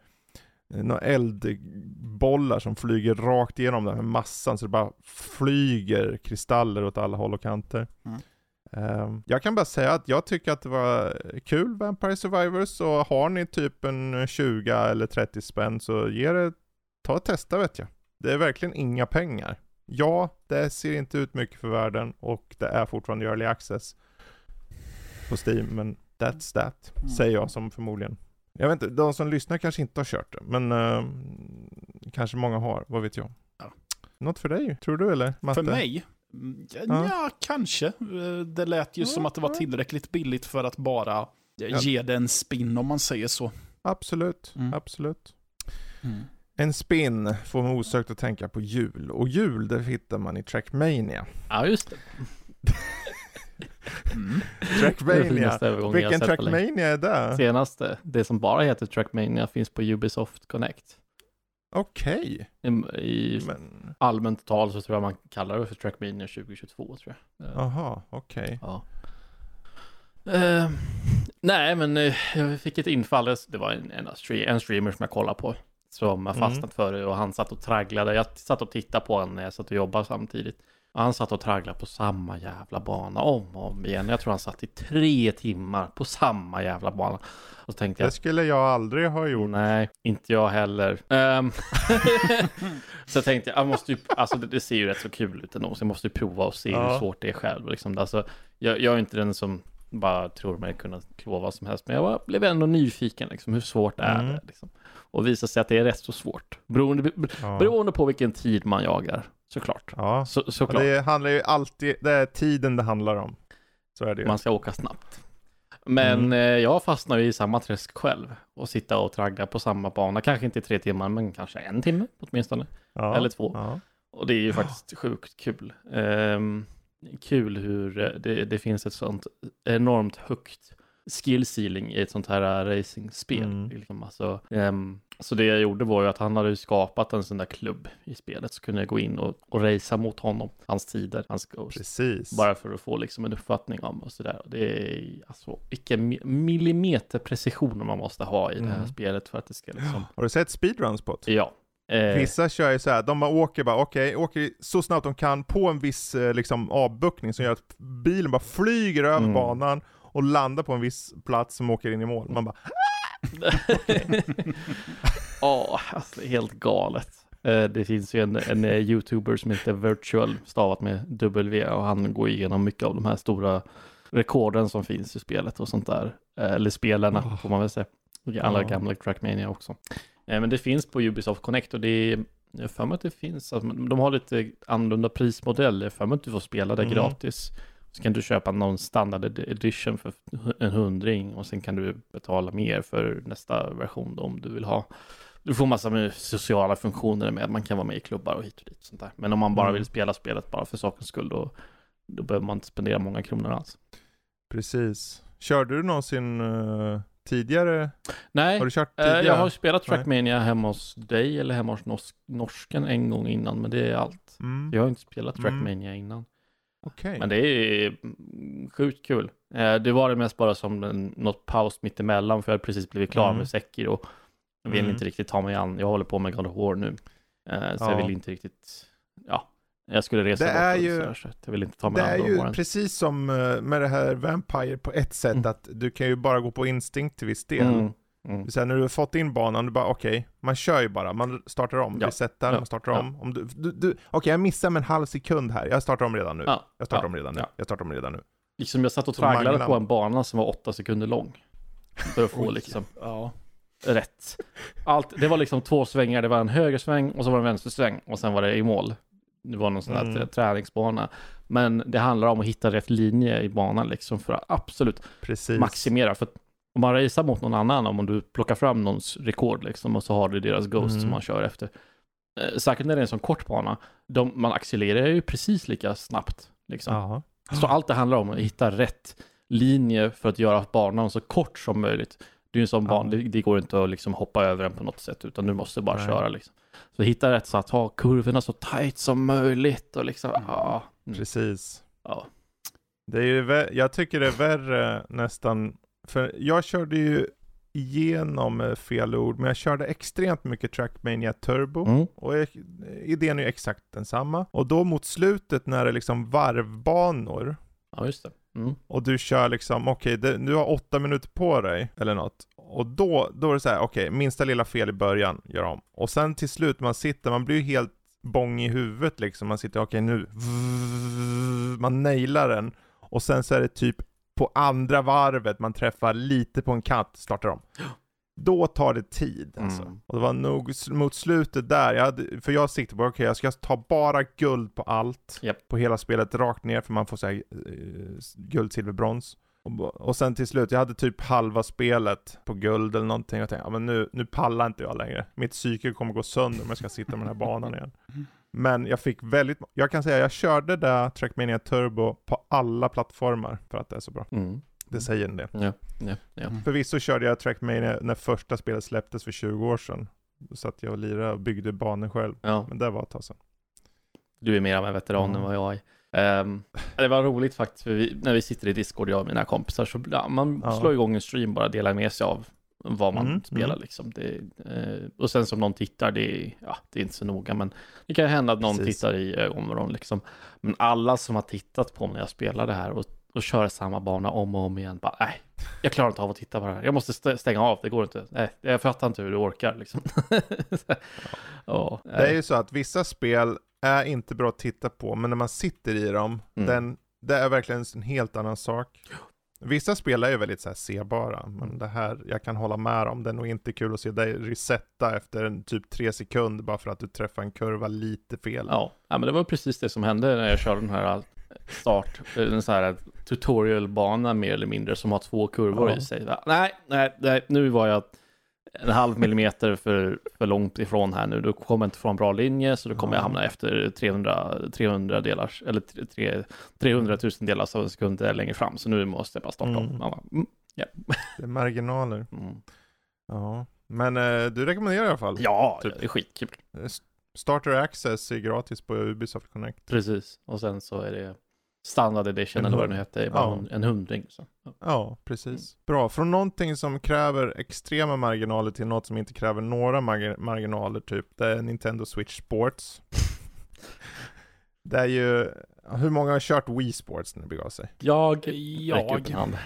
eh, några eldbollar som flyger rakt igenom den här massan så det bara flyger kristaller åt alla håll och kanter. Mm. Ehm, jag kan bara säga att jag tycker att det var kul Vampire Survivors och har ni typ en 20 eller 30 spänn så ge det, ta och testa vet jag. Det är verkligen inga pengar. Ja, det ser inte ut mycket för världen och det är fortfarande early access. på Steam, men that's that, Mm. säger jag som förmodligen. Jag vet inte, de som lyssnar kanske inte har kört det, men eh, kanske många har, vad vet jag. Ja. Något för dig, tror du eller Matte? För mig? Mm, Ja, Ja. ja, kanske. Eh, Det lät ju som att det var tillräckligt billigt för att bara eh, ge det en spin om man säger så. Absolut, Mm. absolut. En spin får man osökt att tänka på jul, och jul det hittar man i Trackmania. Ja, just det. Mm. Trackmania, finaste övergången jag vilken. Trackmania är det? Senaste, det som bara heter Trackmania, finns på Ubisoft Connect. Okej, I, i men allmänt tal så tror jag man kallar det för Trackmania 2022 tror jag. Eh, aha, okej. Ja. Eh, nej, men eh, jag fick ett infall. Det var en, en streamer som jag kollade på. Som har Mm. fastnat för det och han satt och tragglade. Jag satt och tittade på honom när jag satt och jobbade samtidigt. Och han satt och tragglade på samma jävla bana om och om igen. Jag tror han satt i tre timmar på samma jävla bana. Och så tänkte jag, Det skulle jag aldrig ha gjort. Nej, inte jag heller. Ehm, så jag tänkte, jag måste ju, alltså det, det ser ju rätt så kul ut ändå, så jag måste ju prova och se Ja. hur svårt det är själv. Liksom. Alltså, jag, jag är inte den som bara tror mig kunna klå vad som helst, men jag var, blev ändå nyfiken, liksom, hur svårt är Mm. det? Liksom. Och visade sig att det är rätt så svårt, beroende, Ja. beroende på vilken tid man jagar, såklart. Ja, Så, såklart, det handlar ju alltid, det är tiden det handlar om. Så är det ju. man ska åka snabbt. Men Mm. eh, jag fastnar ju i samma träsk själv och sitta och tragga på samma bana, kanske inte i tre timmar, men kanske en timme åtminstone. ja. eller två. Ja. Och det är ju faktiskt sjukt kul. Ehm, kul hur eh, det, det finns ett sånt enormt högt skill ceiling i ett sånt här äh, racingspel. Mm. Liksom, alltså, ehm, så det jag gjorde var ju att han hade ju skapat en sån där klubb i spelet, så kunde jag gå in och, och racea mot honom, hans tider, hans ghost. Precis. Bara för att få liksom en uppfattning om och sådär. Det är alltså vilken mi- millimeter precision man måste ha i det här Mm. spelet för att det ska liksom, Har du sett speedruns på det? ja. Eh, Vissa kör ju så här, de bara åker bara, okej, åker så snabbt de kan på en viss eh, liksom avbuktning som gör att bilen bara flyger över Mm. banan och landar på en viss plats som åker in i mål. Man bara, Ja, alltså helt galet. Eh, Det finns ju en, en eh, youtuber som heter Virtual, stavat med W, och han går igenom mycket av de här stora rekorden som finns i spelet och sånt där. Eh, Eller spelarna, Oh. får man väl säga. Alla Ja. gamla Trackmania också. Men det finns på Ubisoft Connect och det är, jag för mig att det finns, alltså, de har lite annorlunda prismodell, jag har för mig att du får spela det Mm. gratis. Så kan du köpa någon standard ed- edition för en hundring och sen kan du betala mer för nästa version då, om du vill ha. Du får massa med sociala funktioner med, man kan vara med i klubbar och hit och dit. och Sånt där. Men om man bara Mm. vill spela spelet bara för sakens skull då, då behöver man inte spendera många kronor alls. precis. Körde du någonsin eh, tidigare? Nej, Har du kört eh, tidigare? jag har spelat Nej. Trackmania hemma hos dig eller hemma hos nors- norsken en gång innan, men det är allt. Mm. Jag har inte spelat Mm. Trackmania innan. Okej. Men det är mm, sjukt kul. Eh, Det var det mest bara som en, något paus mittemellan för jag hade precis blivit klar Mm. med Sekiro. Jag vill Mm. inte riktigt ta mig an. Jag håller på med God of War nu. Eh, Så Ja. jag vill inte riktigt, ja. Jag skulle resa Det är och ju- så jag vill inte ta Det mig är an God ju of War. precis som eh, med det här Vampire på ett sätt, Mm. att du kan ju bara gå på instinkt till viss del. Mm. Sen när du har fått in banan, du bara okej, man kör ju bara, man startar om, Ja. resetar, Ja. man startar Ja. om. om du, du, du, okej, jag missar med en halv sekund här, jag startar om redan nu. Ja. Jag startar Ja. om redan nu, Ja. jag startar om redan nu. Liksom jag satt och tragglade på en bana som var åtta sekunder lång. För att få liksom Ja. rätt. Allt, det var liksom två svängar, det var en högersväng och så var det en vänstersväng och sen var det i mål. Det var någon sån här Mm. träningsbana. Men det handlar om att hitta rätt linje i banan liksom för att absolut Precis. maximera. För att om man racear mot någon annan, om du plockar fram någons rekord liksom och så har du deras Ghost Mm. som man kör efter. Eh, Säkert när det är en sån kort bana, de, man accelererar ju precis lika snabbt. Liksom. Så allt det handlar om att hitta rätt linje för att göra banan så kort som möjligt. Det är ju en sån Ja. bana, det, det går inte att liksom hoppa över den på något sätt, utan du måste bara Nej. köra liksom. Så hitta rätt så att ha kurvorna så tight som möjligt och liksom, ja. Mm. Precis. Ja. Det är ju, jag tycker det är värre nästan, för jag körde ju igenom eh, fel ord, men jag körde extremt mycket Trackmania Turbo. Mm. Och eh, idén är ju exakt densamma. Och då mot slutet när det är liksom varvbanor, ja, just det. Mm. och du kör liksom, okej, det- du har åtta minuter på dig, eller något. Och då, då är det så här, okej, minsta lilla fel i början, gör om. Och sen till slut, man sitter, man blir ju helt bång i huvudet liksom. Man sitter, okej nu, man nailar den. Och sen så är det typ på andra varvet, man träffar lite på en kant, startar om. Då tar det tid alltså. Mm. Och det var nog mot slutet där, jag hade, för jag siktade på, okej jag ska ta bara guld på allt. Japp. På hela spelet rakt ner, för man får säga uh, guld, silver, brons. Och, och sen till slut, jag hade typ halva spelet på guld eller någonting. Jag tänkte, ja men nu, nu pallar inte jag längre. Mitt psyke kommer gå sönder om jag ska sitta med den här banan igen. Men jag fick väldigt, jag kan säga jag körde där Trackmania Turbo på alla plattformar för att det är så bra. Mm. Det säger en del. Ja, ja, ja. Mm. Förvisso körde jag Trackmania när första spelet släpptes för 20 år sedan. Så att jag och lirade och byggde banor själv. ja. Men det var ett tag sedan. Du är mer av en veteran Ja. än vad jag är. Ehm, det var roligt faktiskt, för vi, när vi sitter i Discord, jag och mina kompisar, så ja, man Ja. slår igång en stream, bara delar med sig av vad man Mm, spelar mm. liksom. Det, eh, och sen som någon tittar, det ja, det är inte så noga, men det kan hända att någon Precis. tittar i ögonvrån liksom. Men alla som har tittat på när jag spelar det här och, och kör samma bana om och om igen, bara nej, jag klarar inte av att titta på det här. Jag måste st- stänga av, det går inte. Nej, jag fattar inte hur du orkar liksom. ja, Det är ju så att vissa spel är inte bra att titta på, men när man sitter i dem, Mm. den, det är verkligen en helt annan sak. Vissa spel är ju väldigt så här sebara, men det här, jag kan hålla med om, det är nog inte kul att se dig resetta efter en typ tre sekunder bara för att du träffar en kurva lite fel. Ja, ja, men det var precis det som hände när jag körde den här start, en sån här tutorialbana mer eller mindre som har två kurvor Ja. i sig. Nej, nej, nej, nu var jag en halv millimeter för, för långt ifrån här nu. Då kommer jag inte få en bra linje, så då kommer jag Ja. hamna efter 300, 300 delar, eller tre- tre- 300 000 delar av en sekund längre fram. Så nu måste jag bara starta om. Mm. Mm, Det är marginaler. mm. Ja. Men eh, du rekommenderar i alla fall? Ja, Typ. det är skitkul. Eh, Starter Access är gratis på Ubisoft Connect. Precis. Och sen så är det standard edition eller vad det nu hette, ja. en- hundring. Så. Ja. Ja, precis. Bra. Från någonting som kräver extrema marginaler till något som inte kräver några margi- marginaler, typ. Det är Nintendo Switch Sports. det är ju, hur många har kört Wii Sports när det begav sig? Jag Jag. hand.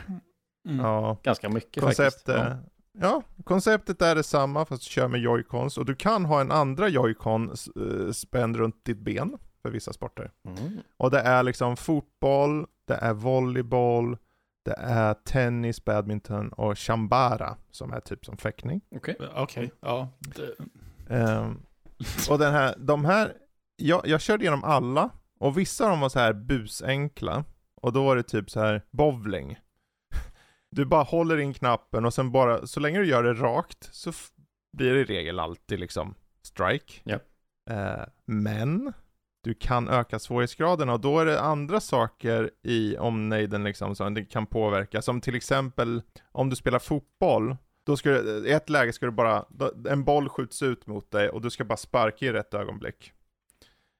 Mm. Ja, Ganska mycket konceptet, faktiskt. ja. konceptet är detsamma fast du kör med joycons och du kan ha en andra joycon uh, spänd runt ditt ben för vissa sporter. Ja. Mm. Och det är liksom fotboll, det är volleyboll, det är tennis, badminton och chambara som är typ som fäktning. Okej. Okej, ja. Det, Ehm, och den här, de här, jag, jag körde igenom alla och vissa av dem var så här busenkla och då var det typ så här bowling. Du bara håller in knappen och sen bara, så länge du gör det rakt så blir det i regel alltid liksom strike. Ja. Eh, men du kan öka svårighetsgraden och då är det andra saker i omnejden liksom som det kan påverka. Som till exempel om du spelar fotboll, då ska du, i ett läge ska du bara, en boll skjuts ut mot dig och du ska bara sparka i rätt ögonblick.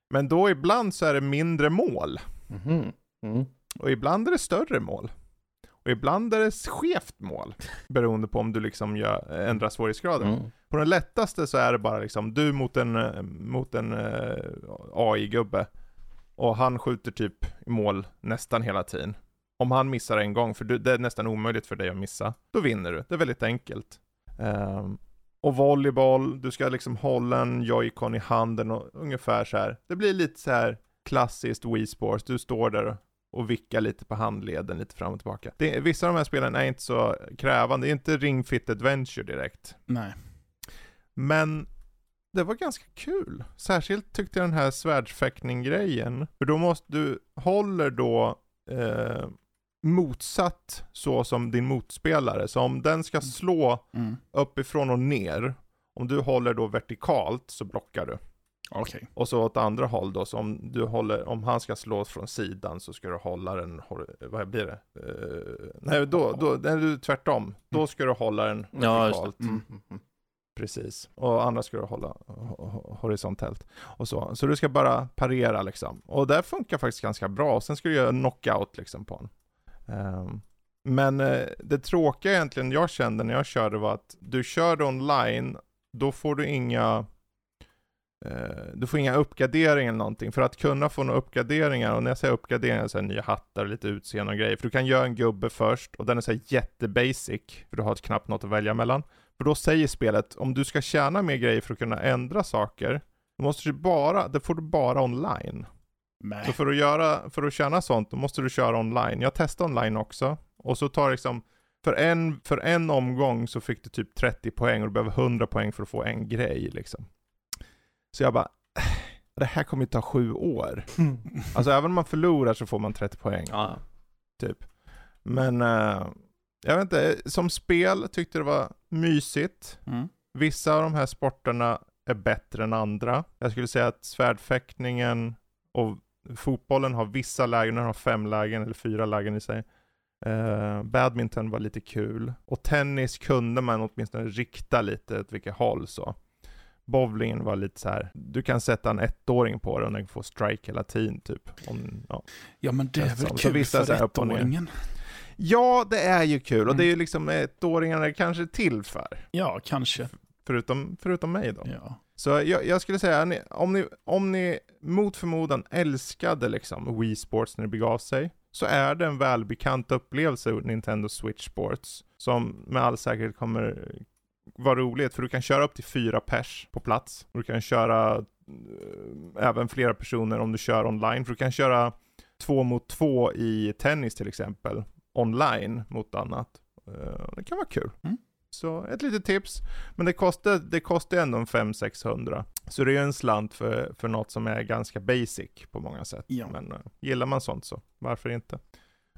Men då ibland så är det mindre mål. Mhm. Mm. Och ibland är det större mål. Och ibland är det skevt mål. Beroende på om du liksom gör, ändrar svårighetsgraden. Mm. På den lättaste så är det bara liksom du mot en, mot en eh, AI-gubbe. Och han skjuter typ mål nästan hela tiden. Om han missar en gång, för du, det är nästan omöjligt för dig att missa, då vinner du. Det är väldigt enkelt. Ehm, och volleyboll, du ska liksom hålla en joycon i handen och ungefär så här. Det blir lite så här klassiskt Wii Sports, du står där och vickar lite på handleden lite fram och tillbaka. Det, vissa av de här spelen är inte så krävande, det är inte Ring Fit Adventure direkt. nej. Men det var ganska kul. Särskilt tyckte jag den här svärdsfäktning-grejen. För då måste du, håller då eh, motsatt så som din motspelare. Så om den ska slå Mm. uppifrån och ner, om du håller då vertikalt så blockar du. Okej. Och så åt andra håll då, så om du håller, om han ska slå från sidan så ska du hålla den, vad blir det? Eh, nej, då, då, nej, du tvärtom. Då ska du hålla den Ja, vertikalt. det. Mm. Mm. Mm. Precis. Och andra ska du hålla ho- ho- horisontellt. Och så. så du ska bara parera liksom. Och det funkar faktiskt ganska bra. Sen ska du göra knockout liksom på den. Ehm, men eh, det tråkiga egentligen jag kände när jag körde var att du körde online, då får du inga du får inga uppgraderingar eller någonting. För att kunna få några uppgraderingar, och när jag säger uppgraderingar så är det nya hattar, lite utseende och grejer. För du kan göra en gubbe först, och den är så här jättebasic, för du har knappt något att välja mellan. För då säger spelet, om du ska tjäna mer grejer för att kunna ändra saker, då måste du bara, det får du bara online. Nej. Så för att göra, för att tjäna sånt, då måste du köra online. Jag testade online också, Och så tar liksom, för en, för en omgång så fick du typ 30 poäng och du behöver 100 poäng för att få en grej liksom. Så jag bara, det här kommer ju ta sju år. Alltså även om man förlorar så får man 30 poäng. Ja. Typ. Men, uh, jag vet inte, som spel tyckte det var mysigt. Mm. Vissa av de här sporterna är bättre än andra. Jag skulle säga att svärdfäktningen och fotbollen har vissa lägen, den har fem lägen eller fyra lägen i sig. Uh, badminton var lite kul. Och tennis kunde man åtminstone rikta lite åt vilket håll så. Bowlingen var lite så här. du kan sätta en ettåring på den och den får strike hela tiden typ. Om, ja. Ja, men det är väl. Så kul så för och ettåringen. ja, det är ju kul och Mm. det är ju liksom ettåringarna kanske till för. Ja, kanske. Förutom, förutom mig då. Ja. Så jag, jag skulle säga, om ni, om ni mot förmodan älskade liksom Wii Sports när det begav sig, så är det en välbekant upplevelse Nintendo Switch Sports, som med all säkerhet kommer vara roligt, för du kan köra upp till fyra pers på plats, och du kan köra eh, även flera personer om du kör online, för du kan köra två mot två i tennis till exempel, online mot annat. Eh, Det kan vara kul. Mm. Så ett litet tips. Men det kostar, det kostar ändå en 500-600. Så det är ju en slant för, för något som är ganska basic på många sätt. Ja. Men uh, gillar man sånt så, varför inte?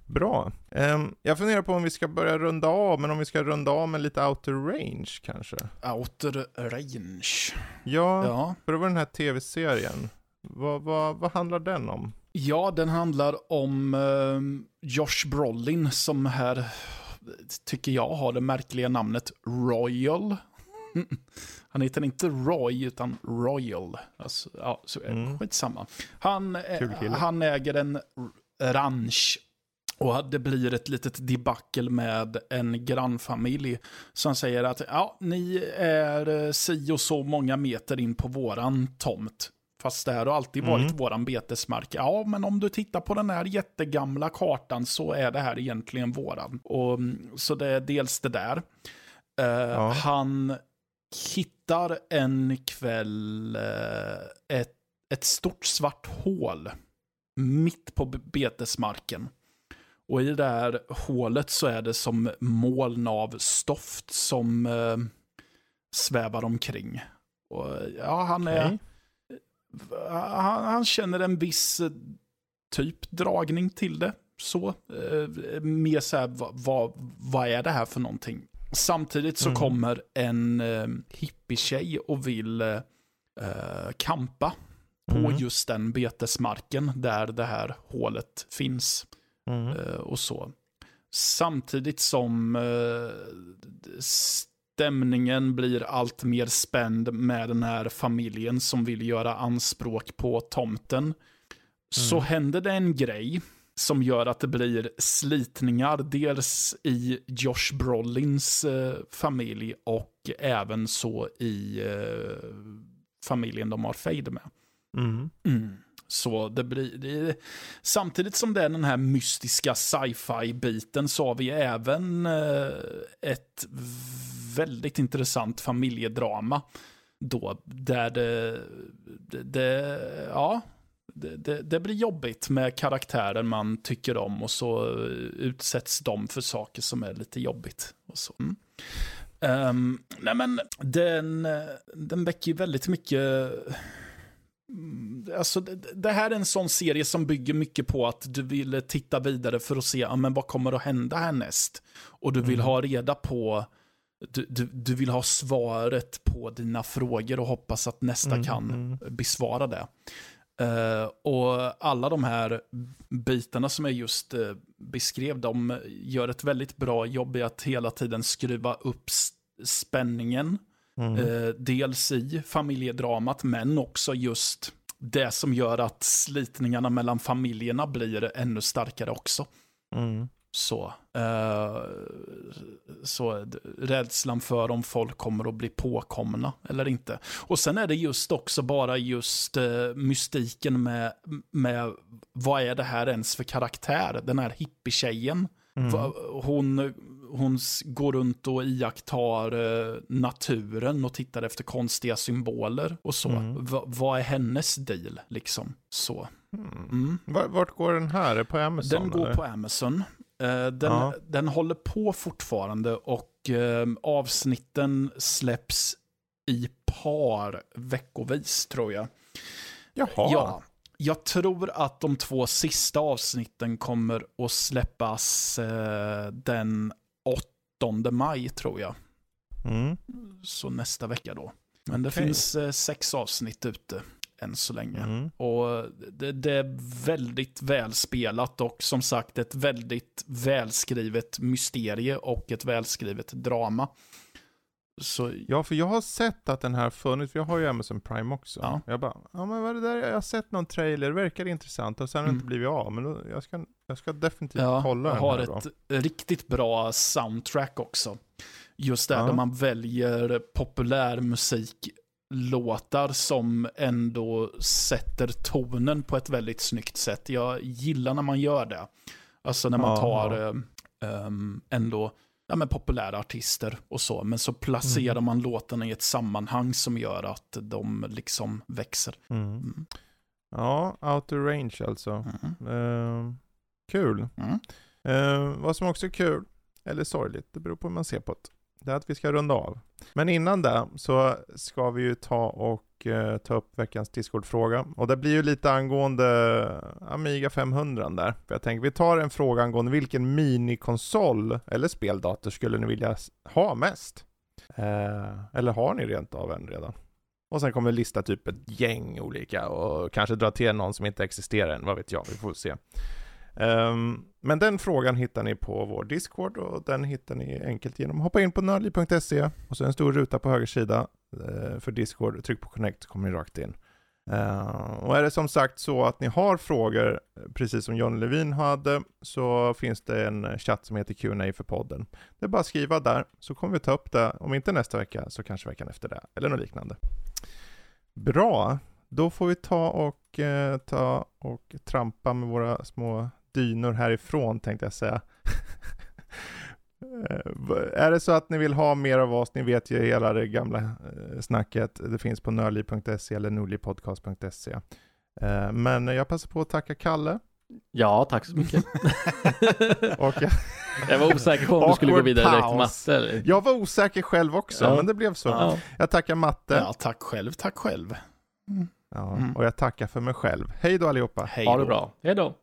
Bra. Ehm, jag funderar på om vi ska börja runda av, men om vi ska runda av med lite outer range kanske? Outer range. Ja, Ja. för det var den här tv-serien. Vad, vad, vad handlar den om? ja, den handlar om eh, Josh Brolin som här, tycker jag, har det märkliga namnet Royal. Han heter inte Roy, utan Royal. Alltså, ja, så, Mm. mm. Skitsamma. Han, eh, han äger en ranch. Och det blir ett litet debacle med en grannfamilj som säger att ja, ni är eh, si och så många meter in på våran tomt. Fast det här har alltid varit Mm. våran betesmark. Ja, men om du tittar på den här jättegamla kartan så är det här egentligen våran. Och, mm, så det är dels det där. Eh, Ja. Han hittar en kväll eh, ett, ett stort svart hål mitt på betesmarken. Och i det här hålet så är det som moln av stoft som eh, svävar omkring. Och, ja, han är... Okej. Han, han känner en viss eh, typ dragning till det. Så. Eh, mer så här, vad, vad, vad är det här för någonting? Samtidigt så Mm. kommer en eh, hippietjej och vill eh, eh, kampa på Mm. just den betesmarken där det här hålet finns. Mm. Eh, och så. Samtidigt som eh, stämningen blir allt mer spänd med den här familjen som vill göra anspråk på tomten. Så Mm. händer det en grej som gör att det blir slitningar, dels i Josh Brolins eh, familj och även så i eh, familjen de har Fade med. Mm. Mm. Så det blir, det samtidigt som det är den här mystiska sci-fi-biten så har vi även eh, ett väldigt intressant familjedrama. Då, där det, det, det ja, det, det, det blir jobbigt med karaktärer man tycker om och så eh, utsätts de för saker som är lite jobbigt. Och så. Mm. Um, nej men den, eh, den väcker ju väldigt mycket Alltså, det, här är en sån serie som bygger mycket på att du vill titta vidare för att se ja, men vad kommer att hända härnäst. Och du vill Mm. ha reda på, du, du, du vill ha svaret på dina frågor och hoppas att nästa Mm, kan mm. besvara det. Eh, och alla de här bitarna som jag just uh, beskrev, de gör ett väldigt bra jobb i att hela tiden skruva upp spänningen. Mm. Eh, dels i familjedramat, men också just det som gör att slitningarna mellan familjerna blir ännu starkare också. Mm. Så, eh, så rädslan för om folk kommer att bli påkomna eller inte. Och sen är det just också bara just eh, mystiken med, med vad är det här ens för karaktär? Den här hippietjejen. Mm. Hon, hon går runt och iakttar eh, naturen och tittar efter konstiga symboler och så. Mm. Va, vad är hennes deal liksom? Så. Mm. Mm. Var- Vart går den här? På Amazon? Den går eller? på Amazon. Eh, Den, Ja. den håller på fortfarande och eh, avsnitten släpps i par veckovis tror jag. Jaha. Ja, jag tror att de två sista avsnitten kommer att släppas eh, den 8 maj tror jag. Mm. Så nästa vecka då. Men det Okej. finns eh, sex avsnitt ute än så länge. Mm. Och det, det är väldigt välspelat och som sagt ett väldigt välskrivet mysterie och ett välskrivet drama. Så Ja, för jag har sett att den här funnits, för jag har ju Amazon Prime också. Ja. Jag bara, ja men vad är det där, jag har sett någon trailer, det verkar intressant, och sen har det Mm. inte blivit av, men då, jag, ska, jag ska definitivt ja, kolla jag den har här då. ett riktigt bra soundtrack också. Just där, Ja. där man väljer populärmusiklåtar som ändå sätter tonen på ett väldigt snyggt sätt. Jag gillar när man gör det. Alltså när man Ja, tar ehm, ändå ja, men populära artister och så, men så placerar Mm. man låtarna i ett sammanhang som gör att de liksom växer. Mm. Mm. Ja, Outer Range alltså. Mm. Eh, kul. Mm. Eh, vad som också är kul, eller sorgligt, det beror på hur man ser på det, det är att vi ska runda av. Men innan det så ska vi ju ta och eh, ta upp veckans Discord-fråga. Och det blir ju lite angående Amiga 500 där. För jag tänker vi tar en fråga angående vilken minikonsol eller speldator skulle ni vilja ha mest? Eh, eller har ni rent av en redan? Och sen kommer vi lista typ ett gäng olika och kanske dra till någon som inte existerar än, vad vet jag, vi får se. Um, men den frågan hittar ni på vår Discord och den hittar ni enkelt genom att hoppa in på nördliv.se och så en stor ruta på höger sida uh, för Discord. Tryck på connect så kommer ni rakt in. Uh, och är det som sagt så att ni har frågor, precis som John Levin hade, så finns det en chatt som heter Q&A för podden. Det är bara att skriva där, så kommer vi ta upp det, om inte nästa vecka, så kanske veckan efter det, eller något liknande. Bra, då får vi ta och, eh, ta och trampa med våra små dynor härifrån tänkte jag säga. Eh, är det så att ni vill ha mer av oss, ni vet ju hela det gamla eh, snacket, det finns på nördliv.se eller nordlivpodcast.se. Eh, men jag passar på att tacka Kalle Ja, tack så mycket. och jag, Jag var osäker på om du skulle gå vidare direkt till matte. Eller? jag var osäker själv också, Ja. men det blev så. Ja. Jag tackar matte Ja, tack själv, tack själv. Ja, Mm. och jag tackar för mig själv. Hej då allihopa! Hej Ha då. det bra. Hej då.